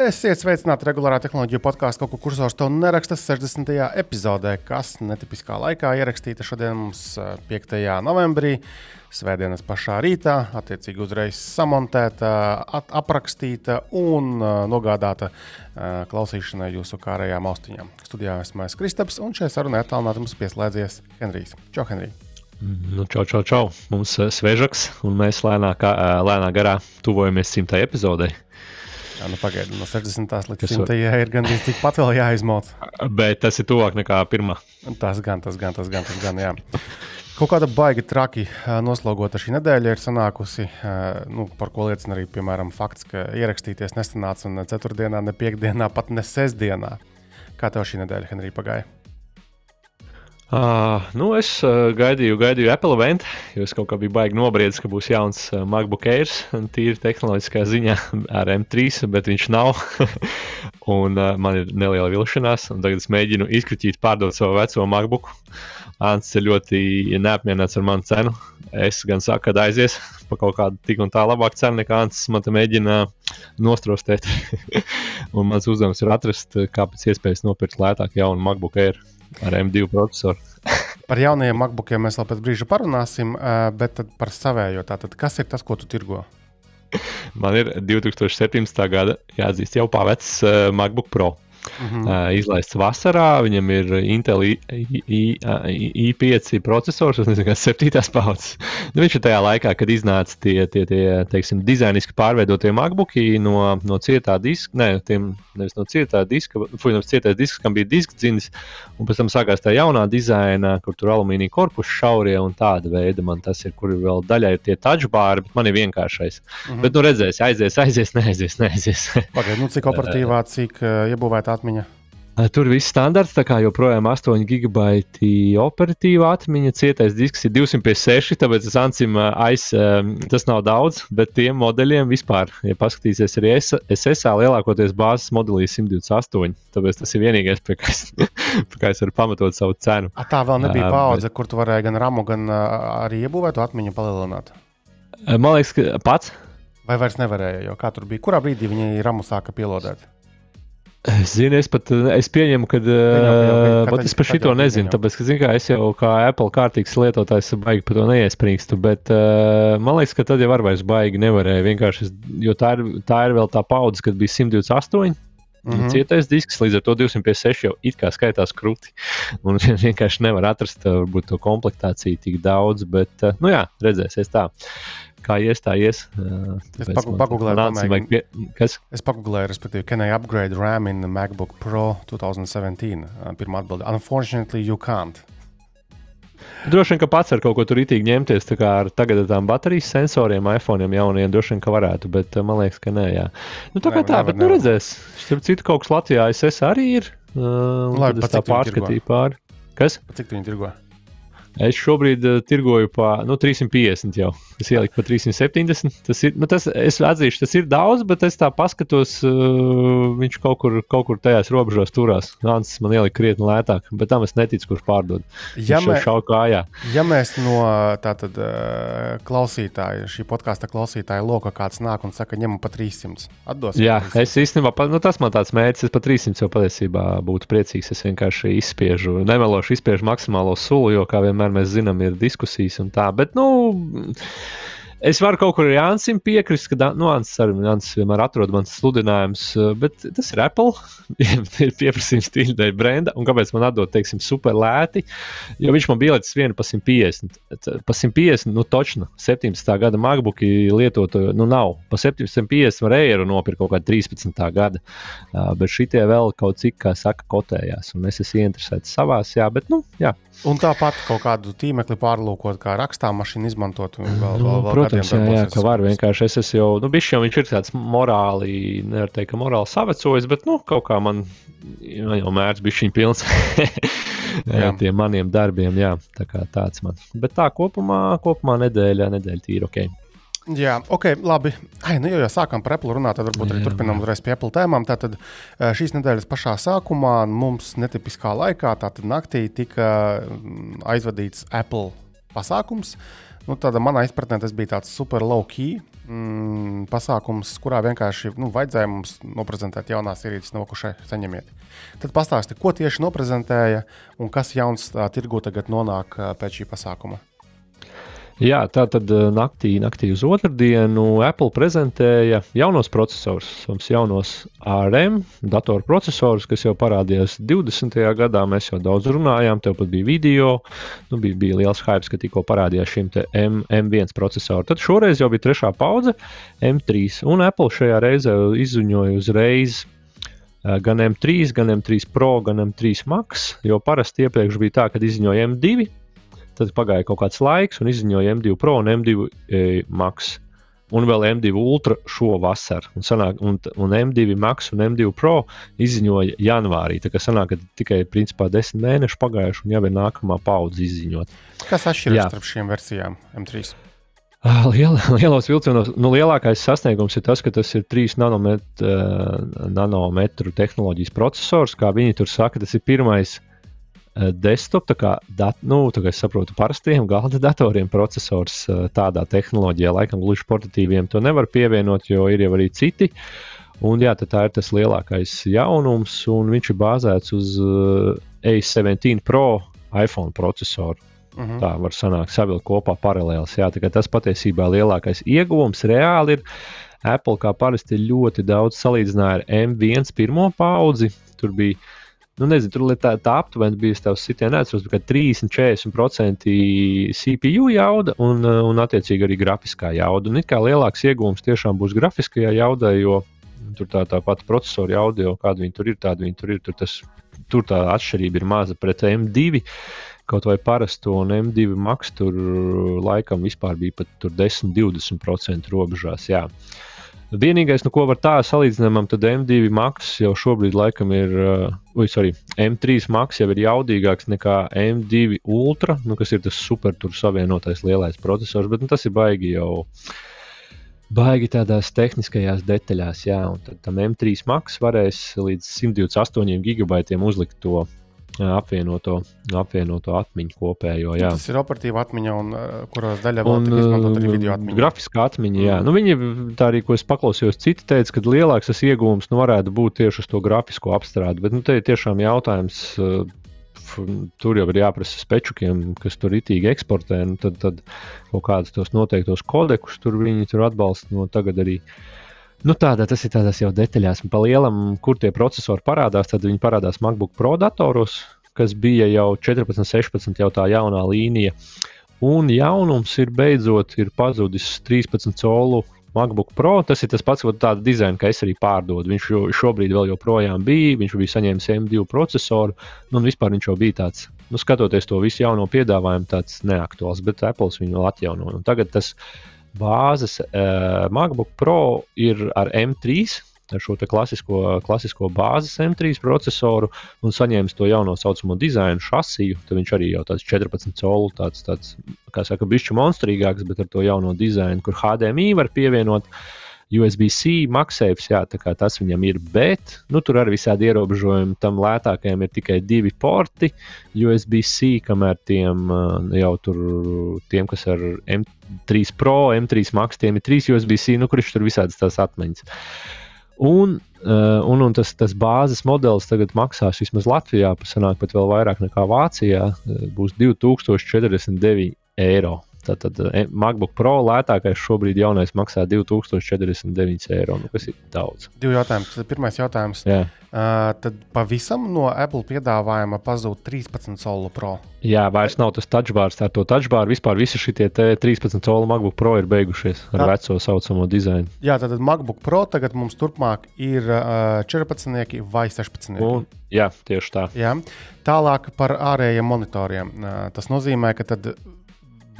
Esiet sveicināti regulārā tehnoloģiju podkāstā, ko kursors to neraksta 60. epizodē, kas netipiskā laikā ierakstīta šodien, mums 5. novembrī, svētdienas pašā rītā, attiecīgi uzreiz samontēta, aprakstīta un nogādāta klausīšanai jūsu kārējām austiņām. Studijā esmu es Kristaps, un šajā sarunā attālināti mums pieslēdzies Henrijs. Čau, Henrij! Nu, čau, čau, čau. Mums svežaks, un mēs lēnā, kā, lēnā garā tuvojamies simtai epizodei. Jā, nu pagaidi, no 60. līdz 100. ir gandrīz tikpat vēl jāizmauc. Bet tas ir tuvāk nekā pirmā. Tas gan, tas gan, tas gan, tas gan, jā. Kaut kāda baigi traki noslogota šī nedēļa ir sanākusi, nu, par ko liecina arī piemēram, fakts, ka ierakstīties nesanāca ne ceturtdienā, ne piekdienā, pat ne sestdienā. Kā tev šī nedēļa, Henrija, pagāja? Uh, nu es uh, gaidīju, gaidīju Apple event, jo es kaut kā biju baigi nobriedzis, ka būs jauns uh, MacBook Air, tīri tehnoloģiskā ziņā ar M3, bet viņš nav. un uh, man ir neliela vilšanās, un tagad es mēģinu izkriķīt, pārdot savu veco MacBook. Ants ir ļoti neapmierināts ar manu cenu. Es gan saku, ka aizies par kaut kādu tik un tā labāku cenu nekā Ants man te mēģina nostrostēt. un mans uzdevums ir atrast, kā pēc iespējas nopirkt lētāk jaunu MacBook Air ar M2 procesoru. par jaunajiem MacBookiem mēs vēl pēc brīža parunāsim, bet par savējo. Tātad, kas ir tas, ko tu tirgo? Man ir 2017. gada, jāatzīst, jau pavecs MacBook Pro. -hmm. uh, izlaists vasarā. Viņam ir Intel I, I, I, i5 processors, kas ir 7. paudzes. Nu, viņš ir tajā laikā, kad iznāca tie, tie, tie teiksim, dizainiski pārveidotie MacBooki no, no cietā diska, ne, tiem, nevis no cietā diska, no cietais disks, kam bija diska dzinis, un pēc tam sākās tā jaunā dizaina, kur tur alumīnija korpusu šaurie un tāda veida man tas ir, kur vēl daļai ir tie touchbāri, bet man ir vienkāršais. -hmm. Bet, nu, redzēs, aizies, aizies, neaizies, neaizies. Pagaidiet, nu, cik operatīvā, cik uh, iebūvēta atmiņa? Tur viss standarts, tā kā joprojām 8 gigabaiti operatīva atmiņa, cietais disks ir 256, tāpēc tas Ancim aiz, tas nav daudz, bet tiem modeļiem vispār, ja paskatīsies arī SSA, lielākoties bāzes modelī 128, tāpēc tas ir vienīgais, pie kā es, pie kā es varu pamatot savu cenu. A, tā vēl nebija paudze, bet... kur tu varēji gan ramu, gan arī iebūvētu atmiņu palielināt? Man liekas, ka pats. Vai vairs nevarēja, jo kā tur bija? Kurā brīdī viņi ramu sāka pielādēt? Zini, es pat es pieņemu, ka uh, es par šito nezinu. Tāpēc, ka, kā, es jau kā Apple kārtīgs lietotājs baigi par to neiesprīkstu. Bet uh, man liekas, ka tad jau var vairs baigi nevarēja. Vienkārši, jo tā ir, tā ir vēl tā paudze, kad bija 128. Mm -hmm. Cietais disks, līdz ar to 256 jau it kā skaitās krūti. Un vienkārši nevar atrast varbūt, to komplektāciju tik daudz, bet, nu jā, redzēsies tā kā ies, tā ies. Es pagūlēju, pie... kas? Es pagūlēju, respektīvi, can I upgrade RAM in MacBook Pro 2017? Pirmā atbilde - Unfortunately, you can't. Droši vien, ka pats ar kaut ko tur itīgi ņemties, tā kā ar tagad tām baterijas sensoriem, iPhone jauniem, droši vien, ka varētu, bet man liekas, ka nē, jā. Nu, tā kā nevar, tā, nevar, bet nu nevar. nu redzēs. Starp citu, kaut kas Latvijā SS arī ir. Uh, Labi, tā pārskatīja pāri. Kas? Cik tu viņu tirgo? Es šobrīd uh, tirgoju pa nu, 350 jau. Es ieliku pa 370. Tas ir, nu, tas, es atzīšu, tas ir daudz, bet es tā paskatos, uh, viņš kaut kur, kaut kur tajās robežās turās. Nācis man ielika krietni lētāk, bet tam es neticu, kurš pārdod. Ja, mē, ja mēs no tātad, uh, klausītāja, šī podkāsta klausītāja loka kāds nāk un saka, ņemam pa 300, atdosim. Jā, 300. es īstenībā, nu, tas man tāds mērķis, es pa 300 jau patiesībā būtu priecīgs. Es vienkārši izspiežu, nemelošu, izspiežu maksimālo sulu, jo kā vienmēr vienmēr mēs zinām, ir diskusijas un tā. Bet, nu, Es varu kaut kur Jānis piekrist, ka nu, arī Jānis vienmēr atrod manas sludinājumus, bet tas ir Apple. ir pieprasījums tīļdēļ brenda, un kāpēc man atdod, teiksim, super lēti? Jo viņš man bija lietas viena pa 150. Pa 150, nu, točna, 17. gada MacBooki lietotu, nu, nav. Pa 750 var eiro nopirkt kaut kādā 13. gada, bet šitie vēl kaut cik, kā saka, kotējās, un es esmu ieinteresēts savās, jā, bet, nu, jā. Un tāpat kaut kādu tīmekli pārlūkot, kā rakstāmašīnu izmantot. Vēl, vēl, vēl Protams, jā, jā, ka var vienkārši. Es esmu jau, nu, bišķi jau viņš ir tāds morāli, nevar teikt, ka morāli savecojis, bet, nu, kaut kā man, jau mērķis bišķiņ pilns. Tiem maniem darbiem, jā, tā kā tāds man. Bet tā kopumā, kopumā nedēļa, nedēļa tīra ok. Jā, ok, labi. Ai, nu, jau, jau sākām par Apple runāt, tad varbūt arī turpinām uzreiz pie Apple tēmām. Tātad šīs nedēļas pašā sākumā mums netipiskā laikā, tātad naktī, tika mm, aizvadīts Apple pasākums. Nu, tāda manā izpratnē tas bija tāds super low key mm, pasākums, kurā vienkārši nu, vajadzēja mums noprezentēt jaunās ierīces, no kuras saņemiet. Tad pastāsti, ko tieši noprezentēja un kas jauns tā, tirgu tagad nonāk pēc šī pasākuma. Jā, tā tad eh, naktī, naktī uz otrdienu Apple prezentēja jaunos procesorus, mums jaunos ARM datoru procesorus, kas jau parādījās 20. gadā. Mēs jau daudz runājām, tev pat bija video, nu, bija, bija liels hype, ka tikko parādījās šim M, M1 procesoram. Tad šoreiz jau bija trešā paudze M3, un Apple šajā reizē izziņoja uzreiz eh, gan M3, gan M3 Pro, gan M3 Max. Jo parasti iepriekš bija tā, ka izziņoja M2, Tad pagāja kaut kāds laiks, un izziņoja M2 Pro un M2 e, Max. Un vēl M2 Ultra šo vasaru. Un, sanāk, un, un M2 Max un M2 Pro izziņoja janvārī. Tā kā sanāk, ka tikai principā desmit mēneši pagājuši, un jau ir nākamā paudze izziņot. Kas atšķiras starp šīm versijām M3? Ah, liel, lielos vilcienos nu, lielākais sasniegums ir tas, ka tas ir 3 nanomet, uh, nanometru tehnoloģijas processors. Kā viņi tur saka, tas ir pirmais desktop, tā kā, dat, nu, tā kā es saprotu, parastiem galda datoriem processors eh, tādā tehnoloģijā, laikam gluži portatīviem to nevar pievienot, jo ir jau arī citi. Un, jā, tā ir tas lielākais jaunums, un viņš ir bāzēts uz uh, A17 Pro iPhone procesoru. Uh mhm. -huh. Tā var sanākt, savilkt kopā paralēlis. Jā, tas patiesībā lielākais ieguvums reāli ir. Apple kā parasti ļoti daudz salīdzināja ar M1 pirmo paudzi. Tur bija nu, nezinu, tur tā, tā aptuveni bija tavs sitiens, neatceros, ka 30-40% CPU jauda un, un attiecīgi arī grafiskā jauda. Un it kā lielāks iegūms tiešām būs grafiskajā jaudā, jo tur tā, tā pati procesora jauda, jo kāda viņi tur ir, tāda viņi tur ir. Tur, tas, tur tā atšķirība ir maza pret M2. Kaut vai parasto un M2 maksu tur laikam vispār bija pat 10-20% robežās. Jā. Uh, Vienīgais, nu, ko var tā salīdzinām, tad M2 Max jau šobrīd laikam ir, uh, sorry, M3 Max jau ir jaudīgāks nekā M2 Ultra, nu, kas ir tas super tur savienotais lielais processors, bet nu, tas ir baigi jau. Baigi tādās tehniskajās detaļās, jā, un tad tam M3 Max varēs līdz 128 gigabaitiem uzlikt to apvienoto, apvienoto atmiņu kopējo. Jā. Tas ir operatīva atmiņa, un kuros daļā vēl tiek izmantot arī video atmiņa. Grafiskā atmiņa, jā. Mm. Nu, viņi tā arī, ko es paklausījos, citi teica, ka lielāks tas iegūms nu, varētu būt tieši uz to grafisko apstrādi. Bet nu, te ir tiešām jautājums. Tur jau ir jāprasa spečukiem, kas tur itīgi eksportē, nu, tad, tad kaut kādus tos noteiktos kodekus tur viņi tur atbalsta no tagad arī. Uh, Nu, tādā, tas ir tādās jau detaļās, pa lielam, kur tie procesori parādās, tad viņi parādās MacBook Pro datoros, kas bija jau 14, 16, jau tā jaunā līnija. Un jaunums ir beidzot ir pazudis 13 colu MacBook Pro. Tas ir tas pats, kāda dizaina, ka es arī pārdodu. Viņš šobrīd vēl joprojām bija, viņš bija saņēmis M2 procesoru, nu, un vispār viņš jau bija tāds, nu, skatoties to visu jauno piedāvājumu, tāds neaktuāls, bet Apple viņu vēl atjauno. Un tagad tas ir bāzes uh, MacBook Pro ir ar M3. Ar šo klasisko, klasisko bāzes M3 procesoru un saņēmis to jauno saucamo dizainu šasiju. Tad viņš arī jau tāds 14 colu, tāds, tāds kā saka, bišķi monstrīgāks, bet ar to jauno dizainu, kur HDMI var pievienot. Uh, USB-C maksājums, jā, tas viņam ir, bet nu, tur arī visādi ierobežojumi. Tam lētākajam ir tikai divi porti USB-C, kamēr tiem jau tur, tiem, kas ar M3 Pro, M3 Max, tiem ir trīs USB-C, nu, kurš tur visādas tās atmiņas. Un, uh, un, un tas, tas bāzes modelis tagad maksās vismaz Latvijā, sanāk pat vēl vairāk nekā Vācijā, būs 2049 eiro. Tātad eh, MacBook Pro lētākais šobrīd jaunais maksā 2049 eiro, nu, kas ir daudz. Divi jautājumi. Pirmais jautājums. Jā. Uh, tad pavisam no Apple piedāvājuma pazūd 13 solu Pro. Jā, vairs nav tas touchbars. Ar to touchbaru vispār visi šie 13 solu MacBook Pro ir beigušies ar tā, veco saucamo dizainu. Jā, tad MacBook Pro tagad mums turpmāk ir uh, 14 vai 16. Un, jā, tieši tā. Jā. Tālāk par ārējiem monitoriem. Uh, tas nozīmē, ka tad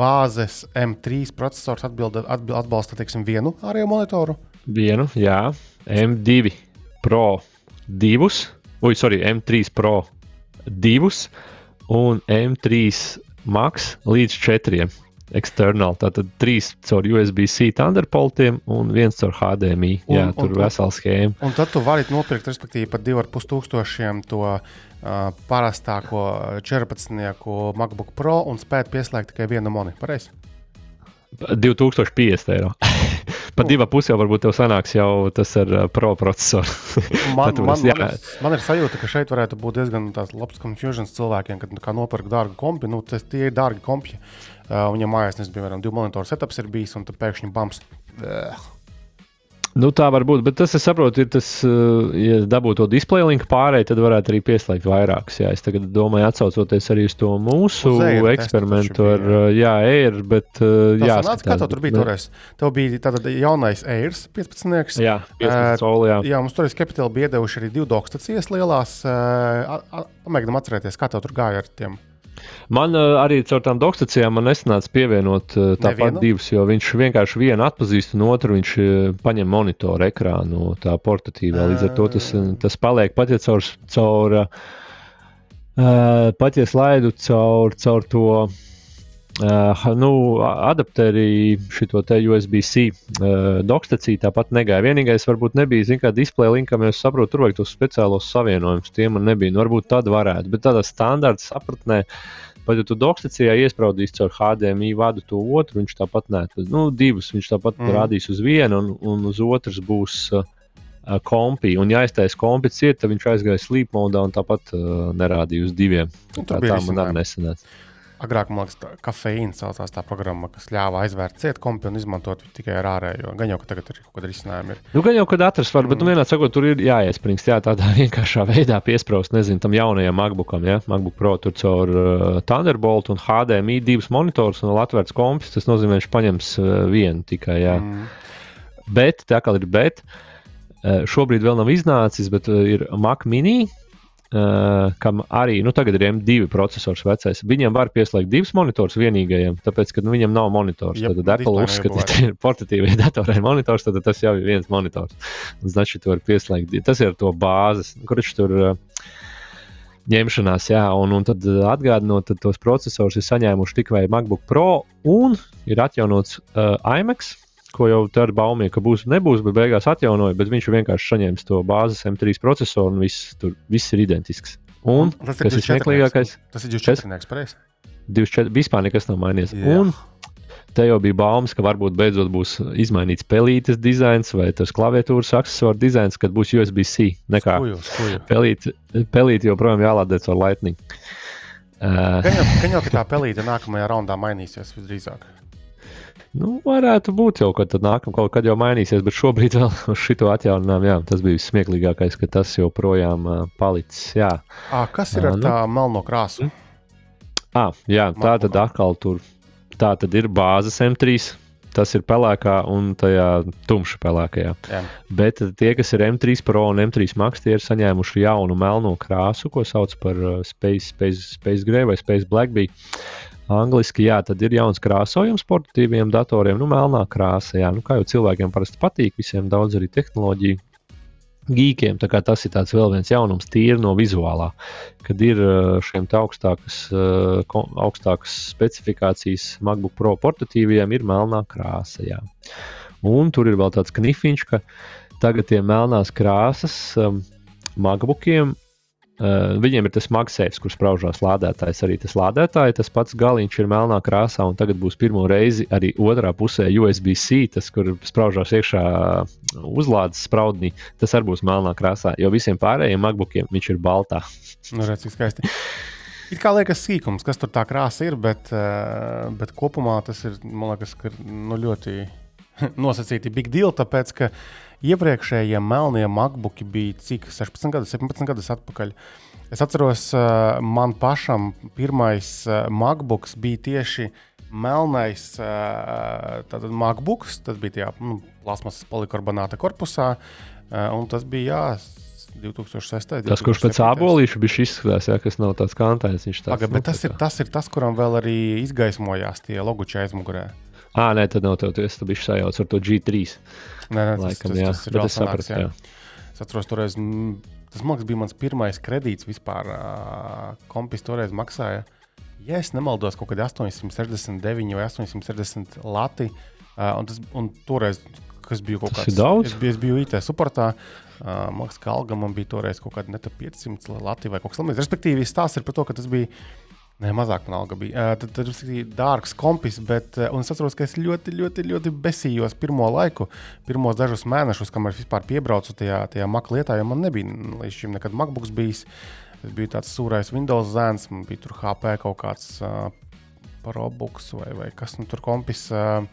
bāzes M3 processors atbilda, atbilda, atbalsta teiksim, vienu ārējo monitoru? Vienu, jā, M2 Pro 2, vai sorry, M3 Pro 2 un M3 Max līdz 4. External. Tātad trīs caur USB-C Thunderboltiem un viens caur HDMI. Un, Jā, tur ir vesela schēma. Un tad tu vari nopirkt, respektīvi, par 2,5 tūkstošiem to parastāko 14. MacBook Pro un spēt pieslēgt tikai vienu monitoru. 2050 eiro. Pat divā pusē varbūt tev sanāks jau tas ar uh, pro procesoru. man, man, man, ir, man ir sajūta, ka šeit varētu būt diezgan labs confusions cilvēkiem, kad kā nopirkt dārgu kompi. Nu, tas, tie ir dārgi kompi. Uh, viņam mājās, nezinu, piemēram, divu monitoru setups ir bijis, un tad pēkšņi bams. Uh, Nu, tā var būt, bet tas, es saprotu, ir tas, eh, ja dabūtu to display linku pārēj, tad varētu arī pieslēgt vairākus. Jā, es tagad domāju, atcaucoties arī uz to mūsu uz Air eksperimentu ar jā, Air, bet jā, nāc, kā tev tur bija toreiz? Tev bija tātad jaunais Air 15. Jā, 15 soli, jā. jā, mums toreiz Capital bija iedevuši arī divu dokstacijas lielās. Pamēģinām atcerēties, kā tev tur gāja ar tiem. Man uh, arī caur tām dokstacijām man nesanāca pievienot uh, tāpat divus, jo viņš vienkārši vienu atpazīst, un otru viņš uh, paņem monitoru ekrānu, tā portatīvā. Līdz ar to tas, tas paliek pat ja caur, caur uh, pat ja slaidu caur, caur to Uh, nu, adapteri šo te USB-C uh, dokstaciju tāpat negāja. Vienīgais, varbūt nebija, zināmā mērā, display linkam, jo es saprotu, tur vajag tos speciālos savienojumus. Tie man nebija. Nu, varbūt tad varētu, bet tādā standarta sapratnē. Pat ja tu dokstacijā iespraudīsi caur HDMI vadu to otru, viņš tāpat nē, tad, nu, divus viņš tāpat mm. rādīs uz vienu, un, un uz otras būs uh, kompi. Un, ja aiztais kompi ciet, tad viņš aizgāja sleep modā un tāpat uh, nerādīja uz diviem. Nu, tā, tā man arī nesanāca. Agrāk, man liekas, kafeīns saucās tā programma, kas ļāva aizvērt cietumkompi un izmantot tikai ar ārējo. Gan jau, ka tagad ir kaut kāda risinājuma. Ir. Nu, gan jau, kad atrast var, bet, nu, mm. nu, vienā sakot, tur ir jāiespringst, jā, tādā vienkāršā veidā piesprāst, nezinu, tam jaunajam MacBookam, ja, MacBook Pro tur caur uh, Thunderbolt un HDMI divus monitors un vēl atvērts kompis. Tas nozīmē, ka viņš paņems uh, vienu tikai, jā. Mm. Bet, tā kā ir bet, uh, šobrīd vēl nav iznācis, bet uh, ir Mac mini Uh, kam arī nu, tagad ir M2 processors vecais. Viņam var pieslēgt divus monitorus vienīgajam, tāpēc, ka nu, viņam nav monitors. Yep, tad Apple uzskata, ka ir portatīvie datori monitors, tad tas jau ir viens monitors. Znači, tu vari pieslēgt. Tas ir to bāzes, kurš tur. Uh, ņemšanās, jā, un, un tad atgādinot, tad tos procesorus ir saņēmuši tikai MacBook Pro un ir atjaunots uh, IMAX ko jau tur baumīja, ka būs, nebūs, bet beigās atjaunoja. Bet viņš vienkārši saņēma to bāzes M3 procesoru un viss, tur, viss ir identisks. Un tas ir tas smieklīgākais. Tas ir 24. pareizi. 24. vispār nekas nav mainījies. Jā. Un te jau bija baumas, ka varbūt beidzot būs izmainīts pelītes dizains vai tas klaviatūras accessoru dizains, kad būs USB-C. Nekā pelīte, pelīte joprojām jālādē caur Lightning. Uh, gan jau, gan jau, ka tā pelīte nākamajā raundā mainīsies visdrīzāk. Nu, varētu būt jau, ka tad nākamā kaut kad jau mainīsies, bet šobrīd vēl uz šo atjauninājumu, jā, tas bija smieklīgākais, ka tas joprojām uh, palicis. Jā. À, kas ir ar uh, nu, tā melno krāsu? À, jā, tā tad atkal tur tā tad ir bāzes M3. Tas ir pelēkā un tajā tumša pelēkajā. Jā. Bet tie, kas ir M3 Pro un M3 Max, tie ir saņēmuši jaunu melno krāsu, ko sauc par Space, Space, Space Gray vai Space Black. Bija. Angliski, jā, tad ir jauns krāsojums portatīviem datoriem, nu, melnā krāsa. Jā, nu, kā jau cilvēkiem parasti patīk, visiem daudz arī tehnoloģiju. Kā tas ir vēl viens jaunums, tīri no vizuālā, kad ir šiem augstākas, augstākas specifikācijas MacBook Pro portatīviem, ir melnā krāsa. Jā. Un tur ir vēl tāds knifiņš, ka tagad tie melnās krāsas um, MacBookiem Uh, viņiem ir tas magsējs, kurš spraužās lādētājs. Arī tas lādētājs, tas pats galiņš ir melnā krāsā, un tagad būs pirmo reizi arī otrā pusē USB-C, tas, kur spraužās iekšā uzlādes spraudnī, tas arī būs melnā krāsā. Jo visiem pārējiem MacBookiem viņš ir baltā. Nu, redz, cik skaisti. It kā liekas sīkums, kas tur tā krāsa ir, bet, bet kopumā tas ir liekas, ka, nu, ļoti nosacīti big deal, tāpēc ka iepriekšējie melnie MacBooki bija cik 16 gadus, 17 gadus atpakaļ. Es atceros, man pašam pirmais MacBooks bija tieši melnais MacBooks. Tas bija tajā nu, plasmasas polikarbonāta korpusā, un tas bija jā, 2006. Tas, kurš pēc abolīša bija izskatās, jā, kas nav tāds kantains. Tāds, Paga, bet nu, tas, ir, tas ir tas, kuram vēl arī izgaismojās tie loguči aizmugurē. Ah, nē, tad nav tev, tas bija sajauts ar to G3. Nē, nē Laikam, tas, jā. tas, tas ir vēl sanāks, jā. jā. Es atceros, toreiz, tas liekas, bija mans pirmais kredīts vispār. Kompis toreiz maksāja ja es nemaldos, kaut kādi 869 vai 860 lati. Uh, un, tas, un toreiz, kas bija kaut kāds daudz, es biju, es biju IT supportā. Uh, Maks Kalga man bija toreiz kaut kāda neta 500 lati vai kaut kas tamlīdzīgs. Respektīvi, stāsts ir par to, ka tas bija Nē, mazāk man alga bija. Tad tas bija dārgs kompis, bet es atceros, ka es ļoti, ļoti, ļoti besījos pirmo laiku, pirmos dažus mēnešus, kamēr vispār piebraucu tajā, tajā maka lietā, jo man nebija līdz šim nekad MacBooks bijis. Es biju tāds sūrais Windows zēns, man bija tur HP kaut kāds uh, Robux vai, vai kas nu tur kompis. Uh,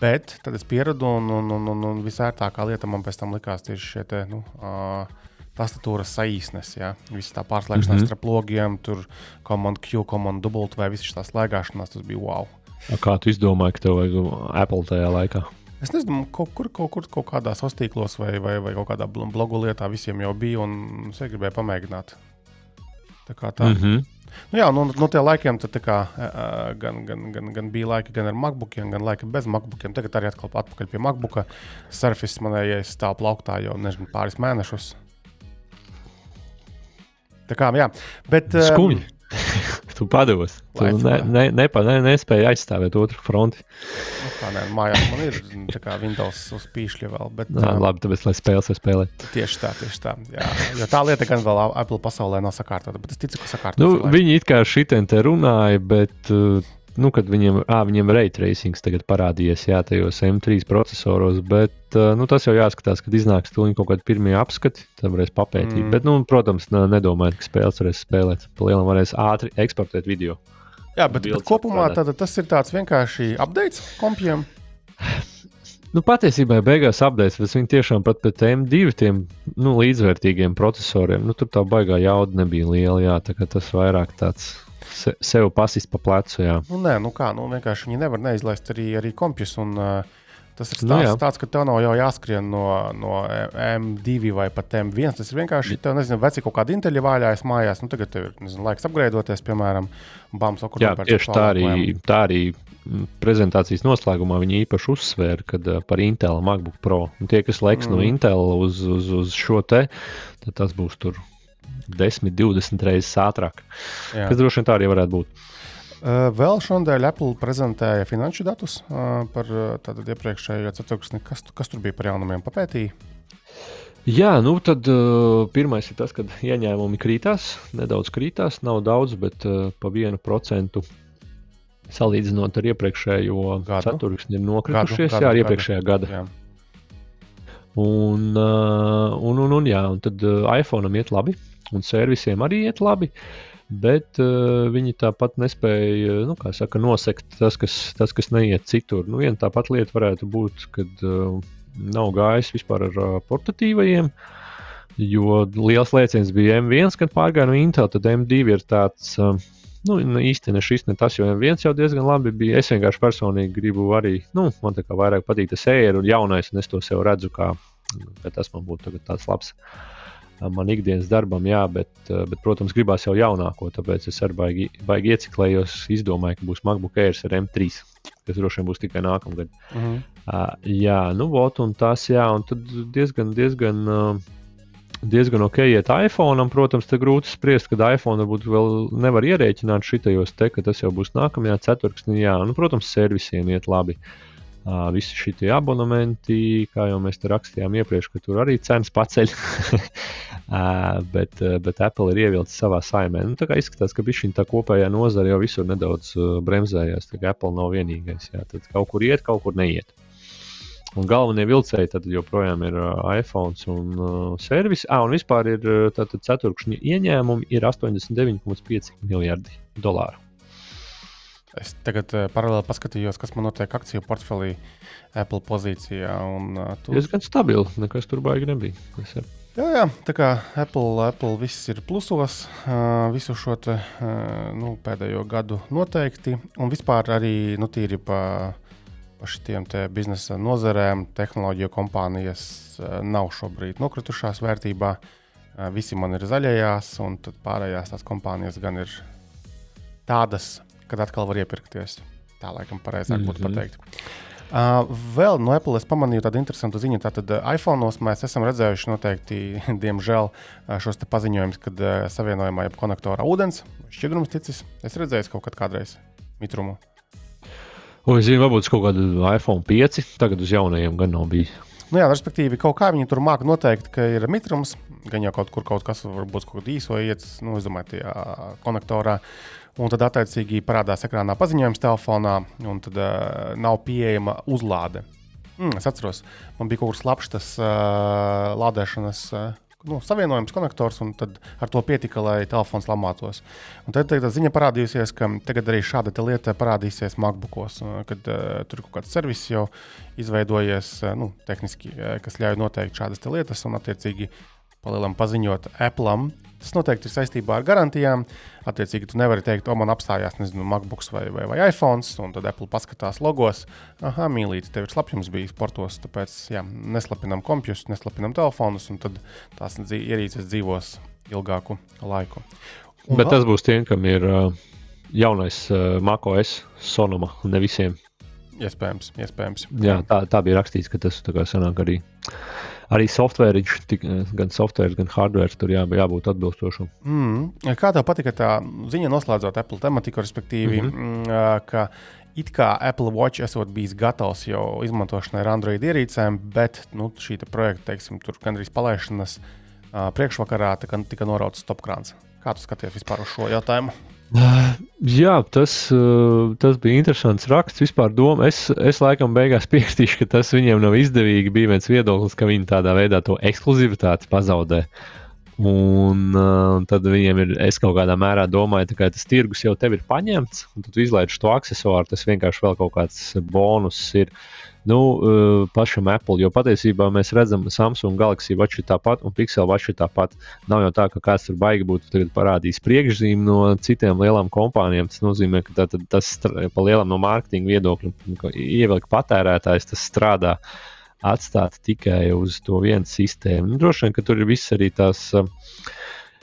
bet tad es pieradu, un, un, un, un, un visērtākā lieta man pēc tam likās tieši šie te, nu, uh, tastatūras saīsnes, ja? visas tā pārslēgšanās mm -hmm. starp logiem, tur komanda Q, komanda dubult vai visas tās lēgāšanās, tas bija wow. Kā tu izdomāji, ka tev vajag Apple tajā laikā? Es nezinu, kaut kur, kaut kur kaut kādā sastīklos vai, vai, vai kaut kādā blogu lietā visiem jau bija, un es gribēju pamēģināt. Tā kā tā. Mm -hmm. Nu, jā, no, no tiem laikiem tad, kā, uh, gan, gan, gan, gan bija laiki gan ar MacBookiem, gan laiki bez MacBookiem. Tagad arī atkal atpakaļ pie MacBooka. Surface manējais stāv plauktā jau nezinu, pāris mēnešus. Tā kā, jā, bet. Skumji. tu pados. Tu ne, ne, nepa, ne, nespēji aizstāvēt otru fronti. Nu, kā, nē, mājās man ir kā, Windows uz pīšļa vēl. Bet, Nā, um, labi, tāpēc, lai spēles var spēlēt. Tieši tā, tieši tā. Jā, jo tā lieta gan vēl Apple pasaulē nav sakārtota, bet es ticu, ka sakārtota. Nu, viņi it kā šitien te runāja, bet. Uh, nu, kad viņiem, à, viņiem ray tracings tagad parādījies, jā, tajos M3 procesoros, bet nu, tas jau jāskatās, kad iznāks to kaut kādi pirmie apskati, tad varēs papētīt. Mm. Bet, nu, protams, nedomājiet, ka spēles varēs spēlēt. Palielam varēs ātri eksportēt video. Jā, bet, bet kopumā tad, tas ir tāds vienkārši updates kompijam. Nu, patiesībā beigās apgādājot, bet viņi tiešām pat pēc tiem diviem nu, līdzvērtīgiem procesoriem, nu, tur tā baigā jauda nebija liela. Jā, tā tas vairāk tāds se, sev pasist pa plecu. Jā. Nu, nē, nu kā, nu, vienkārši viņi nevar neizlaist arī, arī kompjus. Un, uh, Tas ir stāsts, nu, tāds, ka tev nav jau jāskrien no, no M2 vai pat M1. Tas ir vienkārši, tev nezinu, veci kaut kāda inteļa vāļājas mājās. Nu, tagad tev ir nezinu, laiks apgraidoties, piemēram, Bāmas okurā. Jā, tieši tā arī, tā arī prezentācijas noslēgumā viņi īpaši uzsvēra, kad par Intel MacBook Pro. Un tie, kas laiks mm. no Intel uz, uz, uz šo te, tad tas būs tur 10, 20 reizes ātrāk. Jā. Kas droši vien tā arī varētu būt. Uh, vēl šodien Apple prezentēja finanšu datus uh, par uh, iepriekšējo ceturksni. Kas, kas tur bija par jaunumiem? Papētīja. Jā, nu tad uh, pirmais ir tas, ka ieņēmumi krītās, nedaudz krītās, nav daudz, bet uh, pa vienu procentu salīdzinot ar iepriekšējo gadu. ceturksni ir nokritušies. Gadu, gadu, jā, ar iepriekšējā gada. Jā. Un, uh, un, un, un, jā, un tad uh, iPhone iet labi un servisiem arī iet labi. Bet uh, viņi tāpat nespēja nu, saka, nosegt tas kas, tas, kas neiet citur. Nu, viena tāpat lieta varētu būt, kad uh, nav gājis vispār ar uh, portatīvajiem. Jo liels lēciens bija M1, kad pārgāja no Intel, tad M2 ir tāds. Uh, Nu, īstenībā ne šis, ne tas, jo viens jau diezgan labi bija. Es vienkārši personīgi gribu arī, nu, man tā kā vairāk patīk tas ēra un jaunais, un es to sev redzu, kā tas man būtu tāds labs man ikdienas darbam, jā, bet, bet, protams, gribās jau jaunāko. Tāpēc es arī baigi, baigi ieciklējos, izdomāju, ka būs MacBook Air ar M3, kas droši vien būs tikai nākamgad. Mm -hmm. uh, jā, nu, vot, un tas, jā, un tad diezgan, diezgan. Uh, diezgan ok iet iPhone. Protams, te grūti spriest, kad iPhone varbūt vēl nevar ierēķināt šitajos te, ka tas jau būs nākamajā ceturksnī. Jā, nu, protams, servisiem iet labi. Uh, visi šie abonementi, kā jau mēs te rakstījām iepriekš, ka tur arī cenas paceļ. bet, bet Apple ir ievilcis savā saimē. Nu, tā kā izskatās, ka šī kopējā nozare jau visur nedaudz bremzējās. Tā kā Apple nav vienīgais. Jā, tad kaut kur iet, kaut kur neiet. Un galvenie vilcēji tad joprojām ir iPhone un uh, servis. Ah, un vispār ir tātad ceturkšņa ieņēmumi ir 89,5 miljardi dolāru. Es tagad uh, paralēli paskatījos, kas man notiek akciju portfelī Apple pozīcijā. Un, uh, tu... Diezgan stabili, nekas tur baigi nebija. Es, jā. Jā, jā, tā kā Apple, Apple viss ir plusos uh, visu šo te, uh, nu, pēdējo gadu noteikti. Un vispār arī nu, tīri pa, pa šiem biznesa nozarēm, tehnoloģiju kompānijas uh, nav šobrīd nokritušās vērtībā. Uh, visi man ir zaļajās, un pārējās tās kompānijas gan ir tādas kad atkal var iepirkties. Tā laikam pareizāk būtu mm -hmm. pateikt. Uh, vēl no Apple es pamanīju tādu interesantu ziņu. Tātad uh, iPhone'os mēs esam redzējuši noteikti, diemžēl, uh, šos paziņojumus, kad uh, savienojumā jau konektorā ūdens šķidrums ticis. Es redzēju kaut kad kādreiz mitrumu. O, es zinu, varbūt kaut kādu iPhone 5, tagad uz jaunajiem gan nav bijis. Nu jā, respektīvi, kaut kā viņi tur māca noteikt, ka ir mitrums, gan jau kaut kur kaut kas varbūt kaut kādā īso ietas, nu, es domāju, tajā konektorā. Un tad, attiecīgi, parādās ekrānā paziņojums telefonā, un tad uh, nav pieejama uzlāde. Mm, es atceros, man bija kaut kur slapjš tas uh, lādēšanas uh, nu, savienojums, konektors, un ar to pietika, lai telefons lamātos. Un tad tā ziņa parādījusies, ka tagad arī šāda lieta parādīsies MacBookos, kad uh, tur kaut kāds servis jau izveidojies, uh, nu, tehniski, uh, kas ļauj noteikt šādas lietas, un attiecīgi palielam paziņot Apple. Tas noteikti ir saistībā ar garantijām. Attiecīgi, tu nevari teikt, o, man apstājās, nezinu, MacBooks vai, vai, vai iPhone, un tad Apple paskatās logos. Ah, mīlīt, tev ir slapjums bijis sportos, tāpēc jā, neslapinam kompjus, neslapinam telefonus, un tad tās ierīces dzīvos ilgāku laiku. Un Bet tas būs tiem, kam ir uh, jaunais uh, MacOS sonoma, ne visiem. Iespējams, iespējams. Jā, tā, tā bija rakstīts, ka tas sanāk arī arī software, gan software, gan hardware tur jā, jābūt atbilstošam. Mm. Kā tev patika tā ziņa, noslēdzot Apple tematiku, respektīvi, mm -hmm. ka it kā Apple Watch esot bijis gatavs jau izmantošanai ar Android ierīcēm, bet nu, šī projekta, teiksim, tur gandrīz palaišanas priekšvakarā tika, tika norauts stopkrāns. Kā tu skaties vispār uz šo jautājumu? Jā, tas, tas bija interesants raksts. Vispār doma, es, es laikam beigās piekritīšu, ka tas viņiem nav izdevīgi. Bija viens viedoklis, ka viņi tādā veidā to ekskluzivitāti pazaudē. Un uh, tad viņiem ir, es kaut kādā mērā domāju, ka tas tirgus jau tev ir paņemts, un tu izlaiž to accessoru, tas vienkārši vēl kaut kāds bonus ir. Uh, nu, uh, pašam Apple. Jo patiesībā mēs redzam, ka Samsung Galaxy Watch ir tāpat un Pixel Watch ir tāpat. Nav jau tā, ka kāds tur baigi būtu parādījis priekšzīmi no citiem lielām kompānijām. Tas nozīmē, ka tā, tas pa lielam no mārketinga viedokļa ievilkt patērētājs, tas strādā atstāt tikai uz to vienu sistēmu. Nu, droši vien, ka tur ir viss arī tās. Uh,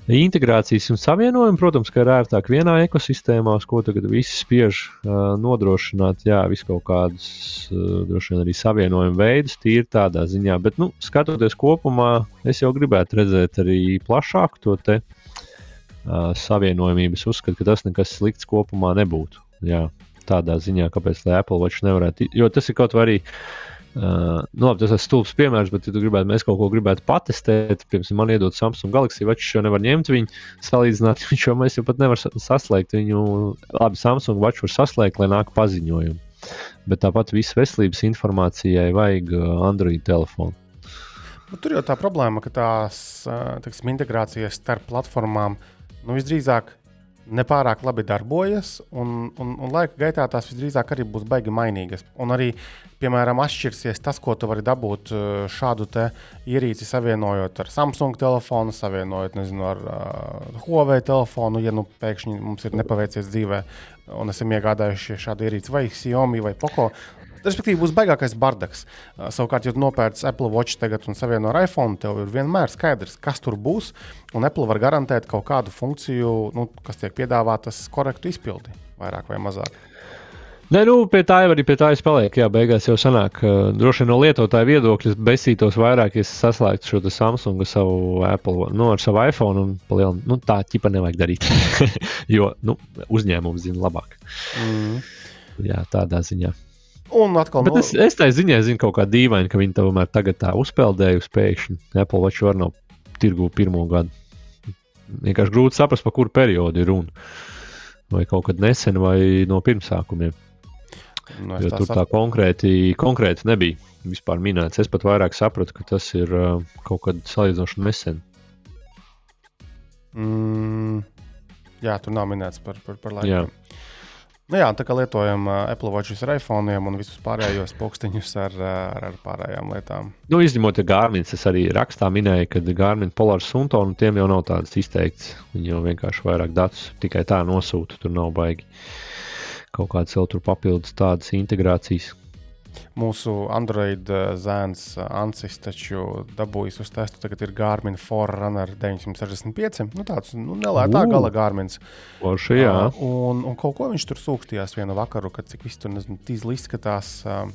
Integrācijas un savienojumi, protams, ir ērtāk vienā ekosistēmā, ko tagad visi spiež uh, nodrošināt, jā, visu kaut kādus, uh, droši vien arī savienojumu veidus, tīri tādā ziņā. Bet, nu, skatoties kopumā, es jau gribētu redzēt arī plašāku to te uh, savienojumību. Es uzskatu, ka tas nekas slikts kopumā nebūtu. Jā, tādā ziņā, kāpēc Apple Watch nevarētu, jo tas ir kaut vai arī Uh, nu, labi, tas ir stulbs piemērs, bet, ja tu gribētu, mēs kaut ko gribētu patestēt, piemēram, man iedod Samsung Galaxy, vai viņš jau nevar ņemt viņu, salīdzināt, viņš jau mēs jau pat nevaram saslēgt viņu. Labi, Samsung Watch var saslēgt, lai nāk paziņojumi. Bet tāpat visu veselības informācijai vajag Android telefonu. Nu, tur jau tā problēma, ka tās teksim, integrācijas starp platformām nu, visdrīzāk nepārāk labi darbojas, un, un, un laika gaitā tās visdrīzāk arī būs baigi mainīgas. Un arī, piemēram, atšķirsies tas, ko tu vari dabūt uh, šādu ierīci savienojot ar Samsung telefonu, savienojot nezinu, ar uh, Huawei telefonu, ja nu pēkšņi mums ir nepaveicies dzīvē. Un esam iegādājušies šādu ierīci vai Xiaomi vai Poco. Respektīvi, būs baigākais bardaks. Uh, savukārt, ja tu nopērci Apple Watch tagad un savieno ar iPhone, tev ir vienmēr skaidrs, kas tur būs. Un Apple var garantēt kaut kādu funkciju, nu, kas tiek piedāvātas, korektu izpildi, vairāk vai mazāk. Nē, nu, pie tā jau arī pie tā es palieku. Jā, beigās jau sanāk, uh, droši vien no lietotāja viedokļa besītos vairāk, ja saslēgtu šo Samsung savu Apple, nu, ar savu iPhone un palielu. Nu, tā ķipa nevajag darīt, jo nu, uzņēmums zina labāk. Mm. Jā, tādā ziņā. Un atkal, Bet no... es, es tā ziņā zinu kaut kā dīvaini, ka viņi tomēr tagad tā uzpeldējusi pēkšņi. Apple Watch var no tirgu pirmo gadu. Vienkārši grūti saprast, pa kuru periodu ir runa. Vai kaut kad nesen, vai no pirmsākumiem. No, jo tur tā ap... konkrēti, konkrēti nebija vispār minēts. Es pat vairāk sapratu, ka tas ir kaut kad salīdzinoši nesen. Mm, jā, tur nav minēts par, par, par laiku. Nu jā, tā kā lietojam uh, Apple Watchus ar iPhone un visus pārējos pulksteņus ar, ar, ar pārējām lietām. Nu, izņemot, ja Gārmins, es arī rakstā minēju, ka Gārmina Polars un Tonu tiem jau nav tādas izteikts. Viņi jau vienkārši vairāk datus tikai tā nosūta, tur nav baigi kaut kādas vēl tur papildus tādas integrācijas. Mūsu Android eh, zēns eh, Ansis taču dabūjis uz testu. Tagad ir Garmin Forerunner 965. Nu, tāds nu, nelētā uh, gala Garmins. Loši, uh, un, un kaut ko viņš tur sūkstījās vienu vakaru, kad cik viss tur, nezinu, tīzli izskatās. Uh,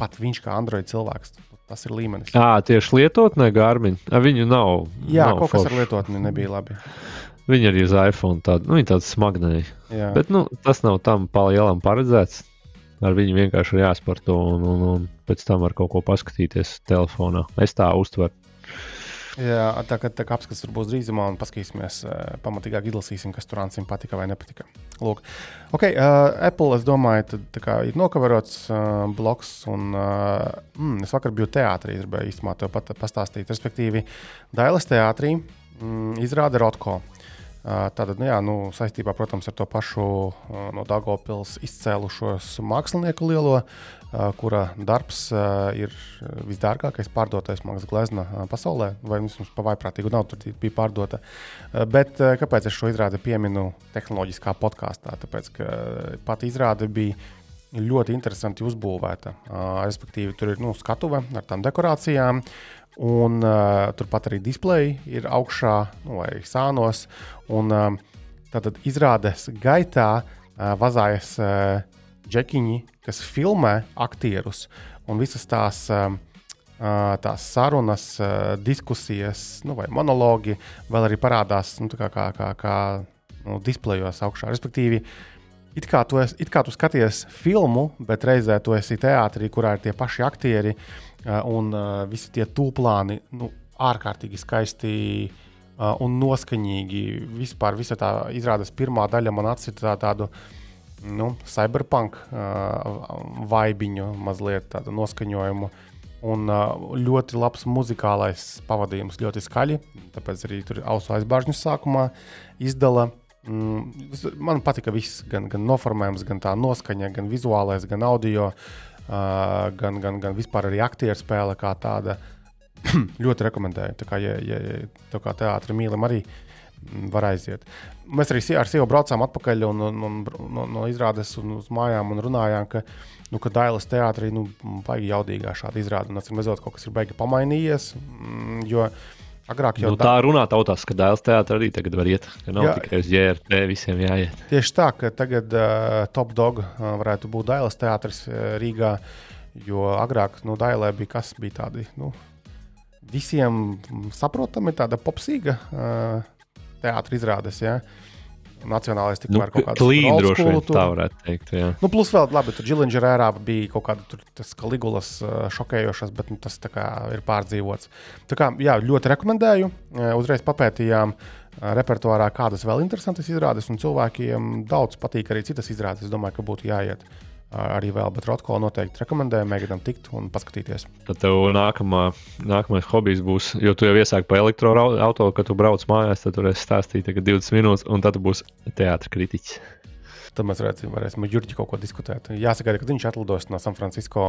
pat viņš kā Android cilvēks. Tas ir līmenis. Jā, tieši lietotnē Gārmiņa. Viņu nav. Jā, nav kaut kas forši. ar lietotni nebija labi. Viņi arī uz iPhone tādu, nu, tādu smagnēji. Jā. Bet nu, tas nav tam palielam paredzēts. Ar viņu vienkārši ir jāsparto un, un, un pēc tam var kaut ko paskatīties telefonā. Es tā uztveru. Jā, tā kā, tā kā apskats tur būs drīzumā, un paskatīsimies, uh, pamatīgāk izlasīsim, kas tur Ansim patika vai nepatika. Lūk, ok, uh, Apple, es domāju, tad, kā ir nokavērots uh, bloks, un uh, mm, es vakar biju teātrī, gribēju īstenībā to pat pastāstīt. Respektīvi, Dailas teātrī mm, izrāda Rotko. Tātad, nu, jā, nu, saistībā, protams, ar to pašu no Dārgopils izcēlušos mākslinieku lielo, kura darbs ir visdārgākais pārdotais mākslas glezna pasaulē, vai vismaz pa vaiprātīgu naudu tur bija pārdota. Bet kāpēc es šo izrādi pieminu tehnoloģiskā podkāstā? Tāpēc, ka pati izrāde bija ļoti interesanti uzbūvēta. Uh, respektīvi, tur ir nu, skatuve ar tām dekorācijām. Un uh, turpat arī displeji ir augšā nu, vai sānos. Un, uh, tātad izrādes gaitā uh, vazājas uh, džekiņi, kas filmē aktierus un visas tās. Uh, Uh, tās sarunas, uh, diskusijas, nu, vai monologi vēl arī parādās nu, kā, kā, kā, kā nu, displejos augšā. Respektīvi, it kā, tu esi, it kā tu skaties filmu, bet reizē tu esi teātrī, kurā ir tie paši aktieri uh, un uh, visi tie tūplāni nu, ārkārtīgi skaisti uh, un noskaņīgi. Vispār visa tā izrādes pirmā daļa man atsita tādu nu, cyberpunk uh, vaibiņu, mazliet tādu noskaņojumu. Un uh, ļoti labs muzikālais pavadījums, ļoti skaļi. Tāpēc arī tur ausu aizbāžņus sākumā izdala. Vis- man patika viss, gan, gan noformējums, gan tā noskaņa, gan vizuālais, gan audio, uh, gan, gan, gan vispār arī aktieru spēle kā tāda. ļoti rekomendēju. Tā kā, ja, ja, ja tā kā teātris mīlam, arī mm, var aiziet. Mēs arī ar sievu braucām atpakaļ un, un, un, no, no izrādes un uz mājām un runājām, ka, nu, ka Dailas teātrī nu, baigi jaudīgā šāda izrāde. Un, acīm redzot, kaut kas ir baigi pamainījies. mm, Jo agrāk jau Nu, tā runā tautās, ka dēls teātrī arī tagad var iet. Ka nav Jā. Tikai uz JRT, visiem jāiet. Tieši tā, ka tagad uh, Top Dog uh, varētu būt Dailas teātris uh, Rīgā. Jo agrāk nu, Dailē bija kas bija tādi nu, visiem saprotami, tāda popsīga uh, teātris izrādes. Ja? Nacionālais Nu, tikmēr kaut kāds Klīni old droši vien tā varētu teikt. Jā. Nu, plus vēl labi, tur Džilinģera ērā bija kaut kāda tur, tas Kaligulas šokējošas, bet nu, tas tā kā ir pārdzīvots. Tā kā, jā, ļoti rekomendēju. Uzreiz papētījām repertuārā, kādas vēl interesantas izrādes, un cilvēkiem daudz patīk arī citas izrādes. Es domāju, ka būtu jāiet uh, arī vēl, bet Rotko noteikti rekomendēju, mēģinām tikt un paskatīties. Tad tev nākamā, nākamais hobijs būs, jo tu jau iesāki pa elektroautorātu, kad tu brauc mājās, tad tur es stāstīju tagad 20 minūtes, un tad tu būsi teātris kritiķis. Tad mēs redzēsim, varēsim ar Jurģi kaut ko diskutēt. Jāsagaida, kad viņš atlidos no San Francisco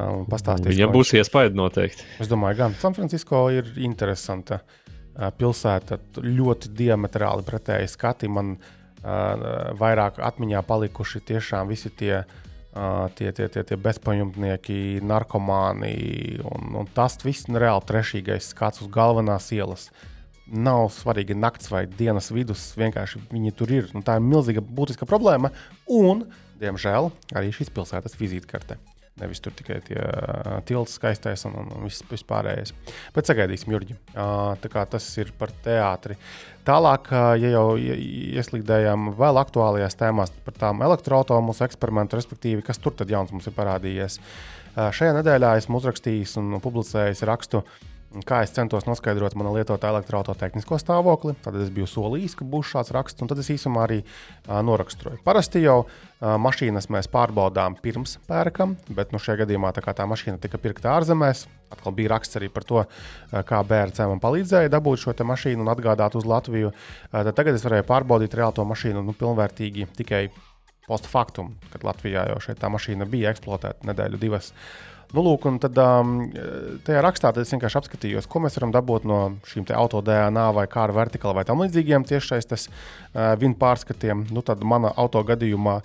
un pastāstīs. Viņam būs iespēja noteikti. Es domāju, ka San Francisco ir interesanta uh, pilsēta. Ļoti diametrāli pretēji skati. Man uh, vairāk atmiņā palikuši tiešām visi tie, uh, tie, tie, tie, tie bezpajumtnieki, narkomāni un, un tas viss ir reāli trešīgais skats uz galvenās ielas. Nav svarīgi nakts vai dienas vidus, vienkārši viņi tur ir. Un tā ir milzīga būtiska problēma. Un, diemžēl, arī šīs pilsētas vizītkarte. Nevis tur tikai tie uh, tilts, skaistais un, un, un viss vispārējais. Bet sagaidīsim, Jurģi. Uh, tā kā tas ir par teātri. Tālāk, uh, ja jau ie- ieslīdējām vēl aktuālajās tēmās par tām elektroautobusu eksperimentu, respektīvi, kas tur tad jauns mums ir parādījies. Uh, šajā nedēļā esmu uzrakstījis un publicējis rakstu. Kā es centos noskaidrot mana lietotā elektroautorāta tehnisko stāvokli, tad es biju solījis, ka būs šāds raksts, un tad es īsumā arī uh, noraksturoju. Parasti jau uh, mašīnas mēs pārbaudām pirms pērkam, bet nu, šajā gadījumā tā, tā mašīna tika pirkta ārzemēs, atkal bija raksts arī par to, uh, kā BRC man palīdzēja dabūt šo mašīnu un atgādāt uz Latviju. Uh, tad tagad es varēju pārbaudīt reāli to mašīnu nu, pilnvērtīgi tikai post factum, kad Latvijā jau tā mašīna bija eksploatēta nedēļu, divas. Nu, lūk, un tad um, tajā rakstā tad es vienkārši apskatījos, ko mēs varam dabūt no šīm autodēnā vai kā ar vertikālu vai tam līdzīgiem tiešais tas uh, vinu pārskatiem. Nu, tad manā auto gadījumā.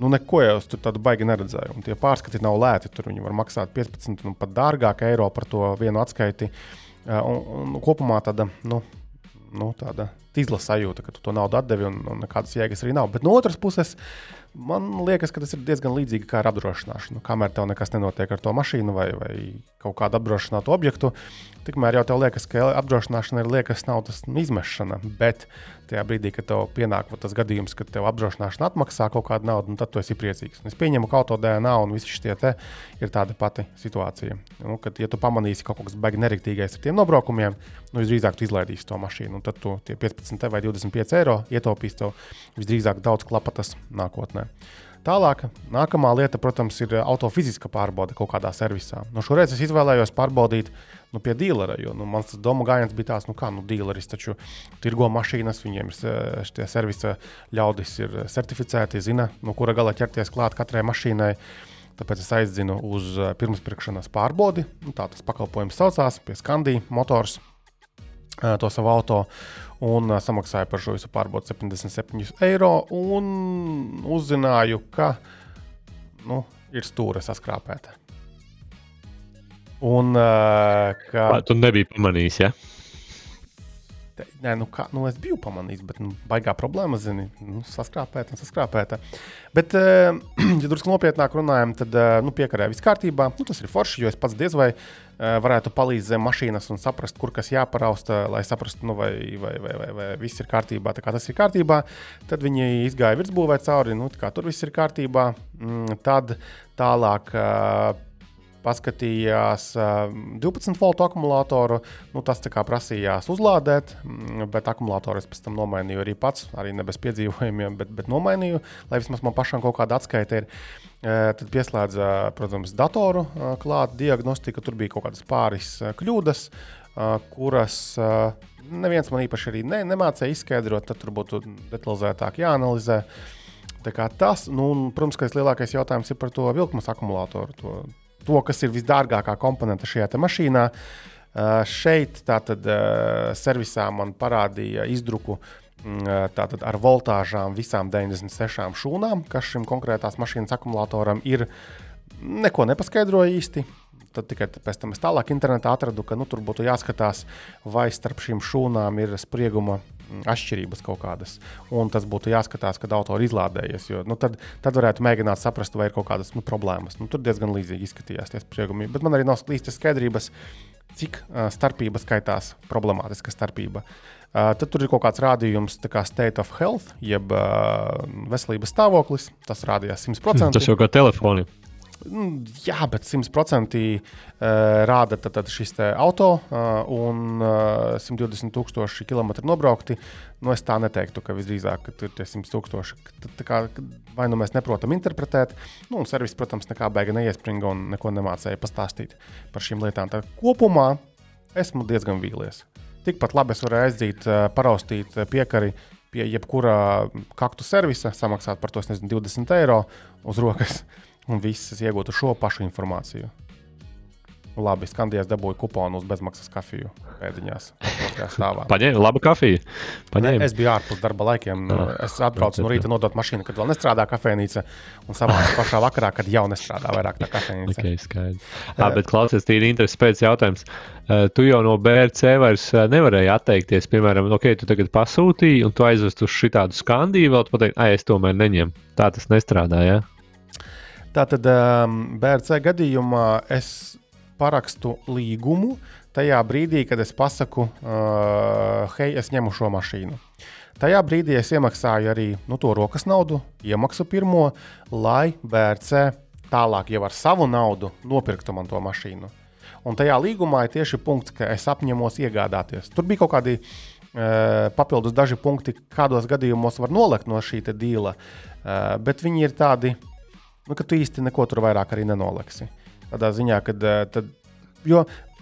Nu, neko jau es tur tādu baigi neredzēju. Un tie pārskati nav lēti. Tur viņi var maksāt 15 un pat dārgāk eiro par to vienu atskaiti. Uh, un, un kopumā tāda, nu, nu, tāda izlasa sajūta, ka tu to naudu atdevi un, un nekādas jēgas arī nav. Bet no otras puses, man liekas, ka tas ir diezgan līdzīgi kā ar apdrošināšanu. Kamēr tev nekas nenotiek ar to mašīnu vai, vai kaut kādu apdrošinātu objektu, tikmēr jau tev liekas, ka apdrošināšana ir liekas naudas izmešana. Bet tajā brīdī, kad tev pienāk tas gadījums, kad tev apdrošināšana atmaksā kaut kādu naudu, nu, tad tu esi priecīgs. Un es pieņemu, ka auto DNA un visi šie te ir tāda pati situācija. Nu, kad, ja tu pamanīsi kaut kas baigi neriktīgais ar tiem nobraukumiem, nu, visdrīzāk tu izlaidīsi to mašīnu. Tad tu tie 15 vai 25 eiro ietaupīsi tev visdrīzāk daudz klapatas nākotnē. Tālāk, nākamā lieta, protams, ir autofiziska pārbaude kaut kādā servisā. Nu, šoreiz es izvēlējos pārbaudīt nu, pie dīlera, jo nu, mans domu gājiens bija tāds, nu, kā nu, dīleris taču tirgo mašīnas, viņiem ir šie servisa ļaudis, ir certificēti, zina, no kura gala ķerties klāt katrai mašīnai. Tāpēc es aizdzinu uz pirmspirkšanas pārbaudi. Nu, tā tas pakalpojums saucās pie Skandija Motors to savu auto un samaksāju par šo visu pārbaudi 77 eiro. Un uzzināju, ka nu, ir stūra saskrāpēta. Un, uh, ka... Tu nebija pamanījis, ja? Te, nē, nu, kā, nu es biju pamanījis, bet nu, baigā problēma, zini, nu, saskrāpēta un saskrāpēta. Bet, uh, ja drusku nopietnāk runājam, tad uh, nu, piekarē viss kārtībā. Nu, tas ir forši, jo es pats diez vai uh, varētu palīdzēt zem mašīnas un saprast, kur kas jāparausta, lai saprastu, nu, vai, vai, vai, vai, vai viss ir kārtībā, tā kā tas ir kārtībā. Tad viņi izgāja virsbūvē cauri, nu, tur viss ir kārtībā. Mm, tad tālāk. Uh, paskatījās 12 voltu akumulātoru. Nu, tas prasījās uzlādēt, mm, bet akumulātoru es pēc tam nomainīju arī pats, arī ne bez piedzīvojumiem, bet, bet nomainīju, lai vismaz man pašam kaut kāda atskaita ir. Tad pieslēdza, protams, datoru klāt, diagnostika. Tur bija kaut kādas pāris kļūdas, kuras neviens man īpaši arī ne, nemācīja izskaidrot. Tad tur būtu detalizētāk jāanalizē. Tas, nu, un, protams, ka lielākais jautājums ir par to vilkmas akumulātoru. To, to, kas ir visdārgākā komponente šajā mašīnā. Uh, šeit tātad uh, servisā man parādīja izdruku uh, tātad ar voltāžām visām 96 šūnām, kas šim konkrētās mašīnas akumulātoram ir. Neko nepaskaidroja īsti. Tad tikai pēc tam es tālāk internetā atradu, ka nu, tur būtu jāskatās, vai starp šīm šūnām ir sprieguma atšķirības kaut kādas. Un tas būtu jāskatās, kad auto ir izlādējies. Jo, nu, tad, tad varētu mēģināt saprast, vai ir kaut kādas nu, problēmas. Nu, tur diezgan līdzīgi izskatījās tie spriegumi. Bet man arī nav īsti skaidrības, cik uh, starpība skaitās problemātiska starpība. Uh, tad tur ir kaut kāds rādījums, kā state of health, jeb uh, veselības stāvoklis. Tas rādījās 100%. Tas jau kā telefoni. Nu, jā, bet simtprocentīgi uh, rāda tad, tad šis auto uh, un uh, 120 tūkstoši kilometri nobraukti. Nu, es tā neteiktu, ka visdrīzāk ir 100 tūkstoši. Kā, vai nu mēs neprotam interpretēt, nu, un servis, protams, nekā beigas neiespringa un neko nemācīja pastāstīt par šīm lietām. Tad kopumā esmu diezgan vīlies. Tikpat labi es varēju uh, paraustīt piekari pie jebkura kaktu servisa, samaksāt par to nezinu, 20 eiro uz rokas un visas iegūtu šo pašu informāciju. Labi, skandījās dabūju kuponu uz bezmaksas kafiju pēdiņās. Paņēma labu kafiju. Paņēma. Es biju ārpus darba laikiem. Jā. Es atbraucu no rīta nodot mašīnu, kad vēl nestrādā kafejnīca, un savācu pašā vakarā, kad jau nestrādā vairāk tā kafejnīca. Okay, skaidrs. Lā, bet klausies, tīri interesants pēc jautājums. Tu jau no BRC vairs nevarēji atteikties. Piemēram, ok, tu tagad pasūtīji, un tu aizvest uz šitādu skandīju, vēl tu pateici, ah, es tomēr neņemu. Tā tas nestrādā, jā? Ja? Tātad um, BRC gadījumā es parakstu līgumu tajā brīdī, kad es pasaku, uh, hei, es ņemu šo mašīnu. Tajā brīdī es iemaksāju arī nu, to rokas naudu, iemaksu pirmo, lai BRC tālāk jau ar savu naudu nopirktu man to mašīnu. Un tajā līgumā ir tieši punkts, ka es apņemos iegādāties. Tur bija kaut kādi uh, papildus daži punkti, kādos gadījumos var nolikt no šī dīla, uh, bet viņi ir tādi nu, ka tu īsti neko tur vairāk arī nenoliksi. Tādā ziņā, ka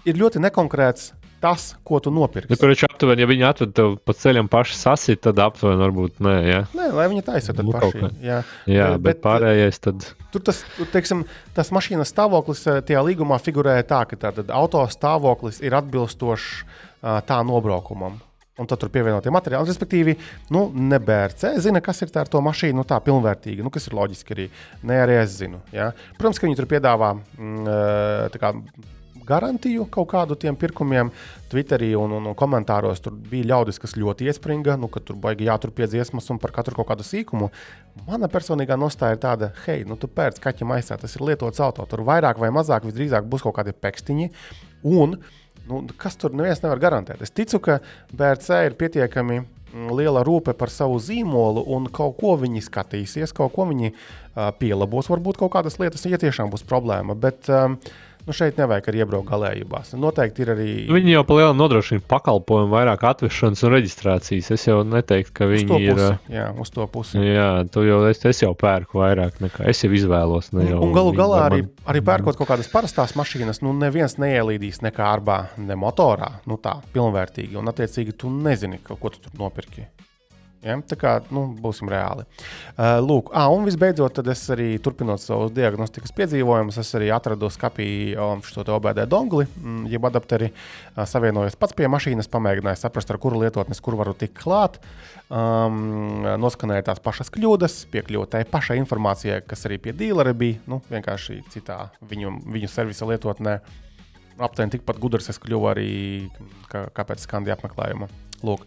ir ļoti nekonkrēts tas, ko tu nopirksi. Ja, Kurš aptuveni, ja viņi atved tev pa ceļam paši sasit, tad aptuveni varbūt nē. Ja? Nē, lai viņi taisa tad nu, paši. Jā, jā bet, bet pārējais tad. Tur tas, teiksim, tas mašīnas stāvoklis tajā līgumā figurēja tā, ka tātad auto stāvoklis ir atbilstošs tā nobraukumam un tad tur pievienotie materiāli. Respektīvi, nu, ne BRC zina, kas ir tā ar to mašīnu, nu, tā pilnvērtīgi, nu, kas ir loģiski arī. Ne arī es zinu. Ja? Protams, ka viņi tur piedāvā mm, kā, garantiju kaut kādu tiem pirkumiem. Twitterī un, un, un komentāros tur bija ļaudis, kas ļoti iespringa, nu, ka tur baigi jāturpie dziesmas un par katru kaut kādu sīkumu. Mana personīgā nostāja ir tāda, hei, nu, tu pērc kaķa maisā, tas ir lietots auto. Tur vairāk vai mazāk visdrīzāk būs kaut kādi pekstiņi. Un, nu, kas tur neviens nevar garantēt? Es ticu, ka BRC ir pietiekami Mm, liela rūpe par savu zīmolu, un kaut ko viņi skatīsies, kaut ko viņi uh, pielabos. Varbūt kaut kādas lietas, ja tiešām būs problēma. Bet, um, Nu, šeit nevajag arī iebraukt galējībās. Noteikti ir arī. Viņi jau palielina nodrošina pakalpojumu, vairāk atvešanas un reģistrācijas. Es jau neteiktu, ka viņi pusi, ir. Jā, uz to pusi. Jā, tu jau es, es jau pērku vairāk nekā es jau izvēlos. Ne jau un, un galu galā arī, man... arī pērkot kaut kādas parastās mašīnas, nu neviens neielīdīs ne kārbā, ne motorā. Nu tā, pilnvērtīgi. Un attiecīgi tu nezini, ko tu tur nopirki. Ja? Tā kā nu, būsim reāli. Uh, lūk, ah, un visbeidzot, es arī turpinot savus diagnostikas piedzīvojumus, es arī atradu skapī um, šo OBD dongli, mm, jeb adapteri, uh, savienojos pats pie mašīnas, pamēģināju saprast, ar kuru lietotnes, kur varu tikt klāt. Um, noskanēju tās pašas kļūdas, piekļuvu tai pašai informācijai, kas arī pie dīlera bija, nu, vienkārši citā viņu, viņu servisa lietotnē. Aptuveni tikpat gudrs es kļuvu arī kā, kā pēc skandija apmeklējuma. Lūk,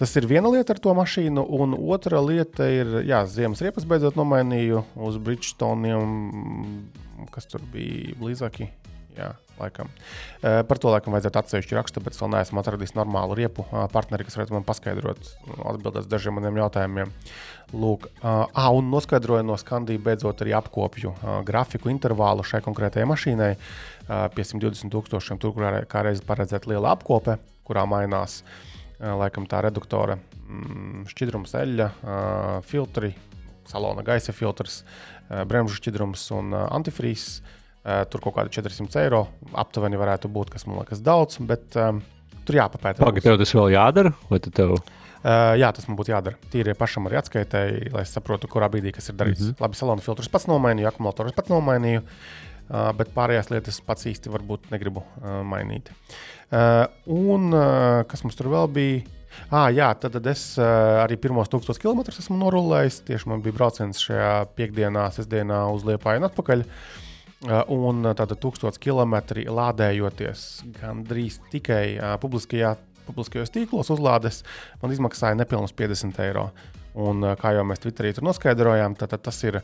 tas ir viena lieta ar to mašīnu, un otra lieta ir, jā, ziemas riepas beidzot nomainīju uz Bridgestoniem, kas tur bija blīzāki. Jā, laikam. E, par to laikam vajadzētu atsevišķu rakstu, bet vēl neesmu atradis normālu riepu partneri, kas varētu man paskaidrot, atbildēt dažiem maniem jautājumiem. Lūk, ah, un noskaidroju no skandija beidzot arī apkopju grafiku intervālu šai konkrētajai mašīnai pie 120 tūkstošiem, tur, kur kā reiz paredzēta liela apkope, kurā mainās uh, laikam tā reduktora mm, šķidrums, eļļa, filtri, salona gaisa filtrs, bremžu šķidrums un antifrīzs. Tur kaut kādi 400 eiro aptuveni varētu būt, kas man liekas daudz, bet um, tur jāpapēta. Pagaidām, tev tas vēl jādara? Tev... Uh, jā, tas man būtu jādara. Tīri pašam arī atskaitēji, lai saprotu, kurā brīdī kas ir darīts. Mm -hmm. Labi, salona filtrus pats nomainīju, akumulatorus pats nomainīju, uh, bet pārējās lietas pats īsti varbūt negribu mainīt. Un kas mums tur vēl bija? Ah, jā, tad, tad es arī pirmos 1000 km esmu norulējis. Tieši man bija brauciens šajā piekdienā, sestdienā uz Liepāju un atpakaļ. Un tātad 1000 km lādējoties gandrīz tikai publiskajā, publiskajos tīklos uzlādes, man izmaksāja nepilnus 50 eiro. Un, kā jau mēs Twitterī noskaidrojām, tad, tad tas ir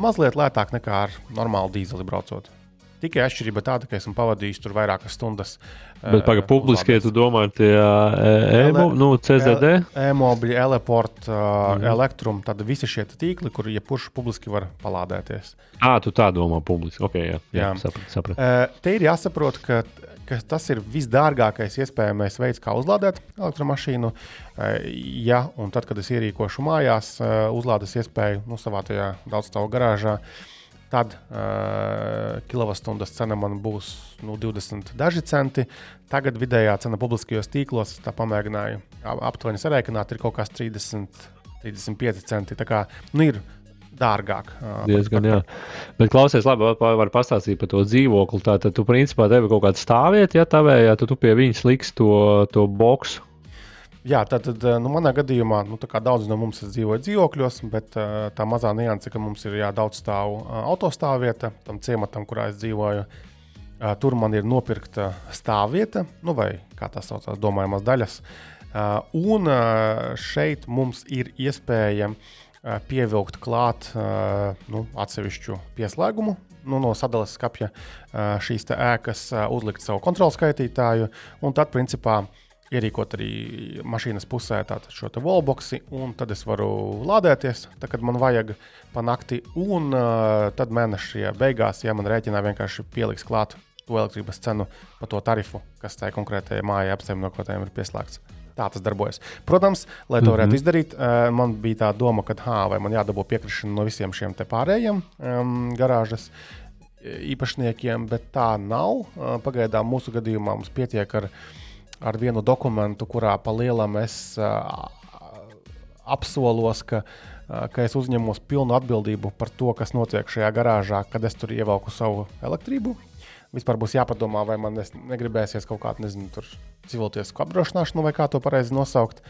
mazliet lētāk nekā ar normālu dīzeli braucot. Tikai atšķirība tāda, ka esmu pavadījis tur vairākas stundas. Bet pagaidi, publiski, ja tu domā, tie e-mobili, nu, CZD? E-mobili, Eleport, uh, mm. Elektrum, tad visi šie tīkli, kur jebkurš publiski var palādēties. Ā, tu tā domā publiski, ok, jā. jā, jā. saprat, saprat. Uh, te ir jāsaprot, ka, ka tas ir visdārgākais iespējamais veids, kā uzlādēt elektromašīnu. Uh, ja un tad, kad es ierīkošu mājās, uh, uzlādes iespēju nu, savā tajā daudzstāvu garāžā. Tad uh, kilovatstundas cena man būs nu, 20 daži centi. Tagad vidējā cena publiskajos tīklos, tā pamēģināju aptuveni sarēķināt, ir kaut kāds 30, 35 centi. Tā kā nu, ir dārgāk. Diezgan, jā. Bet, klausies, labi, var pastāstīt par to dzīvokli. Tātad, tu principā tevi kaut kāda stāvvieta, ja tavējā, tad tu pie viņas liks to, to boksu Jā, tad eh, nu, manā gadījumā nu, daudz no mums dzīvo dzīvokļos, bet tā mazā nianse, ka mums ir jā, daudz stāvu autostāvvieta tam ciematam, kurā es dzīvoju. Tur man ir nopirkta stāvvieta, nu, vai kā tā saucās, domājamās daļas. Un šeit mums ir iespēja pievilkt klāt nu, atsevišķu pieslēgumu. Nu, no sadales skapja šīs ēkas uzlikt savu kontrolu skaitītāju, un tad, principā, ierīkot arī mašīnas pusē šo wallboxi, un tad es varu lādēties, tā, kad man vajag pa nakti. Un uh, tad mēneša beigās, ja man rēķinā vienkārši pieliks klāt to elektrības cenu pa to tarifu, kas tajā konkrētajā mājā apsaimniekotājiem ir pieslēgts. Tā tas darbojas. Protams, lai to varētu mm -hmm. izdarīt, uh, man bija tā doma, ka ha, vai man jādabū piekrišana no visiem šiem pārējiem um, garāžas īpašniekiem, bet tā nav. Pagaidām mūsu gadījumā mums pietiek ar ar vienu dokumentu, kurā pa lielam es uh, apsolos, ka, ka es uzņemos pilnu atbildību par to, kas notiek šajā garāžā, kad es tur ievelku savu elektrību. Vispār būs jāpadomā, vai man negribēsies kaut kādu, nezinu, civiltiesku apdrošināšanu, vai kā to pareizi nosaukt.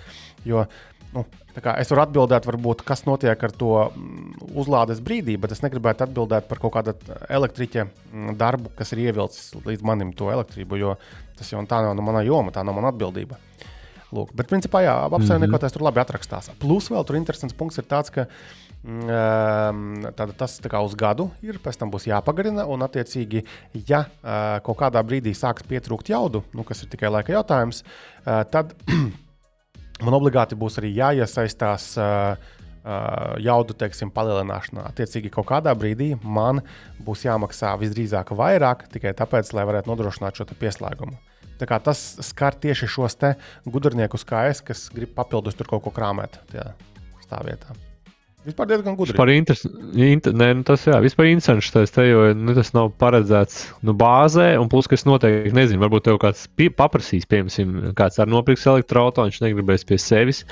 Jo nu, es varu atbildēt, varbūt, kas notiek ar to mm, uzlādes brīdī, bet es negribētu atbildēt par kaut kādu elektriķa mm, darbu, kas ir ievilcis līdz manim to elektrību, jo tas jau tā nav no mana joma, tā nav mana atbildība. Lūk, bet, principā, jā, apsaimniekoties mm -hmm. tur labi atrakstās. Plus, vēl tur interesants punkts ir tāds, ka mm, tāda, tas tā kā uz gadu ir, pēc tam būs jāpagarina, un, attiecīgi, ja kaut kādā brīdī sāks pietrūkt jaudu, nu, kas ir tikai laika jautājums, tad man obligāti būs arī jāiesaistās. Jaudu teiksim, palielināšanā. Attiecīgi, kaut kādā brīdī man būs jāmaksā visdrīzāk vairāk tikai tāpēc, lai varētu nodrošināt šo pieslēgumu. Tas skar tieši šos gudrniekus, kā es, kas grib papildus tur kaut ko krāpēt tajā stāvvietā. Vispār diezgan gudri. Vispār interes, inter, ne, nu tas, jā, vispār interesants tas te, jo nu, tas nav paredzēts nu, bāzē, un plus, kas noteikti, nezinu, varbūt tev kāds pie, paprasīs, piemēram, kāds ar nopirks elektroautorātu, viņš negribēs pie sevis.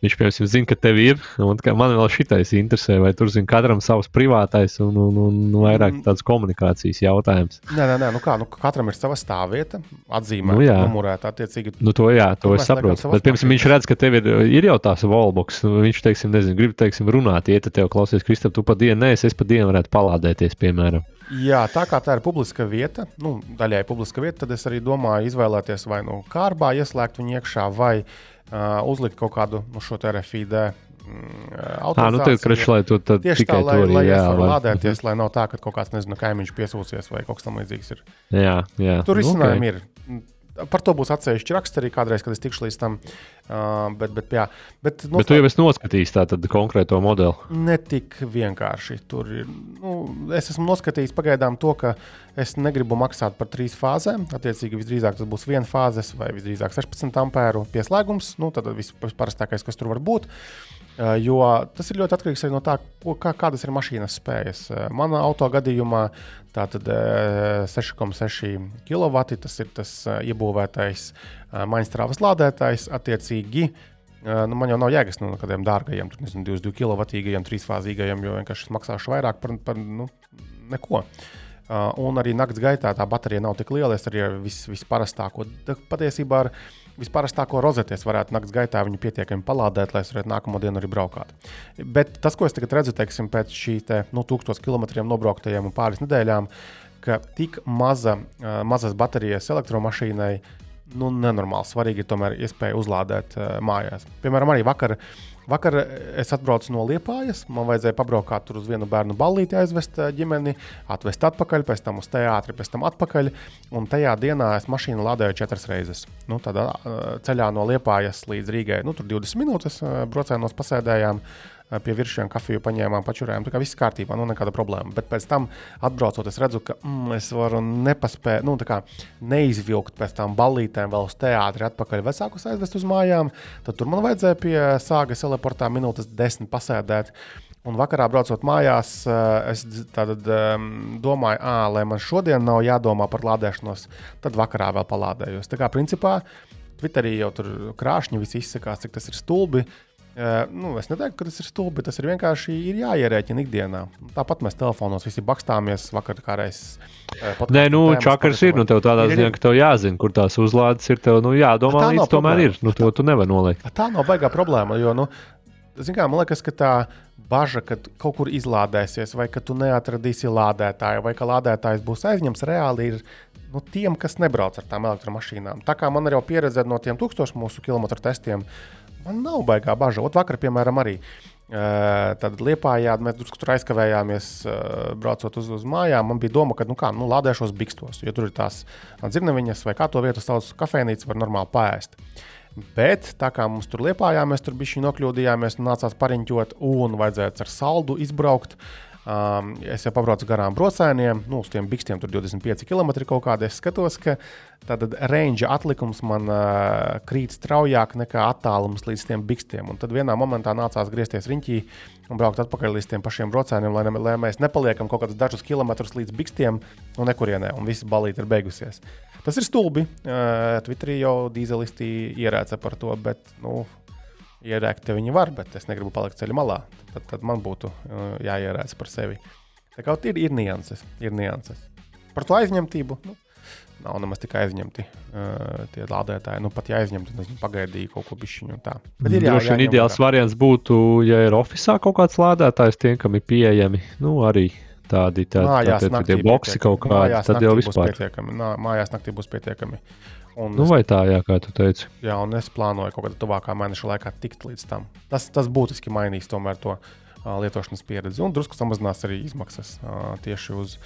Viņš, piemēram, zina, ka tev ir. Man vēl šitais interesē, vai tur zina katram savs privātais un, un, un, un vairāk mm. tāds komunikācijas jautājums. Nē, nē, nē nu kā, nu, katram ir sava stāvvieta, atzīmēta, nu, numurēta attiecīgi. Nu, to jā, to es saprotu. Bet, piemēram, viņš redz, ka tev ir, ir jau tās volboks, nu, viņš, teiksim, nezinu, grib, teiksim, runāt, iet tev klausies, Kristap, tu pa dienu, nē, es pa dienu varētu palādēties, piemēram. Jā, tā kā tā ir publiska vieta, nu, daļai publiska vieta, tad es arī domāju izvēlēties vai nu kārbā ieslēgt viņu iekšā, vai uh, uzlikt kaut kādu nu, šo RFID. Ah, nu tā ir krāšņa, lai tu tieši tā, lai, lai jā, es varu vai... lādēties, lai nav tā, ka kaut kāds, nezinu, kaimiņš piesūsies vai kaut kas tam līdzīgs ir. Jā, jā. Tur risinājumi okay. ir. Par to būs atsevišķi raksts arī kādreiz, kad es tikšu līdz tam. Uh, bet, bet, jā, bet, noslēd... bet tu jau esi noskatījis tādu konkrēto modeli. Ne tik vienkārši. Tur ir. Nu, es esmu noskatījis pagaidām to, ka es negribu maksāt par trīs fāzēm. Attiecīgi, visdrīzāk tas būs viena fāzes vai visdrīzāk 16 ampēru pieslēgums. Nu, tad viss parastākais, kas tur var būt. Uh, jo tas ir ļoti atkarīgs no tā, ko, kā, kādas ir mašīnas spējas. Uh, manā auto gadījumā Tātad 6,6 kW tas ir tas iebūvētais maņstrāvas lādētājs. Attiecīgi, nu, man jau nav jēgas no kādiem dārgajiem, tur nezinu, 22 kW, trīsfāzīgajiem, jo vienkārši maksāšu vairāk par, par nu, neko. Un arī naktas gaitā tā baterija nav tik liela. Es arī ar vis, visparastāko patiesībā ar visparastāko rozetes varētu naktas gaitā viņu pietiekami palādēt, lai es varētu nākamo dienu arī braukāt. Bet tas, ko es tagad redzu, teiksim, pēc šīs te, nu, tūkstoš kilometriem nobrauktajiem un pāris nedēļām, ka tik maza, uh, mazas baterijas elektromašīnai nu, nenormāli svarīgi ir tomēr iespēja uzlādēt uh, mājās. Piemēram, arī vakar Vakar es atbraucu no Liepājas. Man vajadzēja pabraukt tur uz vienu bērnu ballīti, aizvest eh, ģimeni, atvest atpakaļ, pēc tam uz teātri, pēc tam atpakaļ. Un tajā dienā es mašīnu lādēju četras reizes. Nu, tādā eh, ceļā no Liepājas līdz Rīgai, nu, tur 20 minūtes eh, braucienos pasēdējām pie virsmas kafiju paņēmām, pačurējām. Tā kā viss kārtībā, nu nekāda problēma. Bet pēc tam, atbraucot, es redzu, ka mm, es varu nepaspēt, nu, neizvilkt pēc tam ballītēm vēl uz teātri, atpakaļ vecākus aizvest uz mājām. Tad tur man vajadzēja pie sāgas teleportā minūtes desmit pasēdēt. Un vakarā braucot mājās, es tātad, domāju, à, lai man šodien nav jādomā par lādēšanos, tad vakarā vēl palādējos. Tā kā principā Twitterī jau tur krāšņi viss izsakās, cik tas ir stulbi. Uh, Nu, es neteiktu, ka tas ir stulbi, tas ir vienkārši ir jāierēķina ikdienā. Tāpat mēs telefonos visi bakstāmies vakar kā reizes. Nē, nu, čakars ir. Nu, tev tādā ziņā, ka tev jāzina, kur tās uzlādes ir. Tev nu, jādomā, līdz no tomēr ir. Nu, to tu nevari noliekt. Tā nav baigā problēma. Jo, nu, kā, man liekas, ka tā bažas, ka kaut kur izlādēsies, vai ka tu neatradīsi lādētāju, vai ka lādētājs būs aizņemts, reāli ir nu, tiem, kas nebrauc ar tām elektromašīnām. Tā kā man ir jau pieredze no tiem tūkstošu mūsu kilometru testiem, uh, Man nav baigā bažas. Ot, vakar, piemēram, arī Tad liepājā mēs drusku tur aizkavējāmies, braucot uz, uz mājām. Man bija doma, ka nu kā, nu, lādēšos bikstos, jo tur ir tās dzirnaviņas vai kā to vietu sauc, kafejnīca var normāli pēst. Bet tā kā mums tur liepājā, mēs tur bijām nokļūdījāmies, nācās pariņķot un vajadzēja ar saldu izbraukt. Uh, Um, es jau pabraucu garām brocēniem, nu, uz tiem bikstiem tur 25 km kaut kādā. Es skatos, ka tātad range atlikums man uh, krīt straujāk nekā attālums līdz tiem bikstiem. Un tad vienā momentā nācās griezties riņķī un braukt atpakaļ līdz tiem pašiem brocēniem, lai, ne, lai mēs nepaliekam kaut kādus dažus kilometrus līdz bikstiem un nekurienē, un viss balīti ir beigusies. Tas ir stulbi. Uh, Twitterī jau dīzelisti ierēca par to, bet nu, Ierēkt viņi var, bet es negribu palikt ceļa malā. Tad, tad man būtu uh, jāierēdz par sevi. Tā kā ir, ir nianses, ir nianses. Par to aizņemtību. Nu, nav nemaz tik aizņemti uh, tie lādētāji. Nu, pat ja aizņemti, tad pagaidīja kaut ko bišķiņu. Bet ir jā, Droši vien ideāls vērā. variants būtu, ja ir oficiālā kaut kāds lādētājs, tiem, kam ir pieejami, nu, arī tādi tā, mājās tā, tie boxi kaut kādi, tad jau vispār. Nā, mājās naktī būs pietiekami. Un nu, vai tā, jā, kā tu teici? Jā, un es plānoju kaut kādā tuvākā mēneša laikā tikt līdz tam. Tas, tas būtiski mainīs tomēr to uh, lietošanas pieredzi un drusku samazinās arī izmaksas uh, tieši uz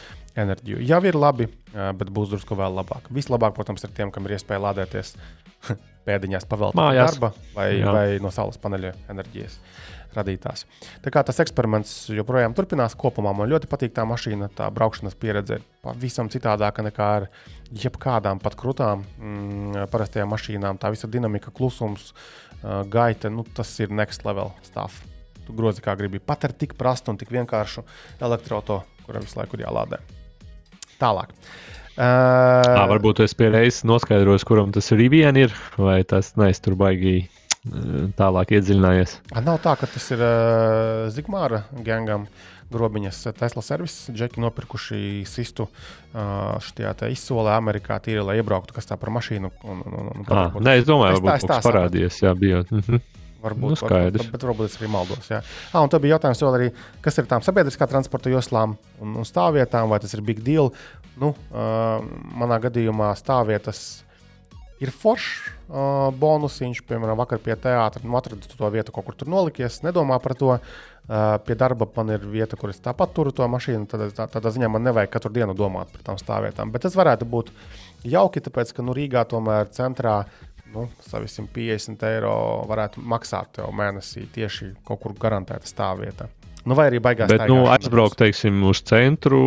enerģiju. Jau ir labi, uh, bet būs drusku vēl labāk. Vislabāk, protams, ir tiem, kam ir iespēja lādēties pēdiņās pavēlēt darba vai, jā. vai no saules paneļa enerģijas. Uh, radītās. Tā kā tas eksperiments joprojām turpinās kopumā, man ļoti patīk tā mašīna, tā braukšanas pieredze ir pavisam citādāka nekā ar jebkādām pat krūtām, mm, parastajām mašīnām. Tā visa dinamika, klusums, gaita, nu, tas ir next level stuff. Tu grozi kā gribi. Pat ar tik prastu un tik vienkāršu elektroautorātu, kuram visu laiku ir jālādē. Tālāk. Uh, Tā, varbūt es pie reizes noskaidroju, kuram tas ir, vai tas neiztur baigīgi tālāk iedziļinājies. Nav tā, ka tas ir uh, Zigmāra gangam. Grobiņas Tesla servis, džeki nopirkuši sistu uh, šajā izsolē Amerikā, tīri, lai iebrauktu, kas tā par mašīnu. Un, un, un, un ah, nē, es domāju, ka tas ir parādījies. Jā, bija. Mhm. Varbūt, nu, varbūt, bet varbūt es arī maldos. Jā. Ah, un tad bija jautājums vēl arī, kas ir tām sabiedriskā transporta joslām un, un stāvvietām, vai tas ir big deal. Nu, uh, manā gadījumā stāvvietas ir foršs uh, bonusiņš, piemēram, vakar pie teātra, nu, atradu to vietu, kaut kur tur nolikies, nedomā par to. Uh, pie darba man ir vieta, kur es tāpat turu to mašīnu. Tad, tā, tādā ziņā man nevajag katru dienu domāt par tām stāvvietām. Bet tas varētu būt jauki, tāpēc ka nu, Rīgā tomēr centrā nu, savi 150 eiro varētu maksāt tev mēnesī tieši kaut kur garantēta stāvvieta. Nu, vai arī baigās Bet, nu, aizbraukt, teiksim, uz centru,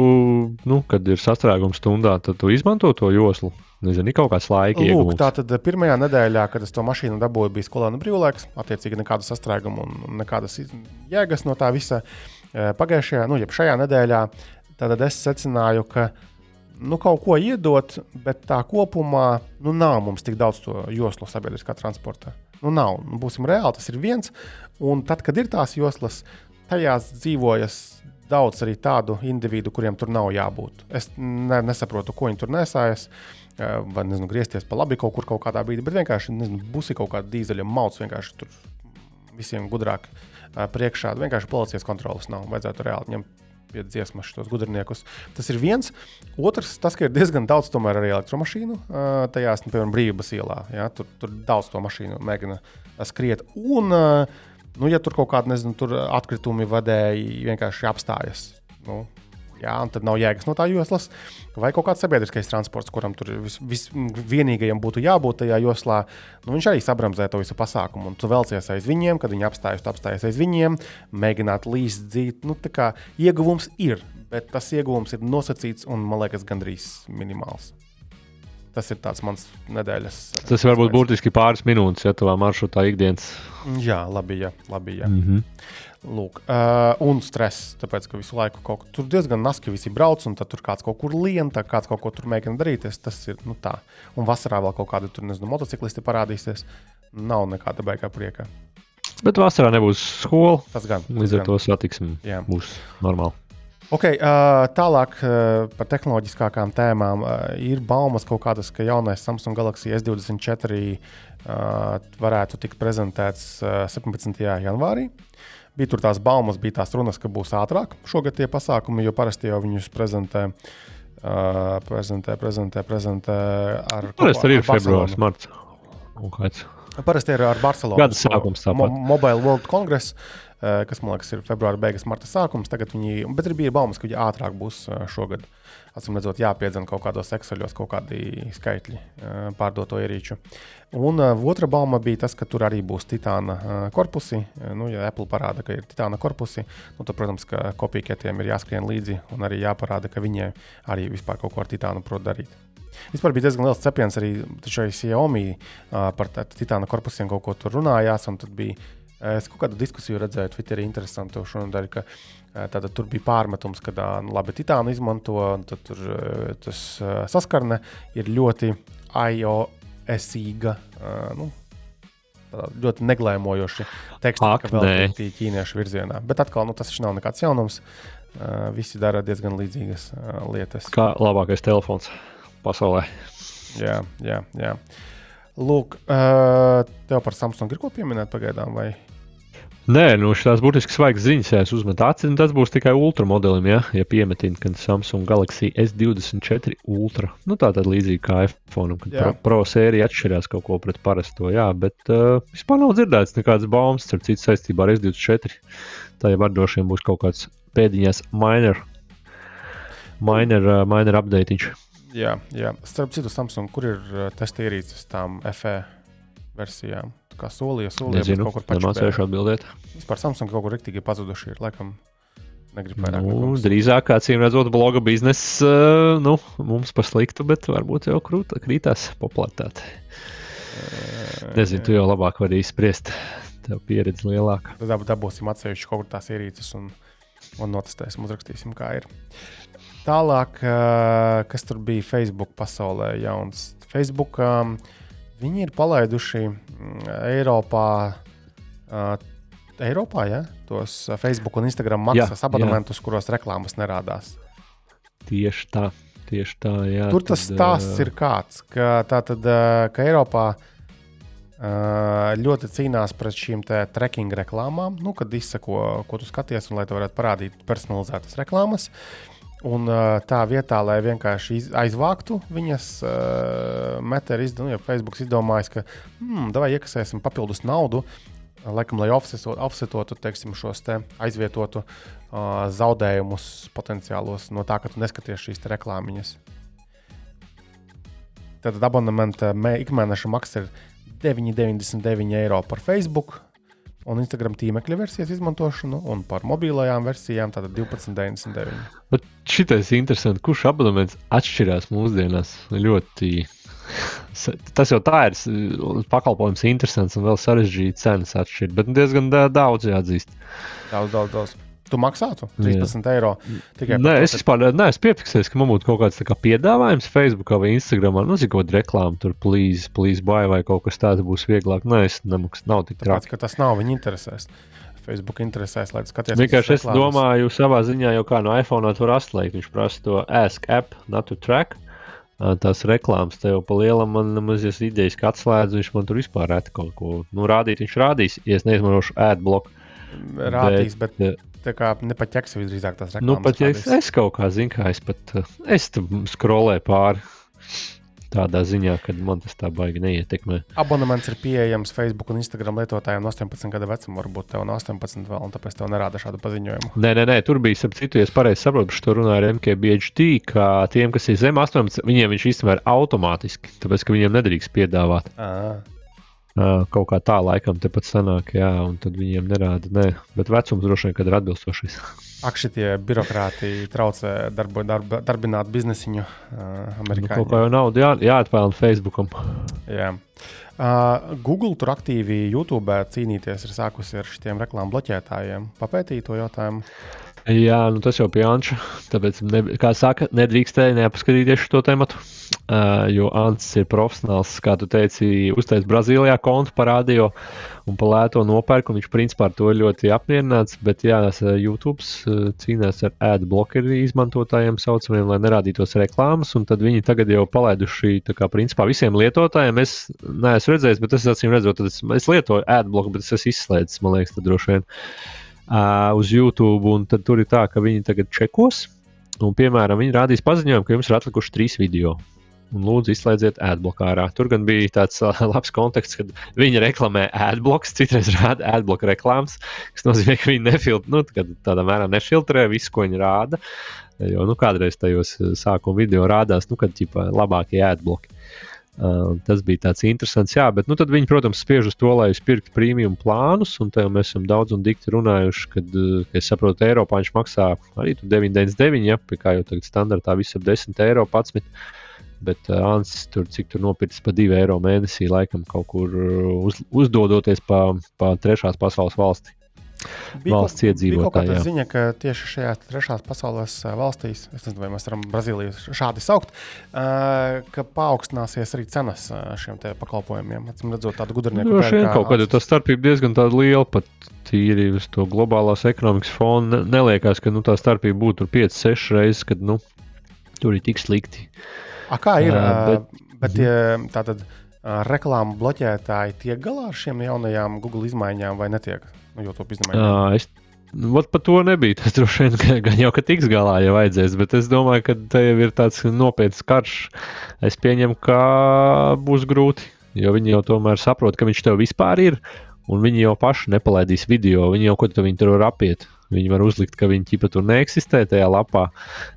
nu, kad ir sastrēgums stundā, tad tu izmanto to joslu. Nezinu, kaut kāds laika iegūts. Tā tad pirmajā nedēļā, kad es to mašīnu dabūju, bija skolēna brīvlaiks. Attiecīgi, nekāda sastrēguma un nekādas jēgas no tā visa. Pagājušajā, nu, šajā nedēļā, tad es secināju, ka nu, kaut ko iedot, bet tā kopumā nu, nav mums tik daudz to joslu sabiedriskā transportā. Nu, nav. Nu, būsim reāli, tas ir viens. Un tad, kad ir tās joslas, tajās dzīvojas daudz arī tādu individu, kuriem tur nav jābūt. Es ne, nesaprotu, ko viņi tur nesājas. Vai nezinu, griezties pa labi kaut kur kaut kādā brīdī, bet vienkārši nezinu, būs kaut kāda dīzeļa mauts, vienkārši tur visiem gudrāk priekšā. Vienkārši policijas kontrolas nav. Vajadzētu reāli ņemt pie dziesmas šos gudrniekus. Tas ir viens. Otrs, tas, ka ir diezgan daudz tomēr arī elektromašīnu. Tajās, nu, piemēram, brīvības ielā. Ja, tur, tur daudz to mašīnu mēģina skriet. Un, nu, ja tur kaut kāda, nezinu, atkritumi vadēji vienkārši apstājas. Nu, Jā, un tad nav jēgas no tā joslas. Vai kaut kāds sabiedriskais transports, kuram tur visvienīgajam vis būtu jābūt tajā joslā, nu, viņš arī sabramzē to visu pasākumu. Un tu velcies aiz viņiem, kad viņi apstājas, tu apstājies aiz viņiem, mēģināt līdzi dzīt. Nu, ieguvums ir, bet tas ieguvums ir nosacīts un, man liekas, gandrīz minimāls. Tas ir tāds mans nedēļas. Tas var būt burtiski pāris minūtes, ja tavā maršrutā ikdienas. Jā, labi. Jā, labi jā. Mm -hmm. Lūk, uh, un stress, tāpēc ka visu laiku kaut kur tur diezgan naski visi brauc, un tad tur kāds kaut kur lien, tā kāds kaut ko tur mēģina darīt. Tas ir nu, tā. Un vasarā vēl kaut kādi tur, nezinu, motociklisti parādīsies. Nav nekāda baigā prieka. Bet vasarā nebūs skola. Tas gan. Līdz ar to satiksmi būs normāli. Okay, uh, tālāk uh, par tehnoloģiskākām tēmām. Uh, ir baumas kaut kādas, ka jaunais Samsung Galaxy S24 uh, varētu tikt prezentēts uh, 17. janvārī. Bija tur tās baumas, bija tās runas, ka būs ātrāk šogad tie pasākumi, jo parasti jau viņus prezentē. Uh, prezentē, prezentē, prezentē ar. Parasti arī ir februāris, marts. Parasti ir ar Barcelonas. Gada sākums tāpat. Mo Mobile World Congress, uh, kas man liekas ir februāra beigas, marta sākums. Tagad viņi, bet ir bija baumas, ka viņi ātrāk būs uh, šogad. Atcīm redzot, jāpiedzina kaut kādos ekseļos kaut kādi skaitļi pārdoto ierīču. Un otra bauma bija tas, ka tur arī būs titāna korpusi. Nu, ja Apple parāda, ka ir titāna korpusi, nu, tad, protams, ka kopīgiem ir jāskrien līdzi un arī jāparāda, ka viņiem arī vispār kaut ko ar titānu prot darīt. Vispār bija diezgan liels cepiens arī šai Xiaomi par titāna korpusiem kaut ko tur runājās. Tad bija es kaut kādu diskusiju redzēju, Twitterī interesantu šonadēļ, ka Tātad tur bija pārmetums, ka nu, labi, titānu izmanto, un tur tas saskarne ir ļoti IO esīga, uh, nu, ļoti neglēmojoši teksti, kas veltīti ķīniešu virzienā. Bet atkal, nu, tas nav nekāds jaunums. Uh, visi dara diezgan līdzīgas uh, lietas. Kā labākais telefons pasaulē. Jā, jā, jā. Lūk, uh, tev par Samsung ir ko pieminēt pagaidām? Vai? Nē, nu šīs būtiski svaigas ziņas, ja es uzmetu acis, tas būs tikai ultramodelim, ja, ja piemetina, ka Samsung Galaxy S24 Ultra. Nu, tā tad līdzīgi kā iPhone, kad pro, pro sērija atšķirās kaut ko pret parasto, jā, bet uh, vispār nav dzirdēts nekādas baumas, starp citu saistībā ar S24. Tā jau var droši vien būs kaut kāds pēdiņās minor, minor, uh, minor update. Jā, jā. Starp citu, Samsung, kur ir uh, testa ierīces tām FE versijām? Kā solīja, solīja Nezinu, kaut kur pačukājuši atbildēt. Vispār Samsung kaut kur riktīgi pazuduši ir, laikam. Nu, drīzāk, kā cīm redzot, bloga biznesa uh, nu, mums pa sliktu, bet varbūt jau krūta, krītās popularitāte. Nezinu, tu jau labāk vari izspriest. Tev pieredze lielāka. Tad dabūsim atsevišķu kaut kur tās ierīces un, un notestēsim, uzrakstīsim, kā ir. Tālāk, uh, kas tur bija Facebook pasaulē jauns. Facebook um, viņi ir palaiduši Mm, Eiropā. Uh, Eiropā, ja tos Facebook un Instagram maksas abonementus, kuros reklāmas nerādās. Tieši tā, tieši tā. Jā, Tur tas tad, stāsts ir kāds, ka, tā tad, uh, ka Eiropā ļoti cīnās pret šīm tracking reklāmām, nu, kad izsako, ko tu skaties, un lai tu varētu parādīt personalizētas reklāmas. Uh, Un tā vietā, lai vienkārši aizvāktu viņas, Meta ir izdomājis, Facebook izdomājis, ka hmm, vai iekasēsim papildus naudu, laikam, lai offsetotu teiksim, šos te aizvietotu uh, zaudējumus potenciālos no tā, ka tu neskaties šīs reklāmiņas. Tad abonementa ikmēneša maksa ir 9,99 eiro par Facebook, un Instagram tīmekļa versijas izmantošanu, un par mobilajām versijām tātad 12,99. Bet šitais ir interesanti, kurš abonements atšķirās mūsdienās ļoti. Tas jau tā ir pakalpojums, interesants un vēl sarežģīts cenas atšķirt, bet diezgan daudz jāatzīst. Daudz, daudz, daudz. Tu maksātu 13 Jā. eiro. Nē, es vispār neesmu piefiksējis, ka man būtu kaut kāds kā piedāvājums Facebook vai Instagram. Nu, zinu, kaut kāda reklāma tur, please, please, buy vai kaut kas tāds būs vieglāk. Nē, es nemaksu, nav tik traki. Tas nav viņa interesēs. Facebook interesēs, lai skatītos. Vienkārši es domāju, savā ziņā jau kā no iPhone var atslēgt. Viņš prasa to ask app, not to track. Tās reklāmas tev pa lielam man mazas idejas, ka atslēdz, viņš man tur vispār reti kaut ko nu, rādīt. Viņš rādīs, ja es neizmantošu adblock. Rādīs, bet, bet kā ne pat ķeks, visdrīzāk tās reklāmas. Nu, pat ja es, es kaut kā zinu, kā es pat es skrolēju pāri. Tādā ziņā, ka man tas tā baigi neietekmē. Abonements ir pieejams Facebook un Instagram lietotājiem no 18 gadu vecuma. Varbūt tev no 18 vēl, un tāpēc tev nerāda šādu paziņojumu. Nē, nē, nē tur bija, ap citu, ja es pareizi saprotu, šo runāju ar MKBHD, ka tiem, kas ir zem 18, viņiem viņš īstenībā ir automātiski, tāpēc ka viņiem nedrīkst piedāvāt. À. Kaut kā tā laikam tepat sanāk, jā, un tad viņiem nerāda, nē, bet vecums droši vien, kad ir atbilstošais. Ak, šitie birokrāti traucē darbu, darba, darbināt biznesiņu uh, Amerikā. Nu, kaut kā jau naudu jā, jāatpelna Facebookam. Jā. Uh, Google tur aktīvi YouTube cīnīties ir sākusi ar šiem reklāmu bloķētājiem. Papētīt to jautājumu. Jā, nu tas jau pie Anča. Tāpēc, ne, kā saka, nedrīkstēja nepaskatīties šo tēmu. Uh, jo Ants ir profesionāls, kā tu teici, uzteicis Brazīlijā kontu parādījo un pa lēto nopērku. Viņš principā ar to ir ļoti apmierināts. Bet, jā, YouTube cīnās ar ad blokeru izmantotājiem, saucamiem, lai nerādītos reklāmas. Un tad viņi tagad jau palaiduši kā, principā, visiem lietotājiem. Es neesmu redzējis, bet es acīm redzot, es, es lietoju ad bloku, bet es esmu izslēdzis, man liekas, droši vien uh, uz YouTube, un tur ir tā, ka viņi tagad čekos. Un, piemēram, viņi rādīs paziņojumu, ka jums ir atlikuši trīs video. Un lūdzu, izslēdziet adbloku ārā. Tur gan bija tāds uh, labs konteksts, kad viņi reklamē adbloks, citreiz rāda adbloku reklāmas, kas nozīmē, ka viņi nefiltrē, nu, tādā mērā nefiltrē visu, ko viņi rāda. Jo nu, kādreiz tajos sākuma video rādās, nu, kad ģipa, labākie adbloki. Uh, tas bija tāds interesants, jā, bet nu, viņi, protams, spiež uz to, lai jūs pirktu prēmiju plānus. Un te mēs esam daudz un dikti runājuši, kad, uh, ka es saprotu, Eiropā viņš maksā arī 9,99, ja, kā jau tagad standartā viss ap 10 eiro. 11. Bet uh, Ansis tur cik tur nopircis pa 2 eiro mēnesī, laikam kaut kur uz, uzdodoties pa, pa trešās pasaules valsti bija valsts iedzīvotājiem. Tā ziņa, ka tieši šajās trešās pasaules valstīs, es nezinu, vai mēs varam Brazīliju šādi saukt, ka paaugstināsies arī cenas šiem pakalpojumiem. Atcīm redzot, tādu gudrnieku nu, pērkā. Kaut kāda tā starpība diezgan liela, pat tīri uz to globālās ekonomikas fona. Neliekas, ka nu, tā starpība būtu 5-6 reizes, kad nu, tur ir tik slikti. A, kā ir? Uh, bet- bet tie, tātad uh, reklāmu bloķētāji tiek galā ar šiem jaunajām Google izmaiņām vai netiek? Nu, YouTube izmaiņām. Jā, es Vat par to nebija. Tas droši vien gan jau ka tiks galā, ja vajadzēs. Bet es domāju, ka te jau ir tāds nopietns karš. Es pieņemu, ka būs grūti. Jo viņi jau tomēr saprot, ka viņš tev vispār ir. Un viņi jau paši nepalaidīs video. Viņi jau ko tu viņi tur var apiet. Viņi var uzlikt, ka viņi ķipa tur neeksistē tajā lapā.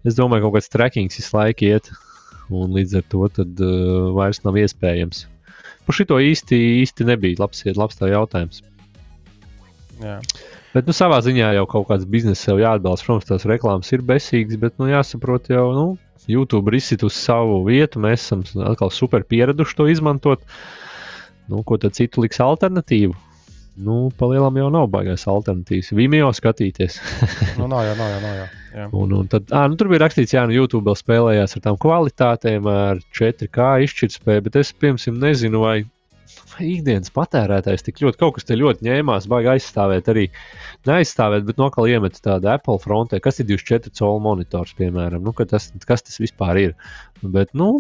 Es domāju, ka kaut kāds trackings visu laiku iet. Un līdz ar to tad, uh, vairs nav iespējams. Par šito īsti, īsti nebija labs, labs tā jautājums. Jā. Bet, nu, savā ziņā jau kaut kāds biznesa sev jāatbalsta. Protams, tās reklāmas ir besīgas, bet, nu, jāsaprot jau, nu, YouTube ir izsit uz savu vietu. Mēs esam atkal super pieraduši to izmantot. Nu, ko tad citu liks alternatīvu? Nu, palielam jau nav baigās alternatīvas. Vimeo skatīties. Nu, nav jau, nav jau, nav jau. Jā. Un, un tad, à, nu, tur bija rakstīts, ka YouTube vēl spēlējās ar tām kvalitātēm, ar 4K izšķirtspēju, bet es, piemēram, nezinu, vai ikdienas patērētājs tik ļoti kaut kas te ļoti ņēmās, baigi aizstāvēt arī. Neaizstāvēt, bet nokal iemet tādu Apple frontē, kas ir 24 colu monitors, piemēram, nu, tas, kas tas vispār ir. Bet, nu,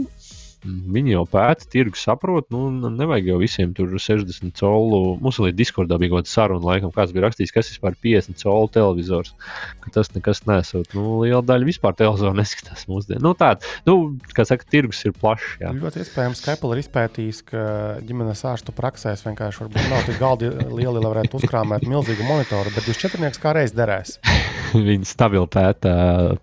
Viņi jau pēta, tirgus saprot, nu, nevajag jau visiem tur 60 colu. Mums arī Discordā bija kaut kāda saruna, laikam, kāds bija rakstījis, kas vispār ir 50 colu televizors. Tas nekas nesot. Nu, liela daļa vispār televizoru neskatās mūsdienās. Nu, tāda, nu, kā saka, tirgus ir plašs. Jā. Ļoti iespējams, ka Apple ir izpētījis, ka ģimenes ārstu praksēs vienkārši varbūt nav tik galdi lieli, lai varētu uzkrāmēt milzīgu monitoru, bet 24 kā reiz derēs. Viņi stabili pēta,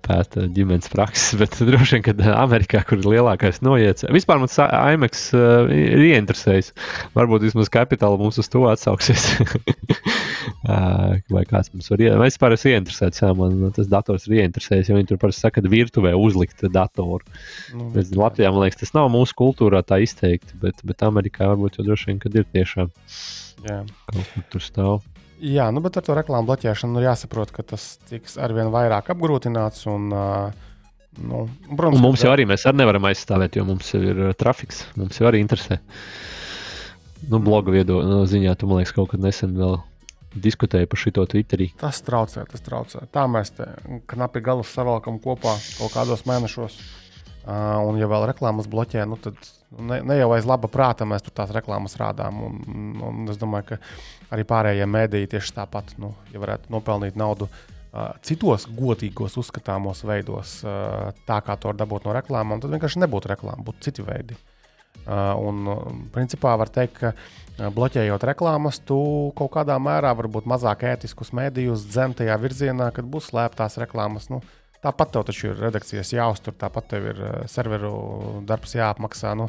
pēta ģimenes prakses, bet droši vien, ka Amerikā, kur ir lielākais noiets, vispār man IMAX uh, ir ieinteresējis. Varbūt vismaz kapitāla mums uz to atsauksies. uh, vai kāds mums var iet? Es vispār esmu ieinteresēts, jā, man tas dators ir ieinteresējis, jo viņi tur parasti saka, ka virtuvē uzlikt datoru. Nu, Bet Latvijā, man liekas, tas nav mūsu kultūrā tā izteikti, bet, bet Amerikā varbūt jau droši vien, kad ir tiešām jā. kaut kur tur stāv. jā, nu, bet ar to reklāmu bloķēšanu nu, ir jāsaprot, ka tas tiks arvien vairāk apgrūtināts. Un, uh, Nu, protams, Un mums jau arī mēs arī nevaram aizstāvēt, jo mums jau ir uh, trafiks. Mums jau arī interesē. Nu, bloga viedo no ziņā, tu man liekas, kaut kad nesen vēl diskutēji par šo Twitterī. Tas traucē, tas traucē. Tā mēs te knapi galus savalkam kopā kaut kādos mēnešos. Uh, un, ja vēl reklāmas bloķē, nu, tad ne, ne jau aiz laba prāta mēs tur tās reklāmas rādām. Un, un, un es domāju, ka arī pārējie mēdīji tieši tāpat, nu, ja varētu nopelnīt naudu uh, citos godīgos, uzskatāmos veidos, tā kā to var dabūt no reklāmām, tad vienkārši nebūtu reklāma, būtu citi veidi. Un, principā, var teikt, ka bloķējot reklāmas, tu kaut kādā mērā varbūt mazāk ētiskus mēdījus dzem tajā virzienā, kad būs slēptās reklāmas. Nu, tāpat tev taču ir redakcijas jāuztur, tāpat tev ir serveru darbs jāapmaksā. Nu,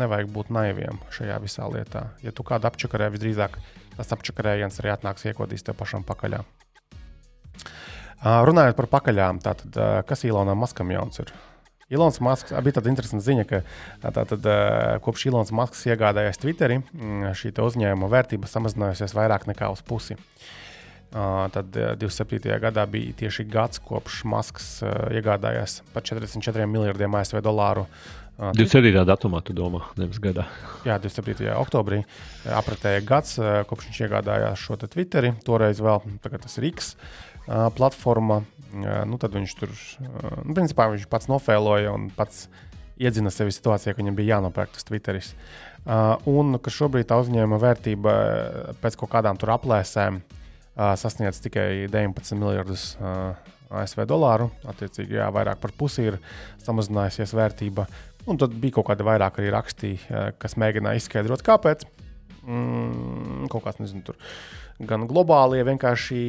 nevajag būt naiviem šajā visā lietā. Ja tu kādu apčakarē, visdrīzāk tas apčakarējiens arī atnāks iekodīs tev pašam pakaļā. Uh, runājot par pakaļām, tātad, uh, kas Ilonam Maskam jauns ir? Ilons Masks bija tāda interesanta ziņa, ka tātad, kopš Ilons Masks iegādājās Twitteri, šī uzņēmuma vērtība samazinājusies vairāk nekā uz pusi. Tad 27. gadā bija tieši gads, kopš Masks iegādājās par 44 miljardiem ASV dolāru. 27. datumā, tu domā, nevis gadā. Jā, 27. oktobrī apritēja gads, kopš viņš iegādājās šo Twitteri. Toreiz vēl tas ir X platforma. Nu, tad viņš tur, nu, principā, viņš pats nofēloja un pats iedzina sevi situācijā, ka viņam bija jānopērk tas Twitteris. Un ka šobrīd tā uzņēmuma vērtība pēc kaut kādām tur aplēsēm sasniedz tikai 19 miljardus ASV dolāru. Attiecīgi, jā, vairāk par pusi ir samazinājusies vērtība. Un tad bija kaut kāda vairāk arī rakstīja, kas mēģināja izskaidrot, kāpēc. Mm, kaut kāds, nezinu, tur gan globālie vienkārši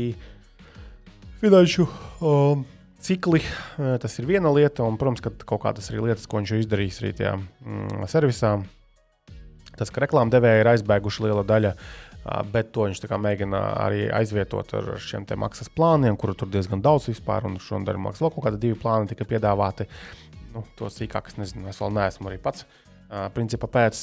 finanšu um, cikli. Tas ir viena lieta, un, protams, ka kaut kādas arī lietas, ko viņš ir izdarījis arī tajā mm, servisā. Tas, ka reklāmas devēja ir aizbēguši liela daļa, bet to viņš mēģina arī aizvietot ar šiem maksas plāniem, kuru tur diezgan daudz vispār, un šodien maksas vēl kaut kādi divi plāni tika piedāvāti. Nu, to sīkāk es nezinu, es vēl neesmu arī pats principā pēc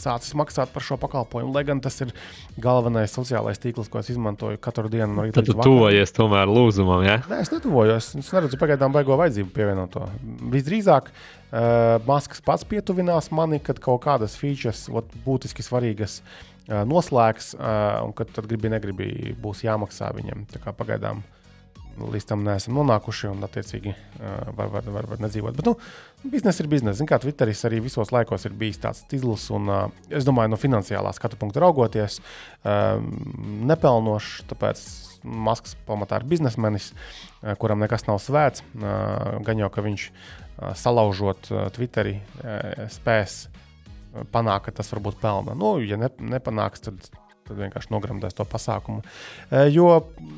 sācis maksāt par šo pakalpojumu, lai gan tas ir galvenais sociālais tīkls, ko es izmantoju katru dienu. No Tad tu tuvojies tomēr lūzumam? Ja? Nē, es netuvojos. Es neredzu pagaidām baigo vajadzību pievienot to. Visdrīzāk uh, Masks pats pietuvinās mani, kad kaut kādas features, ot, būtiski svarīgas, uh, noslēgs, uh, un kad tad gribi, negribi, būs jāmaksā viņam. Tā kā pagaidām līdz tam neesam nonākuši un, attiecīgi, var, var, var, var nedzīvot. Bet, nu, biznesa ir biznesa. Ziniet, kā Twitteris arī visos laikos ir bijis tāds tīzlis, un es domāju, no finansiālā skatu punkta raugoties, nepelnošs. Tāpēc Masks pamatā ir biznesmenis, kuram nekas nav svēts. Gan jau, ka viņš salaužot Twitteri spēs panākt, ka tas varbūt pelna. Nu, ja ne, nepanāks, tad tad vienkārši nogramdēs to pasākumu. E, jo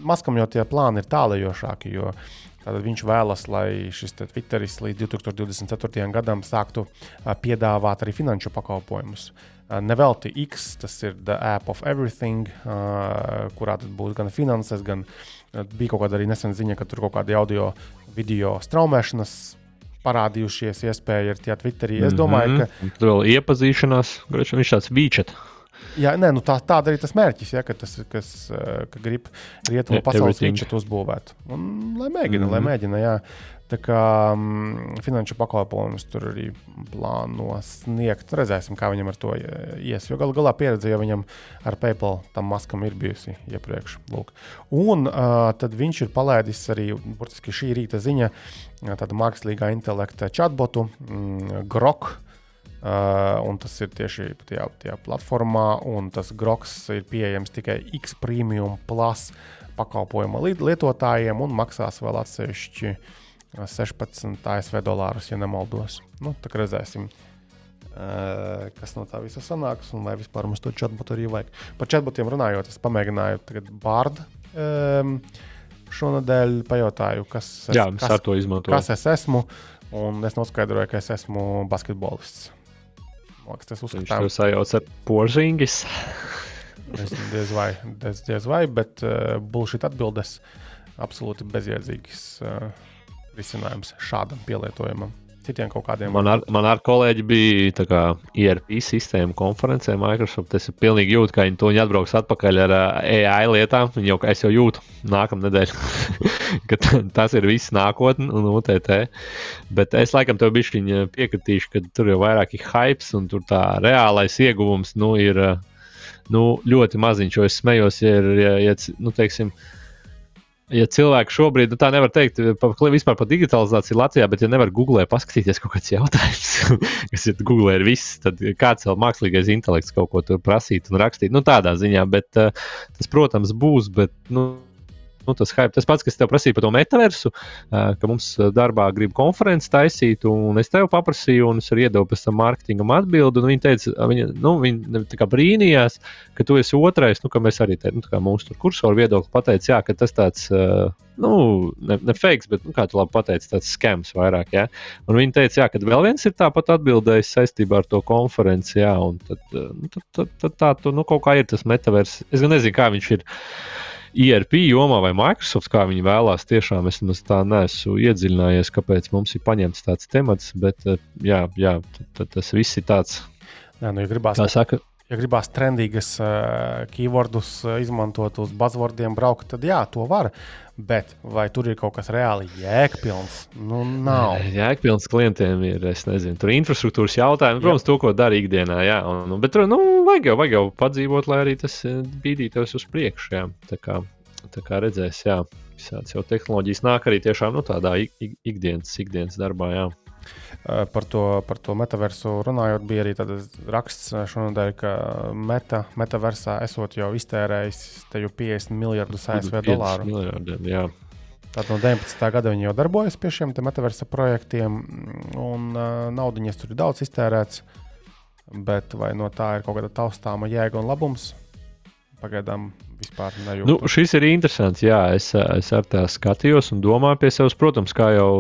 Maskam jau tie plāni ir tālējošāki. Tātad viņš vēlas, lai šis Twitteris līdz 2024. gadam sāktu piedāvāt arī finanšu pakalpojumus. Nevelti X, tas ir The App of Everything, kurā tad būs gan finanses, gan bija kaut kāda arī nesen ziņa, ka tur kaut kāda audio, video straumēšanas parādījušies iespēja ar tie Twitterī. Es domāju, ka. Mm -hmm. Tur vēl iepazīšanās, viņš tāds vīčets. Jā, nē, nu tā, tāda arī tas mērķis, ja, ka tas kas, eh, ka grib rietumu pasaules līniju uzbūvēt. Un, lai mēģina, mm -hmm. lai mhm. mēģina. Jā. Tā kā um, finanšu pakalpojumus tur arī plāno sniegt. Redzēsim, kā viņam ar to ies. Jo galu galā pieredze jau viņam ar PayPal tam maskam ir bijusi iepriekš. Lūk. Un uh, tad viņš ir palaidis arī burtiski šī rīta ziņa, tādu mākslīgā intelekta chatbotu, mm, Grok. Uh, un tas ir tieši tajā, tajā platformā, un tas groks ir pieejams tikai X Premium Plus pakalpojuma lietotājiem un maksās vēl atsevišķi 16 ASV dolārus, ja nemaldos. Nu, tā kā redzēsim, uh, kas no tā visa sanāks un vai vispār mums to chatbotu arī vajag. Par chatbotiem runājot, es pamēģināju bārdu. Um, Šonadēļ pajautāju, kas, es, Jā, kas, kas es esmu, un es noskaidroju, ka es esmu basketbolists. Liekas, tas uzskatām. Viņš to sajauc ar porzingis. es diez vai, diez, diez vai, bet uh, bullshit atbildes absolūti bezjēdzīgs uh, risinājums šādam pielietojumam citiem kaut kādiem. Man ar, man ar kolēģi bija kā, ERP sistēma konferencē Microsoft. Es pilnīgi jūtu, ka viņi to atbrauks atpakaļ ar uh, AI lietām. Viņi jau, es jau jūtu nākamā nedēļa, ka tas ir viss nākotne un UTT. Bet es laikam tev bišķiņ piekritīšu, ka tur jau vairāk ir hype un tur tā reālais ieguvums nu, ir nu, ļoti maziņš. Jo es smējos, ja ir, ja, ja, nu, teiksim, uh, ja cilvēki šobrīd, nu, tā nevar teikt, pa, vispār par digitalizāciju Latvijā, bet ja nevar googlē paskatīties kaut kāds jautājums, kas ir googlē ir viss, tad kāds vēl mākslīgais intelekts kaut ko tur prasīt un rakstīt, nu tādā ziņā, bet uh, tas, protams, būs, bet, nu, nu, tas, hype, tas pats, kas tev prasīja par to metaversu, ka mums darbā grib konferenci taisīt, un es tev paprasīju, un es arī iedevu pēc tam mārketingam atbildi. Viņa teica, viņa, nu, viņa brīnījās, ka tu esi otrais, nu, ka mēs arī te, nu, mūsu kursoru viedokli pateicu, jā, ka tas tāds. Nu, ne, ne fakes, bet, nu, kā tu labi pateici, tāds skams vairāk. Ja? Un viņa teica, jā, ka vēl viens ir tāpat atbildējis saistībā ar to konferenci, jā, un tad, nu, tad, tad, tad tā, tu, nu, kaut kā ir tas metavers. Es gan nezinu, kā viņš ir. Uh, ERP jomā vai Microsoft, kā viņi vēlās, tiešām es tā neesmu iedziļinājies, kāpēc mums ir paņemts tāds temats, bet eh, jā, jā tas viss ir tāds. Jā, nu, ja gribās, tā saka. Ja gribās trendīgas uh, keywordus uh, izmantot uz buzzwordiem, braukt, tad jā, to var. Bet vai tur ir kaut kas reāli jēgpilns? Nu, nav. Jēgpilns klientiem ir, es nezinu, tur infrastruktūras jautājumi, protams, jā. to, ko dara ikdienā. Jā, un, bet tur, nu, vajag jau, vajag jau padzīvot, lai arī tas bīdītos uz priekšu. Jā. Tā kā, tā kā redzēs, jā, visādas jau tehnoloģijas nāk arī tiešām nu, tādā ik, ikdienas, ikdienas darbā. Jā. Eh, par to, par to metaversu runājot, bija arī tāds raksts šonadēļ, ka meta, metaversā esot jau iztērējis te jau 50 miljardus ASV dolāru. Miljardiem, jā. Tātad no 19. gada viņi jau darbojas pie šiem metaversa projektiem, un uh, naudiņas tur ir daudz iztērēts. Bet vai no tā ir kaut kāda taustāma jēga un labums? Pagaidām vispār nejūtu. Nu, šis ir interesants. Jā, es, es ar tā skatījos un domāju pie sevis. Protams, kā jau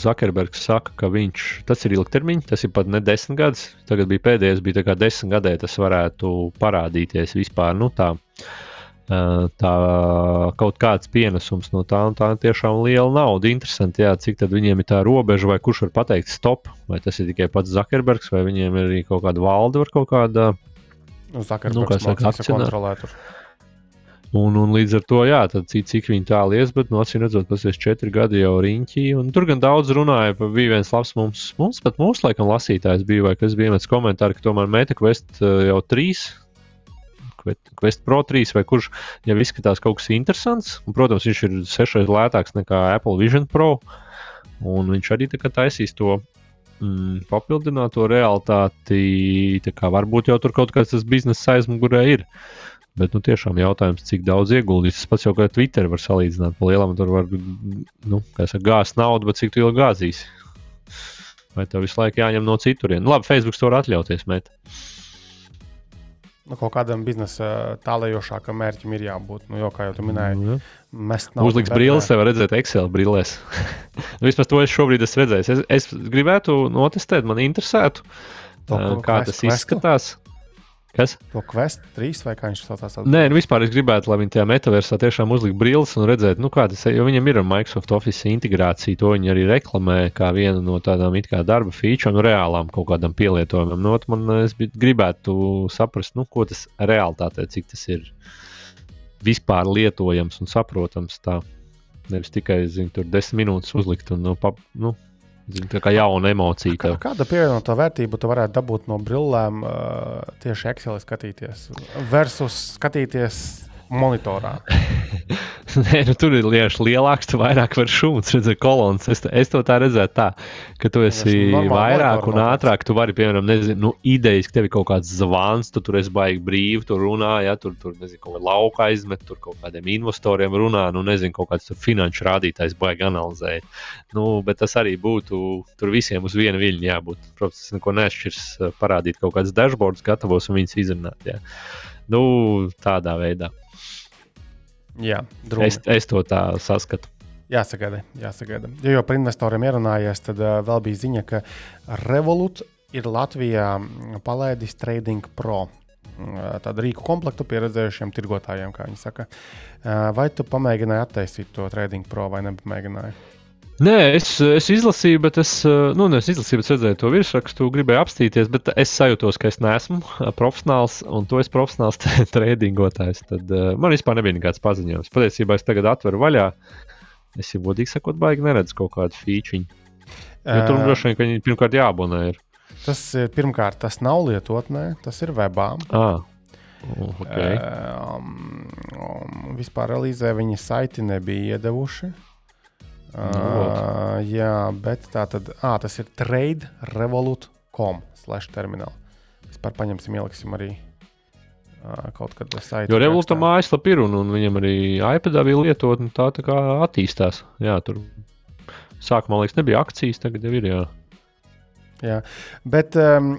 Zakerbergs saka, ka viņš tas ir ilgtermiņš, tas ir pat ne desmit gadus. Tagad bija pēdējais, bija kā desmit gadē, tas varētu parādīties vispār. Nu, tā, tā kaut kāds pienesums no tā, un tā tiešām liela nauda. Interesanti, jā, cik tad viņiem ir tā robeža, vai kurš var pateikt stop, vai tas ir tikai pats Zakerbergs, vai viņiem ir arī kaut kāda valde, var kaut kāda. Nu, nu, kā saka, kontrolēt. Un, un līdz ar to, jā, tad cik, cik viņi tālu ies, bet, no nu, acīm redzot, tas ir četri gadi jau riņķī. Tur gan daudz runāja, bija viens labs mums, mums pat mūsu laikam lasītājs bija, vai kas bija viens komentārs, ka tomēr MetaQuest uh, jau trīs Quest Pro 3 vai kurš jau izskatās kaut kas interesants. Un, protams, viņš ir sešreiz lētāks nekā Apple Vision Pro. Un viņš arī taisīs to mm, papildināto realitāti. Varbūt jau tur kaut kāds tas biznesa aizmugurē ir. Bet nu, tiešām jautājums, cik daudz ieguldīs. Tas pats jau kā Twitter var salīdzināt. Pa lielam tur var nu, gāzt naudu, bet cik tu ilgi gāzīsi? Vai tev visu laiku jāņem no citurienes? Nu, labi, Facebook to var atļauties. Met. Nu, kaut kādam biznesa tālējošākam mērķim ir jābūt. Nu, jo, kā jau minēji, mm. naudu. Uzliks brilles, var redzēt Excel brillēs. nu, vismaz to es šobrīd esmu redzējis. Es, es gribētu notestēt, man interesētu, to, kā tas izskatās. Kas? To Quest 3 vai kā viņš to sauc? Nē, nu vispār es gribētu, lai viņi tajā metaversā tiešām uzlikt brilles un redzētu, nu, kādas ir. Jo viņam ir Microsoft Office integrācija, to viņi arī reklamē kā vienu no tādām it kā darba feature, nu, reālām kaut kādam pielietojumam. Nu, man es gribētu saprast, nu, ko tas realitātē, cik tas ir vispār lietojams un saprotams. Tā. Nevis tikai, zinu, tur desmit minūtes uzlikt un nu, pa, nu, Zin, tā kā jauna emocija. Kā, kāda pievienotā vērtība tu varētu dabūt no brillēm uh, tieši Excel skatīties versus skatīties monitorā? Nē, nu, tur ir liekas lielāks, tu vairāk vari šūnas, redzēt, kolonas. Es, es to tā redzētu, tā, ka tu esi vairāk un ātrāk. Tu vari, piemēram, nezinu, nu, idejas, ka tev ir kaut kāds zvans, tu tur esi baigi brīvi, tur runā, ja tur, tur nezinu, kaut kāda lauka aizmet, tur kaut kādiem investoriem runā, nu, nezinu, kaut kāds finanšu rādītājs baigi analizēt. Nu, bet tas arī būtu tur visiem uz vienu viļņu jābūt. Protams, tas neko nešķirs parādīt kaut kādas dashboards, gatavos un viņas izrunāt. Ja. Nu, tādā veidā. Jā, drūmi. es, es to tā saskatu. Jāsagaida, jāsagaida. Ja jau par investoriem ierunājies, tad uh, vēl bija ziņa, ka Revolut ir Latvijā palaidis Trading Pro. Uh, tādu rīku komplektu pieredzējušiem tirgotājiem, kā viņi saka. Uh, vai tu pamēģināji attaisīt to Trading Pro vai nepamēģināji? Nē, es, es izlasīju, bet es, nu, es izlasīju, bet redzēju to virsrakstu, gribēju apstīties, bet es sajūtos, ka es neesmu profesionāls, un to es profesionāls tradingotājs. Tad uh, man vispār nebija nekāds paziņojums. Patiesībā es tagad atveru vaļā. Es jau godīgi sakot, baigi neredzu kaut kādu feature. Jo tur droši vien, ka viņi pirmkārt jāabonē. Ir. Tas ir pirmkārt, tas nav lietotnē, tas ir webā. Ah. Okay. Um, um, vispār relīzē viņi saiti nebija iedevuši. Uh, jā, bet tā tad ah, tas ir trade revolūta.com slash termināli. Vispār paņemsim, ieliksim arī uh, kaut kad saiti. Jo revolūta mājaslapa ir un, un viņam arī iPadā bija lietotne, tā, tā kā attīstās. Jā, tur sākumā liekas nebija akcijas, tagad jau ir. Jā. Jā, bet um,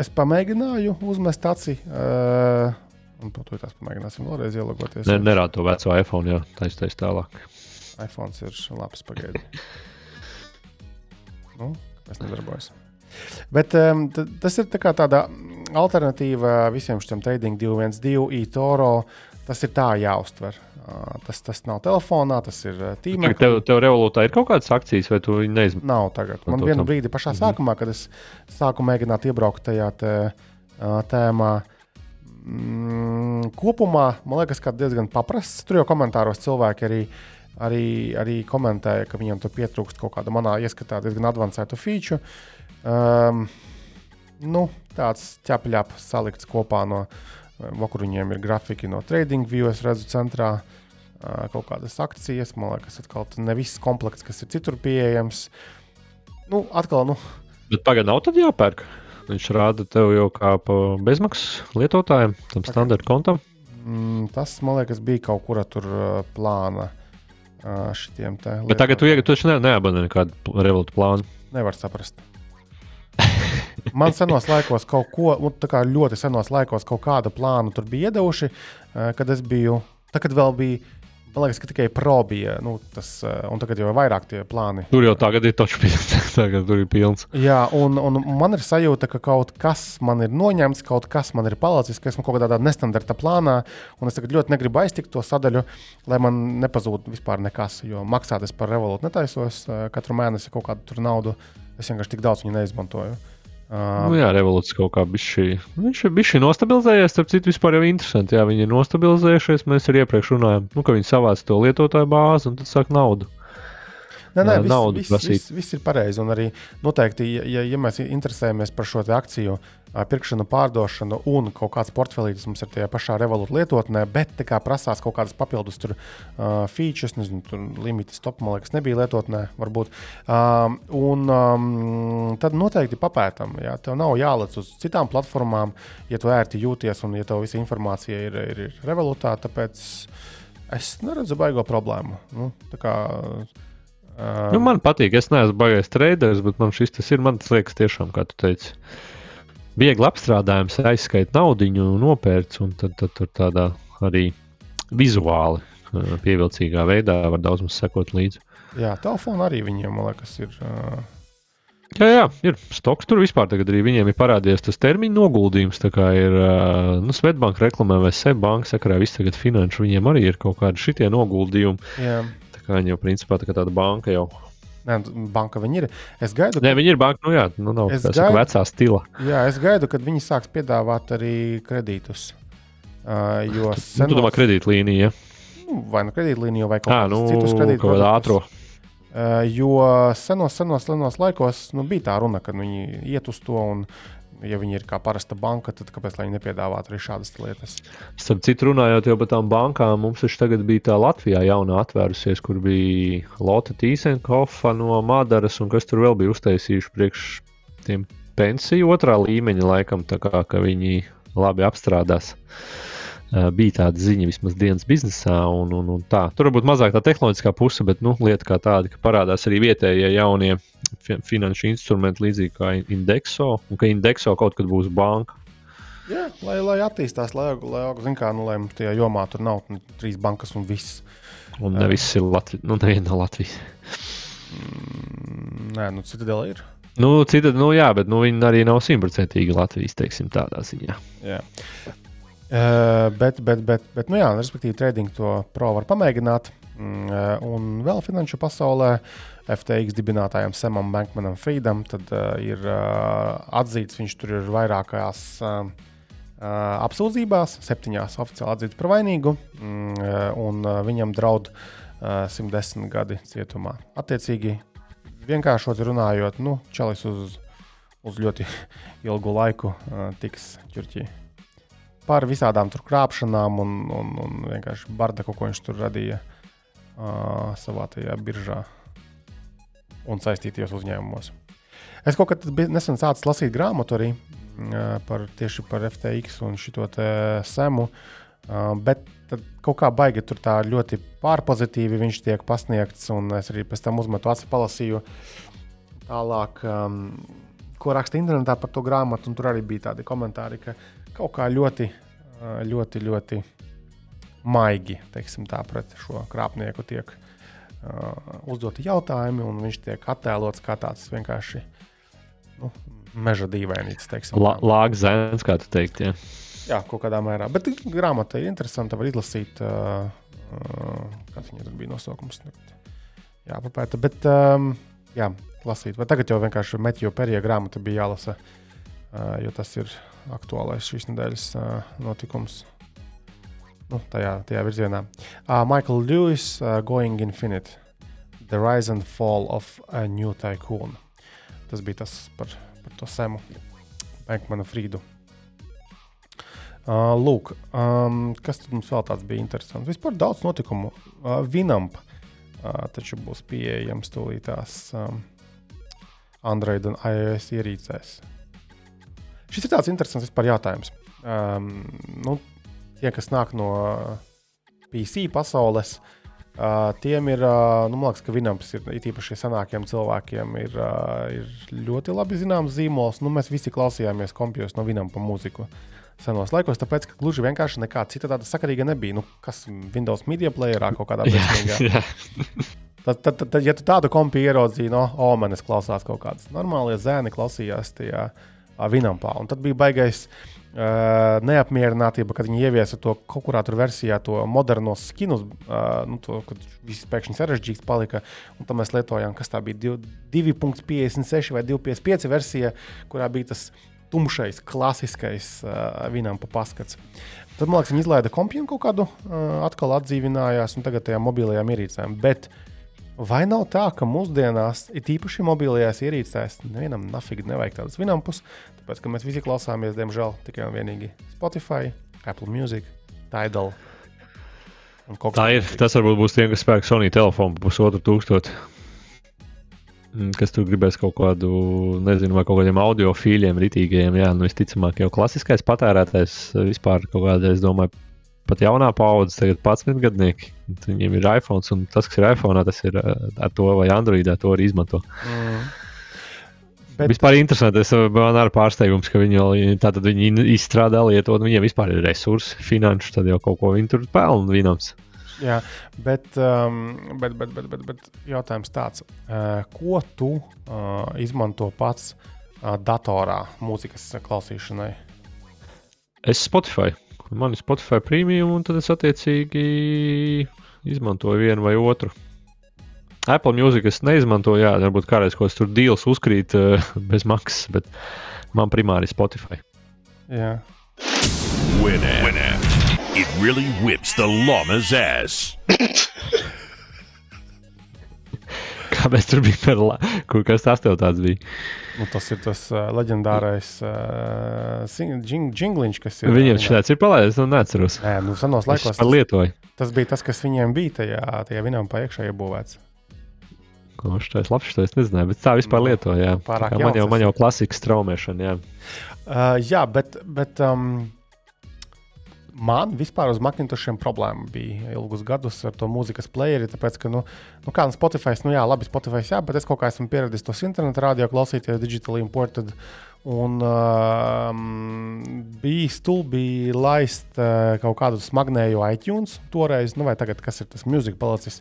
es pamēģināju uzmest aci. Uh, un to tās pamēģināsim vēlreiz ielogoties. Ne, nerāda to veco iPhone, jau taisnēs tālāk iPhone ir labs pagaidi. nu, tas nedarbojas. Bet um, tas ir tā tāda alternatīva visiem šiem trading 212, eToro. Tas ir tā jāuztver. Uh, tas, tas nav telefonā, tas ir tīmeklī. Tev, tev revolūtā ir kaut kādas akcijas, vai tu neizmanto? Nav tagad. Man vienu brīdi pašā mhm. sākumā, kad es sāku mēģināt iebraukt tajā te, uh, tēmā, mm, kopumā man liekas, ka diezgan paprasts. Tur jau komentāros cilvēki arī uh, arī, arī komentēja, ka viņam tur pietrūkst kaut kāda manā ieskatā diezgan avansēta feature. Um, nu, tāds ķepļāps salikts kopā no, kur viņiem ir grafiki no Trading View, es redzu centrā uh, kaut kādas akcijas. Man liekas, atkal ne viss komplekts, kas ir citur pieejams. Nu, atkal, nu. Bet pagaidām nav tad jāpērk. Viņš rāda tev jau kā bezmaksas lietotājiem, tam standarta kontam. Mm, tas, man liekas, bija kaut kura tur uh, plāna šitiem te. Bet tagad tu tu ne, neabonē nekādu revolūciju plānu. Nevar saprast. Man senos laikos kaut ko, nu, kā ļoti senos laikos kaut kādu plānu tur bija iedevuši, kad es biju, tā kad vēl bija Man liekas, ka tikai pro bija. Nu, tas, un tagad jau ir vairāk tie plāni. Tur jau tagad ir taču pilns. tagad tur ir pilns. Jā, un, un man ir sajūta, ka kaut kas man ir noņemts, kaut kas man ir palicis, ka esmu kaut kādā nestandarta plānā. Un es tagad ļoti negribu aiztikt to sadaļu, lai man nepazūd vispār nekas. Jo maksāt es par revolūciju netaisos katru mēnesi kaut kādu naudu. Es vienkārši tik daudz viņu neizmantoju. Uh, nu, jā, revolūcija kaut kā bija. Viņš ir bijis nostabilizējies. Starp citu, vispār jau interesanti. Jā, viņi ir nostabilizējušies. Mēs arī iepriekš runājām, nu, ka viņi savāc to lietotāju bāzi un tad sāk naudu. Nē, nē, viss, naudu viss, viss, viss ir pareizi. Un arī noteikti, ja, ja, mēs interesējamies par šo akciju, ā, pirkšanu, pārdošanu un kaut kāds portfelītis mums ir tajā pašā revolūta lietotnē, bet tā kā prasās kaut kādas papildus tur, uh, features, nezinu, tur limitas top, man liekas, nebija lietotnē, varbūt. Um, un um, tad noteikti papētam, ja tev nav jālec uz citām platformām, ja tu ērti jūties un ja tev visa informācija ir, ir, ir revolūtā, tāpēc es neredzu baigo problēmu. Nu, uh, Nu, man patīk, es neesmu baigājis traders, bet man šis tas ir. Man tas liekas, tiešām, kā tu teici, viegli apstrādājums, aizskait naudu, nopērts un tad, tad tur tādā arī vizuāli pievilcīgā veidā var daudz mums sekot līdzi. Jā, telefona arī viņiem, man liekas, ir. Uh, Jā, jā, ir stoks. Tur vispār tagad arī viņiem ir parādījies tas termiņu noguldījums. Tā kā ir uh, nu, Svetbanka reklamē vai Seibanka sakarā, viss tagad finanšu, viņiem arī ir kaut kādi šitie noguldījumi. jā, Tā kā viņi jau principā tā tāda banka jau. Nē, banka viņi ir. Es gaidu, Nē, viņi ir banka, nu jā, nu nav Es gaidu- vecā stila. jā, es gaidu, kad viņi sāks piedāvāt arī kredītus. Uh, jo Nu, senos, tu domā kredītlīnija, ja? nu, vai nu kredītlīniju, vai kaut Ā, kādus nu, citus kredītus. ātrā. Uh, jo senos, senos, senos laikos nu, bija tā runa, ka viņi iet uz to. Un, ja viņi ir kā parasta banka, tad kāpēc viņi nepiedāvātu arī šādas lietas? Starp citu, runājot par tām bankām, mums taču tagad bija tā Latvijā jaunā atvērusies, kur bija Lotte Tīsenkofa no Madaras un kas tur vēl bija uztaisījuši priekš tiem pensiju otrā līmeņa laikam, tā kā viņi labi apstrādās. Uh, bija tāda ziņa vismaz dienas biznesā, un, un, un tā. Tur varbūt mazāk tā tehnoloģiskā puse, bet nu, lieta kā tāda, ka parādās arī vietējie jaunie fi finanšu instrumenti, līdzīgi kā Indexo, un ka Indexo kaut kad būs banka. Jā, lai, lai attīstās, lai augu, lai, augu, zin kā, nu, lai mums tajā jomā tur nav nu, trīs bankas un viss. Un ne viss ir Latvijas, nu, neviena no Latvijas. Mm, nē, nu, citadela ir. Nu, cita, nu, jā, bet nu, viņi arī nav simtprocentīgi Latvijas, teiksim, tādā ziņā. Jā. Uh, bet, bet, bet, bet, nu jā, respektīvi, trading to pro var pamēģināt. Mm, uh, un vēl finanšu pasaulē FTX dibinātājam Samam Bankmanam Friedam tad, uh, ir uh, atzīts, viņš tur ir vairākās uh, uh, apsūdzībās, septiņās oficiāli atzīts par vainīgu, mm, un uh, viņam draud uh, 110 gadi cietumā. Attiecīgi, vienkāršot runājot, nu, čalis uz, uz ļoti ilgu laiku uh, tiks ķurķī par visādām tur krāpšanām un, un, un vienkārši bardaku, ko viņš tur radīja uh, savā tajā biržā un saistītajos uzņēmumos. Es kaut kad nesen sācis lasīt grāmatu arī uh, par tieši par FTX un šo semu, uh, bet tad kaut kā baigi tur tā ļoti pārpozitīvi viņš tiek pasniegts, un es arī pēc tam uzmetu aci palasīju tālāk. Um, Ko raksta internetā par to grāmatu, un tur arī bija tādi komentāri, ka kaut kā ļoti, ļoti, ļoti maigi tā, pret šo krāpnieku tiek uh, uzdoti jautājumi, un viņš tiek attēlots kā tāds vienkārši nu, meža tā. Lāga zēns, kā tu teikt. Ja. Jā, kaut kādā mērā. Bet grāmata ir interesanta. Var izlasīt, uh, uh, kāds viņai tur bija nosaukums. Jā, papēta. Bet, um, jā, lasīt. Vai tagad jau vienkārši Metju Perija grāmata bija jālasa, uh, jo tas ir aktuālais šīs nedēļas notikums. Nu, tajā, tajā virzienā. Uh, Michael Lewis, uh, Going Infinite. The Rise and Fall of a New Tycoon. Tas bija tas par, par to semu Bankmanu Frīdu. Uh, lūk, um, kas tad mums vēl tāds bija interesants? Vispār daudz notikumu. Uh, Vinamp uh, taču būs pieejams tūlītās um, Android un iOS ierīcēs. Šis ir tāds interesants jautājums. Um, nu, tie, kas nāk no PC pasaules, uh, tiem ir, uh, nu, liekas, ka Vinamps ir īpaši senākiem cilvēkiem ir, uh, ir ļoti labi zināms zīmols. Nu, mēs visi klausījāmies kompjos no Vinampa mūziku senos laikos, tāpēc, ka gluži vienkārši nekā cita tāda sakarīga nebija. Nu, kas Windows Media Playerā kaut kādā. Jā. Tad, tad, tad, ja tu tādu kompiju ieraudzīji, no Omanas klausās kaut kādas normālas zēni, klausījās tajā ā, Vinampā. Un tad bija baigais uh, neapmierinātība, kad viņi ieviesa to kaut kurā tur versijā, to moderno skinu, uh, nu, to, kad viss pēkšņi sarežģīts palika. Un tad mēs lietojām, kas tā bija 2,56 vai 2,55 versija, kurā bija tas tumšais, klasiskais uh, Vinampa paskats. Tad, man liekas, viņi izlaida kompiju kaut kādu, uh, atkal atdzīvinājās, un tagad tajā mobilajām ierīcēm. Bet Vai nav tā, ka mūsdienās, it īpaši mobilajās ierīcēs, nevienam nafīgi nevajag tādas vinampus, tāpēc ka mēs visi klausāmies, diemžēl, tikai un vienīgi Spotify, Apple Music, Tidal. Tā ir. tamlīdzīgs. Tas varbūt būs tiem, kas spēk Sony telefonu par pusotru tūkstošu. Mm, Kas tur gribēs kaut kādu, nezinu, vai kaut kādiem audio fīļiem, ritīgiem. Jā, nu visticamāk, jau klasiskais patērētājs vispār kaut kādā, es domāju, pat jaunā paudze, tagad 11 gadnieki. Viņiem ir iPhone, un tas, kas ir iPhone, tas ir ar to vai Androidā, to arī izmanto. Mm. Bet... Vispār interesanti, es man arī pārsteigums, ka viņi jau tātad viņi izstrādā lietu, un viņiem vispār ir resursi, finanšu, tad jau kaut ko viņi tur pelna vienams. Jā, bet, um, bet, bet, bet, bet, bet jautājums tāds, uh, ko tu uh, izmanto pats uh, datorā mūzikas klausīšanai? Es Spotify. Man ir Spotify premium, un tad es attiecīgi izmantoju vienu vai otru. Apple Music es neizmantoju, jā, varbūt kādreiz kaut kas tur deals uzkrīt uh, bez maksas, bet man primāri ir Spotify. Jā. Winamp. Winamp. It really whips the llama's ass. Kāpēc tur bija par la... Kur, kas tas tev tāds bija? Nu, tas ir tas uh, leģendārais uh, sing- jing, jingliņš, kas ir. Viņiem viņā. šāds ir palaidis, nu neatceros. Nē, nu, senos laikos tas, lietoju. tas bija tas, kas viņiem bija tajā, tajā vienam pa iekšā iebūvēts. Ko šis labs, šis nezināju, bet tā vispār Nu, kā Man jau, man jau klasika straumēšana, jā. Uh, jā, bet, bet um, man vispār uz Macintoshiem problēma bija ilgus gadus ar to mūzikas playeri. Tāpēc, ka, nu, nu kā nu Spotify, nu jā, labi, Spotify, jā, bet es kaut kā esmu pieradis tos internetu radio klausīties, digitally imported. Un um, bija stulbi laist uh, kaut kādu smagnēju iTunes toreiz, nu vai tagad, kas ir tas mūzikas palicis.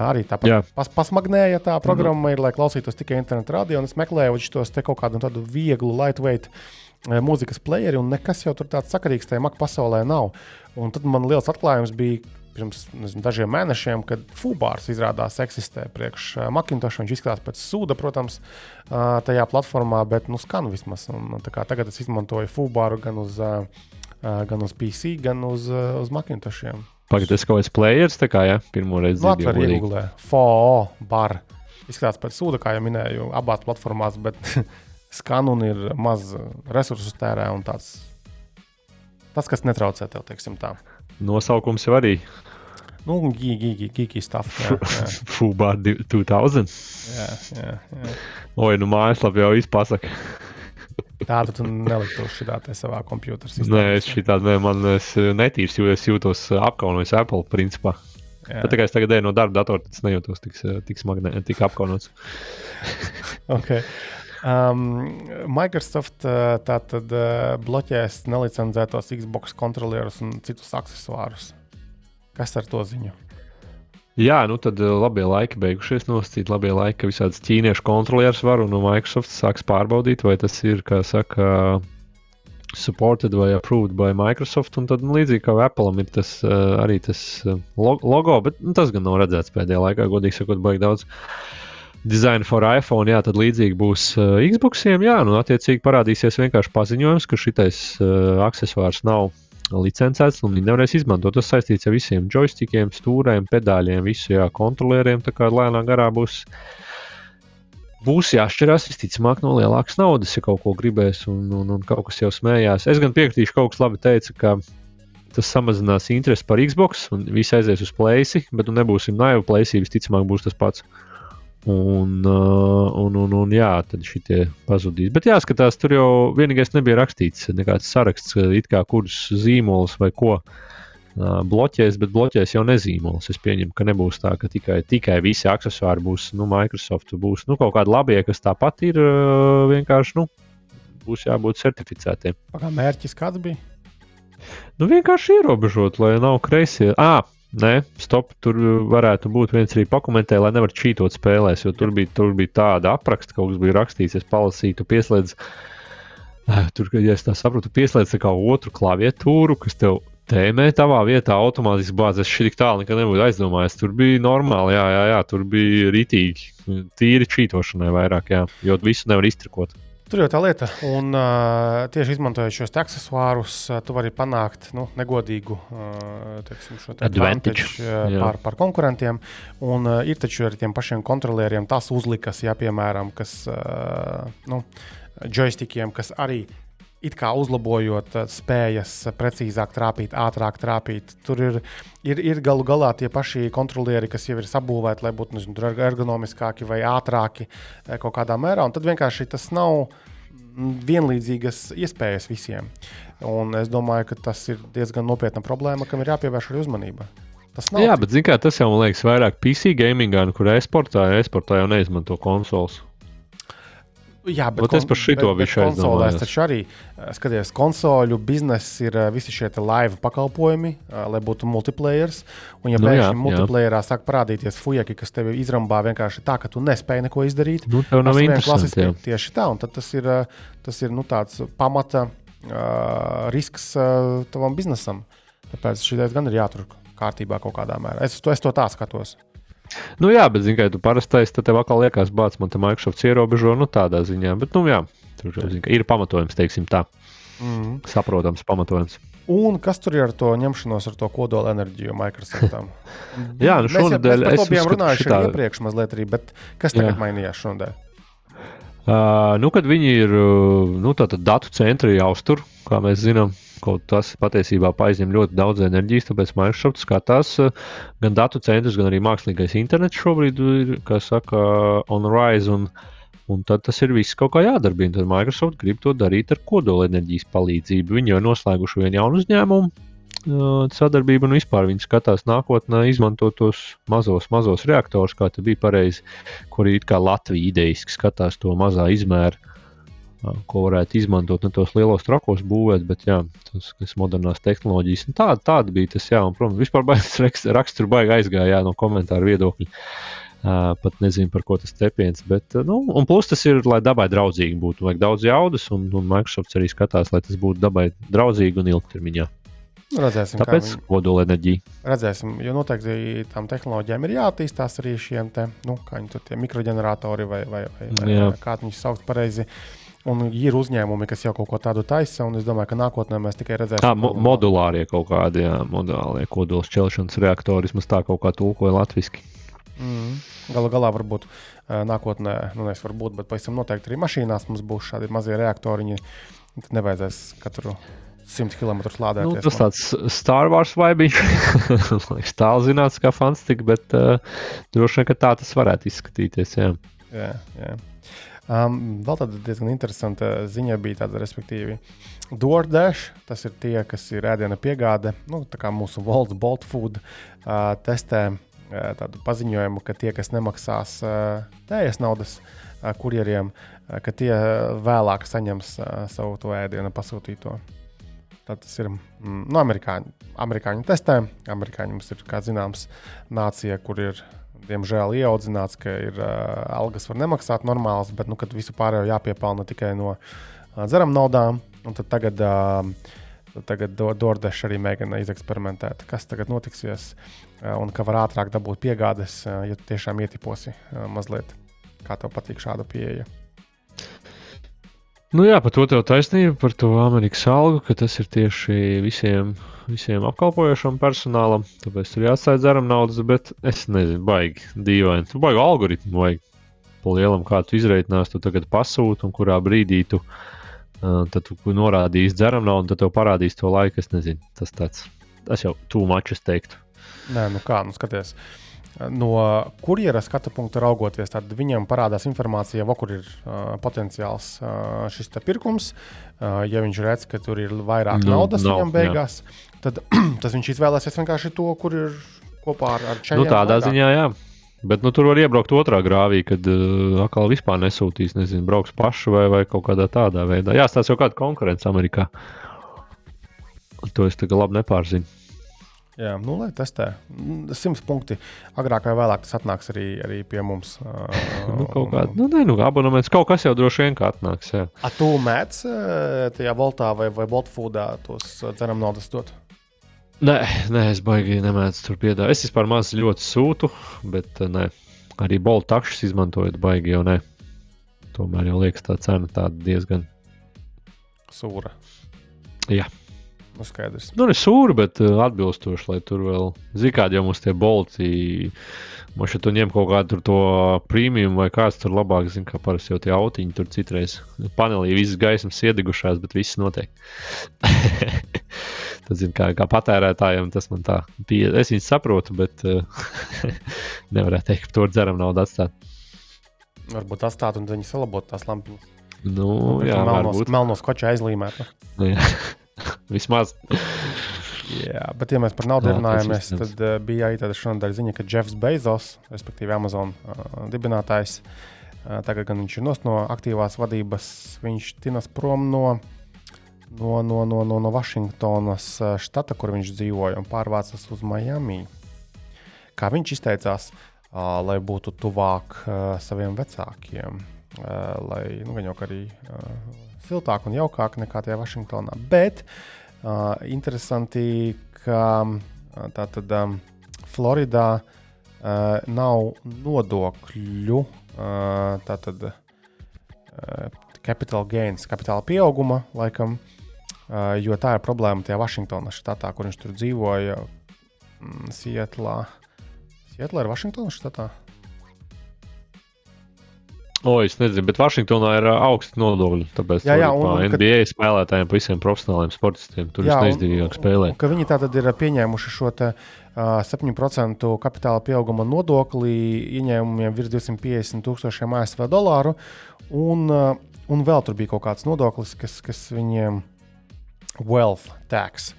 Arī tāpat pas, pasmagnēja tā programma, ir, lai klausītos tikai internetu radio. Un es meklēju šos te kaut kādu tādu vieglu, lightweight eh, mūzikas playeri, un nekas jau tur tāds sakarīgs tajā makā pasaulē nav. Un tad man liels atklājums bija pirms nezinu, dažiem mēnešiem, kad Fubārs izrādās eksistē priekš eh, Macintosh. Viņš izskatās pēc sūda, protams, eh, tajā platformā, bet nu skan vismaz. Un, tagad es izmantoju Fubāru gan uz, eh, eh, gan uz PC, gan uz, eh, uz Macintoshiem. Pagaid, tas kaut kāds players, tā kā, jā, pirmo reizi dzirdēju. iegūlē. FOO bar. Izskatās pēc sūda, kā jau minēju, abās platformās, bet skan un ir maz resursu tērē un tāds. Tas, kas netraucē tev, teiksim tā. Nosaukums jau arī Nu, gigi, gigi stuff. Fubā 2000. jā, jā, jā. Oi, nu mājaslapā jau izpasaka. Tādu tu neliktu šī tā savā computerā. Nē, es šī tāda, man es netīrs, jo es jūtos apkaunojis Apple principā. Bet tā kā es tagad eju no darba datora, tad es nejūtos tik, tik smagi, tik apkaunots. Okay. Um, Microsoft uh, tātad uh, bloķēs nelicenzētos Xbox kontrolierus un citus accessorus. Kas ar to ziņu? Jā, nu tad eh, labie laiki beigušies nosacīt, labie laiki, ka visādas ķīniešu kontrolieris var un no Microsoft sāks pārbaudīt, vai tas ir, kā saka, supported vai approved by Microsoft. Un tad nu, līdzīgi kā Apple ir tas eh, arī tas lo- logo, bet nu, tas gan nav redzēts pēdējā laikā, godīgi sakot, baigi daudz. Design for iPhone, jā, tad līdzīgi būs uh, Xboxiem, jā, nu, attiecīgi parādīsies vienkārši paziņojums, ka šitais uh, accessors nav licencēts, un viņi nevarēs izmantot. Tas saistīts ar visiem joystickiem, stūrēm, pedāļiem, visu jā, kontrolieriem. Tā kā lēnā garā būs, būs jāšķirās visticamāk no lielākas naudas, ja kaut ko gribēs, un, un, un kaut kas jau smējās. Es gan piekritīšu, kaut kas labi teica, ka tas samazinās interesi par Xbox, un viss aizies uz plēsi, bet nu nebūsim naivi, plēsī visticamāk būs tas pats. Un, uh, un, un, un jā, tad šitie pazudīs. Bet jāskatās, tur jau vienīgais nebija rakstīts nekāds saraksts, kā kurš zīmols vai ko uh, bloķēs, bet bloķēs jau nezīmols. Es pieņemu, ka nebūs tā, ka tikai, tikai visi accessori būs nu, Microsoft, būs nu, kaut kādi labie, kas tāpat ir uh, vienkārši, nu, būs jābūt certificētiem. Pagā, mērķis kāds bija? Nu, vienkārši ierobežot, lai nav kreisie. Ah, nē, stop. Tur varētu būt viens arī pakomentē, lai nevar čītot spēlēs, jo tur bija, tur bija tāda apraksta, kaut kas bija rakstīts, es palasīju, tu pieslēdz. Ah, Tur, ja es tā saprotu, pieslēdz kā otru klaviatūru, kas tev tēmē tavā vietā automātiski bāzes. Es šī tik tālu nekad nebūtu aizdomājies. Tur bija normāli, jā, jā, jā tur bija ritīgi. Tīri čītošanai vairāk, jā, jo visu nevar iztrakot. Tur jau tā lieta, un uh, tieši izmantojot šos accessorus, uh, tu vari panākt nu, negodīgu uh, teiksim, te Advantage, uh, jā. pār, pār konkurentiem. Un uh, ir taču arī tiem pašiem kontrolieriem tas uzlikas, ja piemēram, kas uh, nu, joystickiem, kas arī it kā uzlabojot uh, spējas uh, precīzāk trāpīt, ātrāk trāpīt. Tur ir, ir, ir galu galā tie paši kontrolieri, kas jau ir sabūvēti, lai būtu nezinu, ergonomiskāki vai ātrāki eh, kaut kādā mērā. Un tad vienkārši tas nav mm, vienlīdzīgas iespējas visiem. Un es domāju, ka tas ir diezgan nopietna problēma, kam ir jāpievērš arī uzmanība. Tas nav Jā, bet zini, kā tas jau man liekas vairāk PC gamingā, nu, kur e-sportā, e-sportā jau neizmanto konsoles. Jā, bet, Vot es par šito bet- bet bišķi konsolēs aizdomājos. taču arī skaties, konsoļu bizness ir visi šie live pakalpojumi, lai būtu multiplayers. Un, ja Nu pēkšņi jā. multiplayerā sāk parādīties fujaki, kas tevi izrambā vienkārši tā, ka tu nespēji neko izdarīt, Nu, nav tas interesanti. klasiski tieši tā. Un tas ir, tas ir nu, tāds pamata uh, risks uh, tavam biznesam. Tāpēc šī gan ir jātur kārtībā kaut kādā mērā. Es to, es to tā skatos. Nu, jā, bet, zini, kā tu parastais, tad tev atkal liekas, bācis man te Microsoft ierobežo, nu, tādā ziņā. Bet, nu, jā, tur jau, zini, ir pamatojums, teiksim tā, Mm. saprotams pamatojums. Un kas tur ir ar to ņemšanos, ar to kodola enerģiju Microsoftam? Jā, nu, jau- šonadēļ mēs es bijām runājuši šitā- iepriekš, mazliet arī, bet kas tagad Jā. mainījās šodien? Uh, nu, kad viņi ir nu, datu centri jāuztur, kā mēs zinām, kaut tas patiesībā aizņem ļoti daudz enerģijas, tāpēc Microsoft skatās uh, gan datu centrus, gan arī mākslīgais internets šobrīd ir, kā saka, on rise. Un, Un tad tas ir viss kaut kā jādarbina. Tad Microsoft grib to darīt ar kodolenerģijas palīdzību. Viņi jau noslēguši vienu jaunu uzņēmumu, sadarbību, un vispār viņi skatās nākotnē izmantot tos mazos, mazos reaktorus, kā te bija pareizi, kur ir Latvija idejiski skatās to mazā izmēru, ā, ko varētu izmantot ne tos lielos trakos būvēt, bet jā, tas, kas modernās tehnoloģijas. Un Tāda, tāda bija tas, jā, un, protams, vispār baigas raksturs baigi aizgāja jā, no komentāru viedokļa. Uh, pat nezinu, par ko tas cepiens. Bet, nu, un plus tas ir, lai dabai draudzīgi būtu. Vajag daudz jaudas, un, un Microsoft arī skatās, lai tas būtu dabai draudzīgi un ilgtermiņā. Redzēsim, Tāpēc kodolenerģija. redzēsim, jo noteikti tam tehnoloģijām ir jāattīstās arī šiem te, nu, tur tie mikroģeneratori vai, vai, vai, vai, kā viņus sauc pareizi. Un ir uzņēmumi, kas jau kaut ko tādu taisa, un es domāju, ka nākotnē mēs tikai redzēsim. Tā mo modulārie kaut kādi, jā, modulārie kodols šķelšanas reaktori, vismaz tā kaut kā tulkoja latviešu. Mm. Galu galā varbūt nākotnē, nu nevis varbūt, bet pavisam noteikti arī mašīnās mums būs šādi mazie reaktoriņi. Tad nevajadzēs katru 100 km lādēties. Nu, tas tāds Star Wars vibe, tālu zināms, kā fantastika, bet uh, droši vien, ka tā tas varētu izskatīties. Jā. Jā, jā. Um, vēl tāda diezgan interesanta ziņa bija tāda, respektīvi, DoorDash. Tas ir tie, kas ir ēdiena piegāde, nu, tā kā mūsu Volts Bolt Food uh, testē uh, tādu paziņojumu, ka tie, kas nemaksās uh, tējas naudas uh, kurjeriem, uh, ka tie vēlāk saņems uh, savu to ēdienu pasūtīto. Tad tas ir mm, no amerikāņu, amerikāņu testē. Amerikāņi mums ir, kā zināms, nācija, kur ir diemžēl ieaudzināts, ka ir uh, algas var nemaksāt normāls, bet nu, visu pārējo jāpiepelna tikai no uh, dzeram naudām. un Tad tagad, uh, tagad DoorDash arī mēģina izeksperimentēt, kas tagad notiksies uh, un ka var ātrāk dabūt piegādes, uh, ja tiešām ietiposi uh, mazliet. Kā tev patīk šāda pieeja? Nu, jā, par to tev taisnība, par to Amerikas algu, ka tas ir tieši visiem, visiem apkalpojošam personālam. Tāpēc tur jāatstāj dzeram naudas, bet es nezinu, baigi dīvaini. Tu baigi algoritmu vajag pa lielam, kā tu izreikinās, tu tagad pasūti un kurā brīdī tu, uh, tu norādīsi dzeram naudu, tad tev parādīs to laiku. Es nezinu, tas tāds, tas jau es teiktu. Nē, nu kā, nu skaties. No kurjera skatu punkta raugoties, tad viņam parādās informācija, va, kur ir uh, potenciāls uh, šis pirkums. Uh, ja viņš redz, ka tur ir vairāk Nu, naudas no, viņam beigās, tad tas viņš izvēlēsies vienkārši to, kur ir kopā ar, ar čaļiem. Nu, tādā vairāk. ziņā, jā. Bet nu, tur var iebraukt otrā grāvī, kad uh, atkal vispār nesūtīs, nezinu, brauks paši vai, vai kaut kādā tādā veidā. Jā, tas jau kāda konkurence Amerikā. To es tagad labi nepārzinu. Jā, nu, lai testē. Mm, Simts punkti. Agrāk vai vēlāk tas atnāks arī, arī pie mums. Uh, Nu, kaut kāda, nu, nē, nu, abonements kaut kas jau droši vien kā atnāks. Jā. A tu mēdz tajā voltā vai, vai boltfūdā tos dzeram naudas dot? Nē, nē, es baigi nemēdzu tur piedāvāt. Es vispār maz ļoti sūtu, bet nē, arī bolta takšus izmantojot baigi jau nē. tomēr jau liekas tā cena tāda diezgan. Sūra. Jā. Nu, skaidrs. Nu, ne sūri, bet uh, atbilstoši, lai tur vēl, zināmā kāda jau mums tie bolti, mums šeit ņem kaut kādu to prēmiju, vai kāds tur labāk zina, kā parasti jau tie autiņi tur citreiz. Panelī visas gaismas iedegušās, bet viss notiek. Tas, zin, kā, kā patērētājiem tas man tā pie, es viņu saprotu, bet uh, nevarētu teikt, ka tur dzeram naudu atstāt. Varbūt atstāt un viņi salabot tās lampiņas. Nu, jā, melnos, melnos kočā aizlīmētu. Nu, jā. Vismaz. Jā, bet, ja mēs par naudu runājamies, tad uh, bija arī tāda šonadēļ ziņa, ka Jeffs Bezos, respektīvi Amazon uh, dibinātājs, uh, tagad gan viņš ir nost no aktīvās vadības, viņš tinas prom no, no, no, no, no, no Vašingtonas štata, kur viņš dzīvoja, un pārvācas uz Miami. Kā viņš izteicās, uh, lai būtu tuvāk uh, saviem vecākiem, uh, lai nu, gan jau arī uh, siltāk un jaukāk nekā tajā Vašingtonā. Bet uh, interesanti, ka tā tad um, Floridā uh, nav nodokļu, uh, tātad uh, capital gains, kapitāla pieauguma, laikam, uh, jo tā ir problēma tajā Vašingtonas štatā, kur viņš tur dzīvoja. Sietlā. Sietlā ir Vašingtonas štatā. O, es nezinu, bet Vašingtonā ir augsti nodokļi. Tāpēc Jā, jā, un- un kad- NBA spēlētājiem, pa visiem profesionāliem sportistiem tur ir Jā, un- neizdevīgāk spēlēt. Ka viņi tātad ir pieņēmuši šo te, uh, 7% kapitāla pieauguma nodokli ieņēmumiem virs 250 tūkstošiem ASV dolāru. Un, uh, un vēl tur bija kaut kāds nodoklis, kas, kas viņiem wealth tax.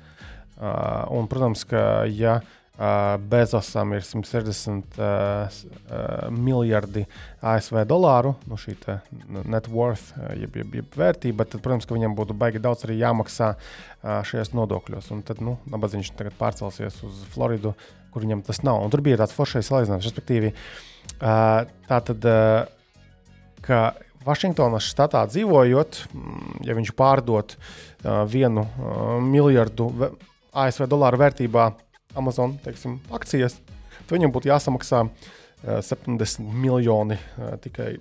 Uh, un, protams, ka ja uh, Bezosam ir 160 uh, uh, miljardi ASV dolāru, nu šī net worth, jeb, jeb, jeb vērtība, tad, protams, ka viņam būtu baigi daudz arī jāmaksā uh, šajos nodokļos. Un tad, nu, nabadziņš tagad pārcelsies uz Floridu, kur viņam tas nav. Un tur bija tāds foršais salīdzinājums, respektīvi, uh, tā tad, uh, ka Vašingtonas štatā dzīvojot, mm, ja viņš pārdot uh, vienu uh, miljardu ASV dolāru vērtībā Amazon teiksim, akcijas, tad viņam būtu jāsamaksā uh, 70 miljoni uh, tikai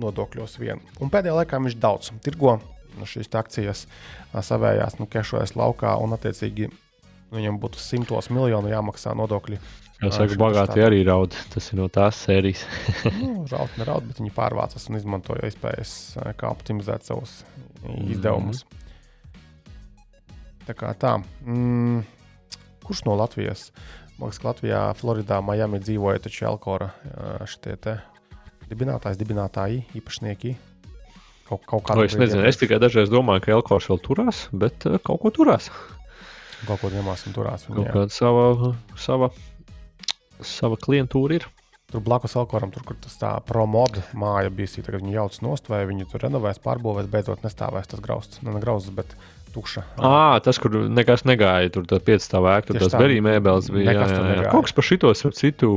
nodokļos vien. Un pēdējā laikā viņš daudz tirgo nu, šīs akcijas uh, savējās, nu, kešojas laukā, un attiecīgi viņam būtu simtos miljonu jāmaksā nodokļi. Saka, šim bagāti arī raud. Tas ir no tās sērijas. nu, raud, neraud, bet viņi pārvācas un izmanto iespējas, kā optimizēt savus izdevumus. Tā kā tā. Mm, kurš no Latvijas? Man liekas, ka Latvijā, Floridā, Miami dzīvoja taču Elkora šitie te dibinātājs, dibinātāji, īpašnieki. Kaut, kaut Nu, kādā es nezinu, es tikai dažreiz domāju, ka Elkošs vēl turās, bet uh, kaut ko turās. Kaut ko ņemās un turās. Kaut Viņa, kāda sava, sava, sava klientūra ir. tur blakus Elkoram, tur, kur tas tā promoda māja bija, tagad viņi jauc nost, vai viņi tur renovēs, pārbūvēs, beidzot nestāvēs tas grausts. Ne, ne grausts, bet tukša. Ah, tas, kur nekas negāja, tur bija piecstāvā ēka, tur tas berīja mēbeles. Bija, jā, jā, jā. Kaut kas par šito citu.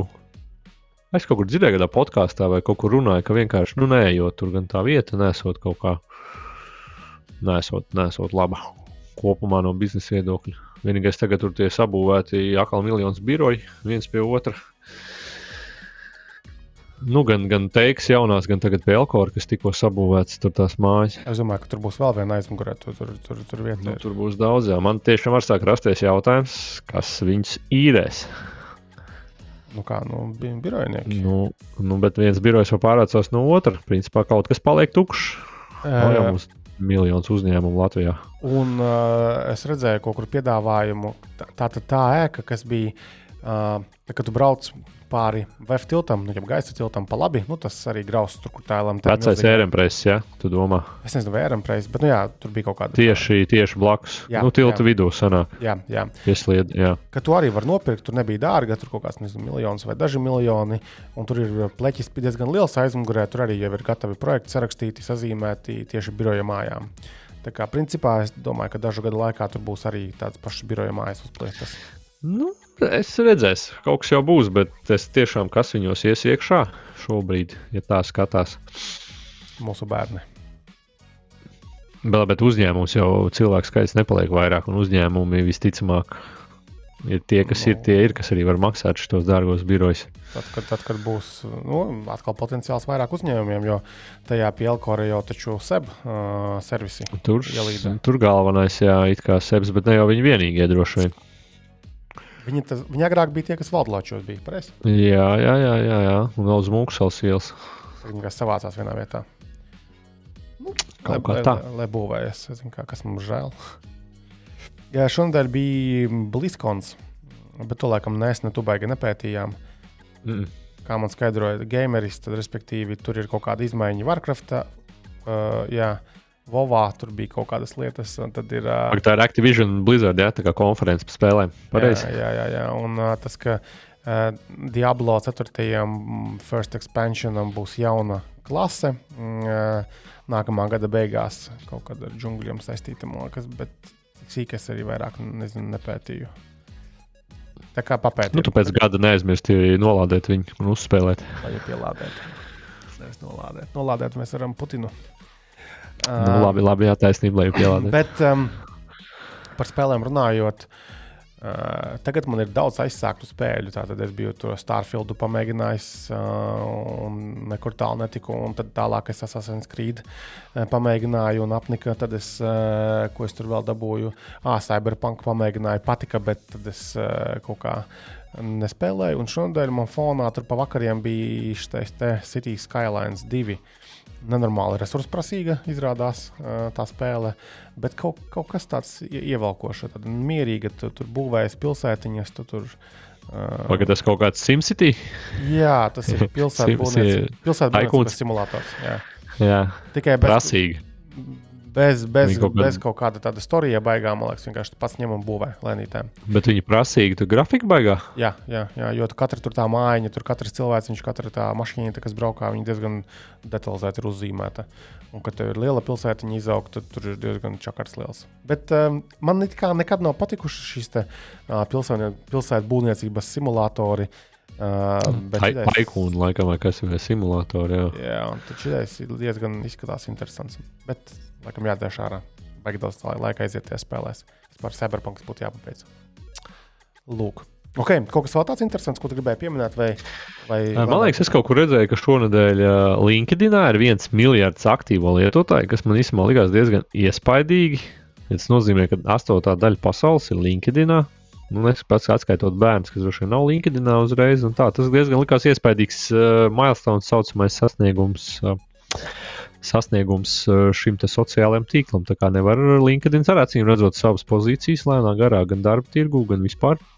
Es kaut kur dzirdēju, kādā podkāstā vai kaut kur runāju, ka vienkārši, nu, neejot tur gan tā vieta, nesot kaut kā, nesot, nesot laba kopumā no biznesa viedokļa. Vienīgais tagad tur tie sabūvēti atkal miljonus biroji, viens pie otra. Nu, gan, gan teiks jaunās, gan tagad pie Elkora, kas tikko sabūvēts tur tās mājas. Es domāju, ka tur būs vēl viena aizmugurē, tur, tur, tur, tur vieta. Nu, tur būs daudz, jā. Man tiešām var sākt rasties jautājums, kas viņus īrēs. Nu, kā, nu, bija birojnieki. Nu, nu, bet viens birojs jau pārācās no otra. Principā kaut kas paliek tukšs. Ē, mums miljonus uzņēmumu Latvijā. Un uh, es redzēju, kaut kur piedāvājumu. Tā, tā, tā, tā ēka, kas bija, uh, kad tu brauc pāri VF tiltam, nu, jau gaisa tiltam pa labi, nu, tas arī grausts tur, kur tā ir lemta. Vecais ērempress, ja tu domā. Es nezinu, vai ērempreis, bet, nu, jā, tur bija kaut kāda. Tieši, tieši blakus. Jā, nu, tilta jā. vidū sanāk. Jā, jā. Pieslied, jā. Ka tu arī vari nopirkt, tur nebija dārga, tur kaut kāds, nezinu, miljons vai daži miljoni, un tur ir pleķis diezgan liels aizmugurē, tur arī jau ir gatavi projekti sarakstīti, sazīmēti tieši biroja mājām. Tā kā, principā, es domāju, ka dažu gadu laikā tur būs arī tāds pašs biroja mājas uzplēstas. Nu, es redzēšu, kaut kas jau būs, bet es tiešām kas viņos ies iekšā šobrīd, ja tā skatās. Mūsu bērni. Bet, bet uzņēmums jau cilvēku skaits nepaliek vairāk, un uzņēmumi visticamāk Ir tie, kas ir, tie ir, kas arī var maksāt šos dārgos birojus. Tad, kad, tad, kad būs nu, atkal potenciāls vairāk uzņēmumiem, jo tajā pie Elkora jau taču seb uh, servisi. Tur, ielīda. tur galvenais, jā, it kā sebs, bet ne jau viņi vienīgie droši vien. Viņi, tas, viņi agrāk bija tie, kas valdlāčos bija, pareizi? Jā, jā, jā, jā, jā. un uz Mūksels ielas. Viņi kā savācās vienā vietā. Nu, Kaut lai, kā tā. lai, lai būvējas, es zinu, kā, kas mums žēl. Jā, šonadēļ bija Bliskons, bet to laikam mēs ne tu baigi nepētījām. Mm. Kā man skaidroja gameris, tad respektīvi tur ir kaut kāda izmaiņa Warcraftā. Uh, jā, Vovā tur bija kaut kādas lietas, un tad ir. Uh, Tā ir Activision Blizzard, jā, tā kā konferences par spēlēm. Pareizi. Jā, jā, jā, jā. un uh, tas, ka uh, Diablo 4. mm, first expansionam būs jauna klase. Uh, nākamā gada beigās kaut kāda ar džungļiem saistīta, man liekas, bet cik sīk es arī vairāk nezinu, nepētīju. Tā kā papētīt, Nu, tu pēc gada neaizmirsti nolādēt viņu un uzspēlēt. vai pielādēt. Nevis nolādēt. Nolādēt mēs varam Putinu. Nu, labi, labi, jā, taisnība, lai pielādētu. Bet um, par spēlēm runājot, uh, tagad man ir daudz aizsāktu spēļu. Tātad es biju to Starfieldu pamēģinājis, uh, un nekur tālu netiku. Un tad tālāk es Assassin's Creed uh, pamēģināju, un apnika. Tad es, uh, ko es tur vēl dabūju, ah, Cyberpunk pamēģināju, patika, bet tad es uh, kaut kā. Nespēlēju, un šodien man fonā tur pa vakariem bija šis te City Skylines 2 nenormāli resursprasīga izrādās uh, tā spēle, bet kaut, kaut kas tāds ie- ievelkošs, tad mierīga, tu tur būvējas pilsētiņas, tu tur. Vai tas kaut kāds SimCity? jā, tas ir pilsētbūvniecības Tycoons. simulators. Jā. Jā, Tikai bez, prasīgi. Bez, bez, kaut bez kaut kāda tāda storija baigā, man liekas, vienkārši pats ņem un būvē lēnītēm. Bet viņi prasīgi, tu grafika baigā. Jā, jā, jā, jo tu katra tur tā mājiņa, tur katrs cilvēks, viņš katra tā mašīna, kas braukā, viņa diezgan detalizēti ir uzzīmēta. Un, kad ir liela pilsētiņa izauga, tad tur ir diezgan čakars liels. Bet um, man nekad nav patikušas šīs te, uh, pilsētu būvniecības simulatori. Uh, Paikūna, laikam, vai kas ir simulātori. Jā. Jā, un ir diezgan izskatās interesants. Bet, laikam, jādzēš ārā. Baigi daudz lai- laika aiziet tajā spēlēs. Par Cyberpunk būtu jāpabeidz. Lūk. Okay, kaut kas vēl tāds interesants, ko tu gribēji pieminēt? Vai, vai, Man liekas, es kaut kur redzēju, ka šonadēļ LinkedInā ir viens miljards aktīvo lietotāju, kas man īstenībā likās diezgan iespaidīgi. Tas nozīmē, ka astotā daļa pasaules ir LinkedInā. Nu, es pats atskaitot bērnus, kas droši vien nav LinkedInā uzreiz. un Tā, tas diezgan likās iespaidīgs uh, milestone, saucamais sasniegums. Uh, Sasniegums uh, šim sociālajam tīklam. Tā kā nevar LinkedIn ar acīm redzot savas pozīcijas lēnā garā, gan darba tirgu, gan vispār. Uh,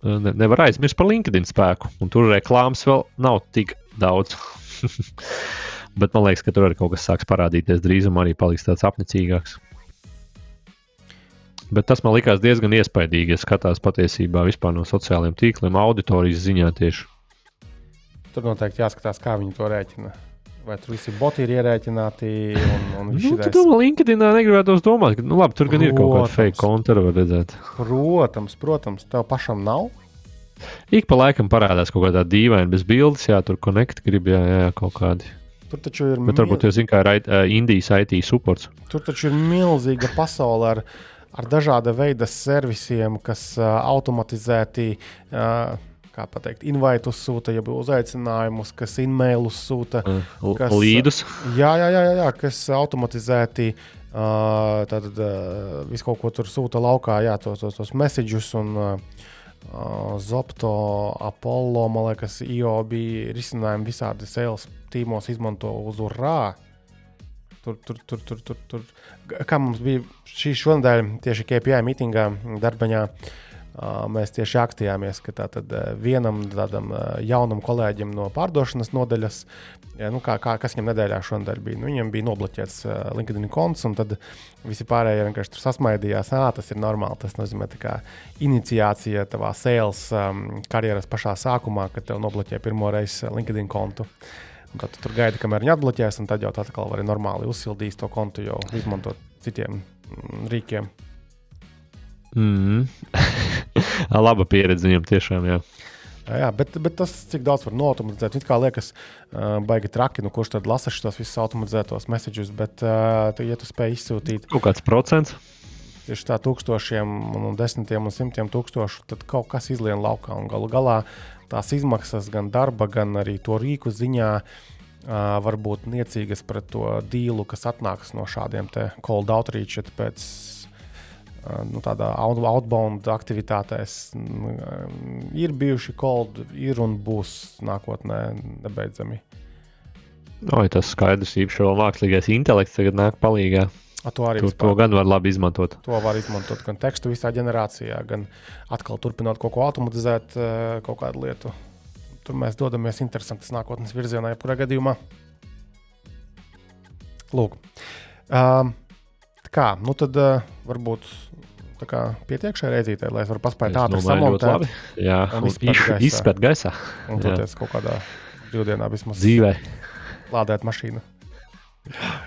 Ne, nevar aizmirst par LinkedIn spēku, un tur reklāmas vēl nav tik daudz. Bet man liekas, ka tur arī kaut kas sāks parādīties drīzumā, arī paliks tāds apnicīgāks. Bet tas man likās diezgan iespaidīgi, ja skatās patiesībā no sociālajiem tīkliem, auditorijas ziņā tieši. Tur noteikti jāskatās, kā viņi to rēķina. Vai tur visi boti ir ierēķināti? Un, un Nu, tad domā, LinkedInā negribētos domāt, ka, nu, labi, tur gan ir kaut kāda Protams. fake konta, var redzēt. protams, protams, tev pašam nav. Ik pa laikam parādās kaut kādā dīvaina bez bildes, jā, tur konekti grib, jā, jā, kaut kādi. Tur taču ir, Bet varbūt jūs zināt, kā ir ā, Indijas IT supports. tur taču ir milzīga pasaule ar, ar dažāda veida servisiem, kas uh, automatizēti. Uh, Kā pateikt, invaitus sūta, jau uzaicinājumus, kas e-mailus sūta. Kas- Līdus. Jā, jā, jā, jā, kas automatizēti uh, tad, uh, visu kaut ko tur sūta laukā, jā, tos, tos, tos messages un uh, Zopto, Apollo, man liekas, IOB risinājumi visādi sales tīmos izmanto uz urā. Tur, tur, tur, tur, tur, tur. Kā mums bija šī šonadēļ, tieši KPI mitingā, darbaņā, uh, mēs tieši akstījāmies, ka tātad uh, vienam tādam uh, jaunam kolēģim no pārdošanas nodaļas, ja, nu, kā, kā, kas viņam nedēļā šonadēļ bija, nu, viņam bija nobloķēts LinkedIn konts, un tad visi pārējie vienkārši tur sasmaidījās, ah, tas ir normāli, tas nozīmē tā kā iniciācija tavā sales karjeras pašā sākumā, kad tev nobloķē pirmo reizi LinkedIn kontu. Tad tu tur gaidi, kamēr viņi atbloķēs, un tad jau atkal vari normāli uzsildīt to kontu, jau izmantot citiem rīkiem. Mm. Laba pieredze viņam tiešām. Jā. Jā, bet, bet tas, cik daudz var noautomatizēt, it kā liekas, uh, baigi traki, nu, kurš tad lasa šos visus automatizētos messages, bet, uh, tu, ja tu spēj izsūtīt, Kaut kāds procents. tieši tā tūkstošiem, un desmitiem un simtiem tūkstošu, tad kaut kas izlien laukā. Un galu galā tās izmaksas gan darba, gan arī to rīku ziņā uh, var būt niecīgas pret to dīlu, kas atnāks no šādiem cold outreach, pēc nu, tādā out, outbound aktivitātēs mm, ir bijuši cold, ir un būs nākotnē nebeidzami. Oi, tas skaidrs, īpaši mākslīgais intelekts tagad nāk palīdzīgā. To arī To, vispār- to gan var labi izmantot. To var izmantot gan tekstu visā ģenerācijā, gan atkal turpinot kaut ko automatizēt, eh, kaut kādu lietu. Tur mēs dodamies interesantas nākotnes virzienā, jebkurā gadījumā. Lūk, um, kā, nu tad uh, varbūt tā kā pietiek šai reizītē, lai es varu paspēt ātri samontēt. Jā, un izspēt gaisā. Izspēt gaisā. un Jā. toties kaut kādā brīvdienā vismaz Dzīvē. lādēt mašīnu.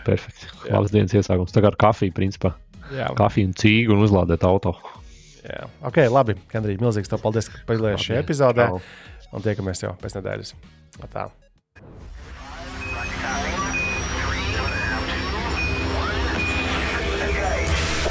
Perfekti. Jā. Labs dienas iesākums. Tā kā ar kafiju, principā. Jā, Kafiju un cīgu un uzlādēt auto. jā. ok, labi. Kendrija, milzīgs tev paldies, ka piedalījies šajā epizodē. Čau. Un tiekamies jau pēc nedēļas. Tā.